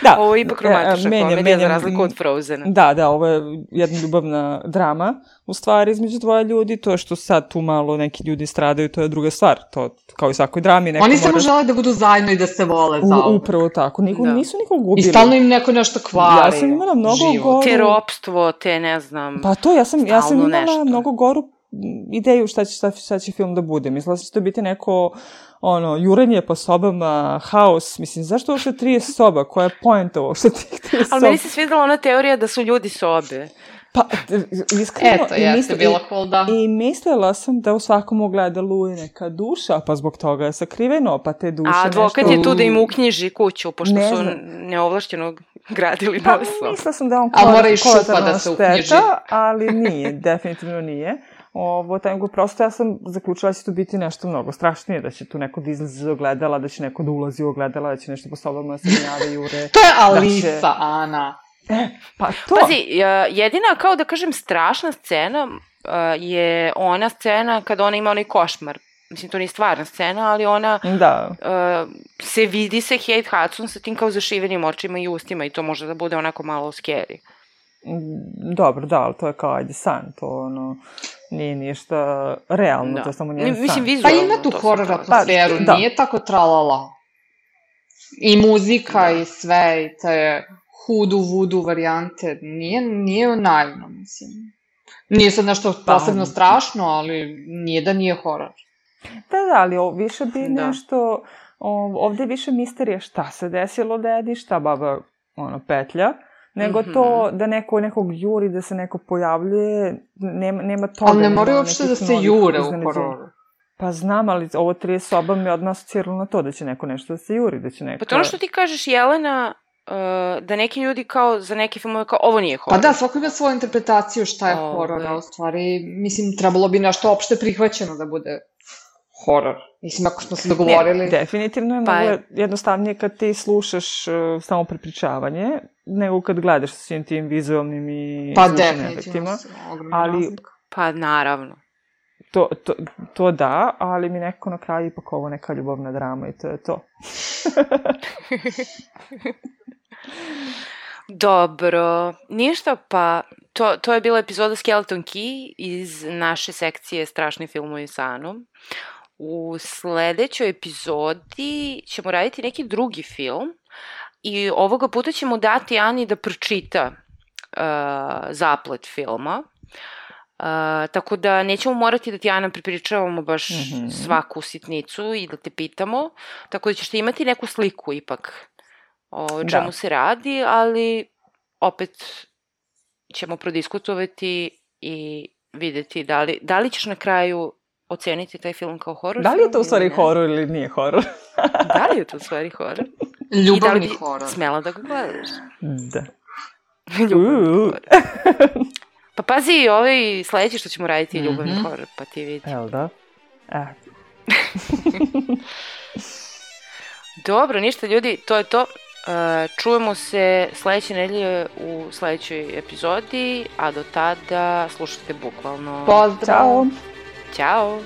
Da. Ovo je ipak e, romantična menjam- komedija za menjam- razliku od Frozena. Da, da, ovo je jedna ljubavna drama, u stvari, između dvoje ljudi. To što sad tu malo neki ljudi stradaju, to je druga stvar. To, kao i svakoj drami, neko Oni samo mora... žele da budu zajedno i da se vole U, za upravo tako. Niko, Da. Nisu nikog I gubili. stalno im neko nešto kvari. Ja sam imala mnogo život. go- Te ropstvo, te ne znam... Pa to, ja sam, ja sam imala nešto. mnogo goru ideju šta će, šta, šta će film da bude. Mislila da će to biti neko, ono, jurenje po sobama, haos. Mislim, zašto uopšte 30 soba? Koja je poenta uopšte tih 30 soba? Ali meni se svidela ona teorija da su ljudi sobe. Pa, iskreno... Eto, i jeste misli- bila cool, da. I mislila sam da u svakom ogledalu je neka duša, pa zbog toga je sakriveno, pa te duše A advokat nešto... je tu da im uknjiži kuću, pošto Ne su znam. neovlašćeno gradili Pa nove sobe. mislila sam da on A mora kola- i šupa da se šteta, uknjiži. ali nije, definitivno nije. Ovo, taj, prosto ja sam zaključila da će tu biti nešto mnogo strašnije, da će tu neko da izlazi iz ogledala, da će neko da ulazi u ogledala, da će nešto po sobama da se gnjave, jure. To je Da Alisa, će- Ana. Pa to! Pazi, e, jedina, kao da kažem, strašna scena e, je ona scena kada ona ima onaj košmar. Mislim, to nije stvarna scena, ali ona Da, e, se vidi se Kate Hudson sa tim kao zašivenim očima i ustima i to može da bude onako malo scary. Mm, dobro, da, ali to je kao ajde san, to ono, nije ništa realno, to je samo njen Mi- Mislim, san. Pa ima tu to horor atmosferu, Pa, da. nije tako tralala. I muzika Da. i sve, i te hudu, vudu varijante, nije, nije naivno, mislim. Nije sad nešto Pa, posebno strašno, ali nije da nije horor. Da, da, ali o, više bi Da. nešto, o, ovde je više misterija šta se desilo dedi, šta baba ono, petlja, nego Mhm. to da neko nekog juri, da se neko pojavljuje, nema, nema toga. Ali ne nema moraju uopšte da se jure u hororu. Pa znam, ali ovo 30 soba mi odmah asociralo na to da će neko nešto da se juri, da će neko... Pa to ono što ti kažeš, Jelena, uh, da neki ljudi kao, za neke filmove kao, ovo nije Pa horor. da, svako ima svoju interpretaciju šta je Ovaj. horor, a u stvari, mislim, trebalo bi nešto opšte prihvaćeno da bude horor. Mislim, ako smo se dogovorili... Ne, definitivno je Pa mnogo je- jednostavnije kad ti slušaš uh, samo prepričavanje, nego kad gledaš sa svim tim vizualnim i pa zvučnim definitivno, efektima. ali- razlika. Pa naravno. To, to, to da, ali mi neko na kraju ipak ovo neka ljubavna drama i to je to. Dobro, ništa pa, to, to je bila epizoda Skeleton Key iz naše sekcije Strašni filmovi sa Anom. U sledećoj epizodi ćemo raditi neki drugi film i ovoga puta ćemo dati Ani da pročita uh, zaplet filma. Uh, tako da nećemo morati da ti Ana prepričavamo baš Mhm. svaku sitnicu i da te pitamo, tako da ćeš ti imati neku sliku ipak o čemu Da. se radi, ali opet ćemo prodiskutovati i videti da li, da li ćeš na kraju oceniti taj film kao horor Da li je to u stvari horor ili nije horor? Da li je to u stvari horor? I da li Ljubavni horor. smela da ga gledaš? Da. Ljubavni Uuu. horor. Pa pazi, ovaj sledeći što ćemo raditi je ljubavni Mhm. horor, pa ti vidi. Jel da? E, Dobro, ništa ljudi, to je to. E, čujemo se sledeće nedelje u sledećoj epizodi, a do tada slušajte bukvalno. Pozdrav! Ćao! Ćao!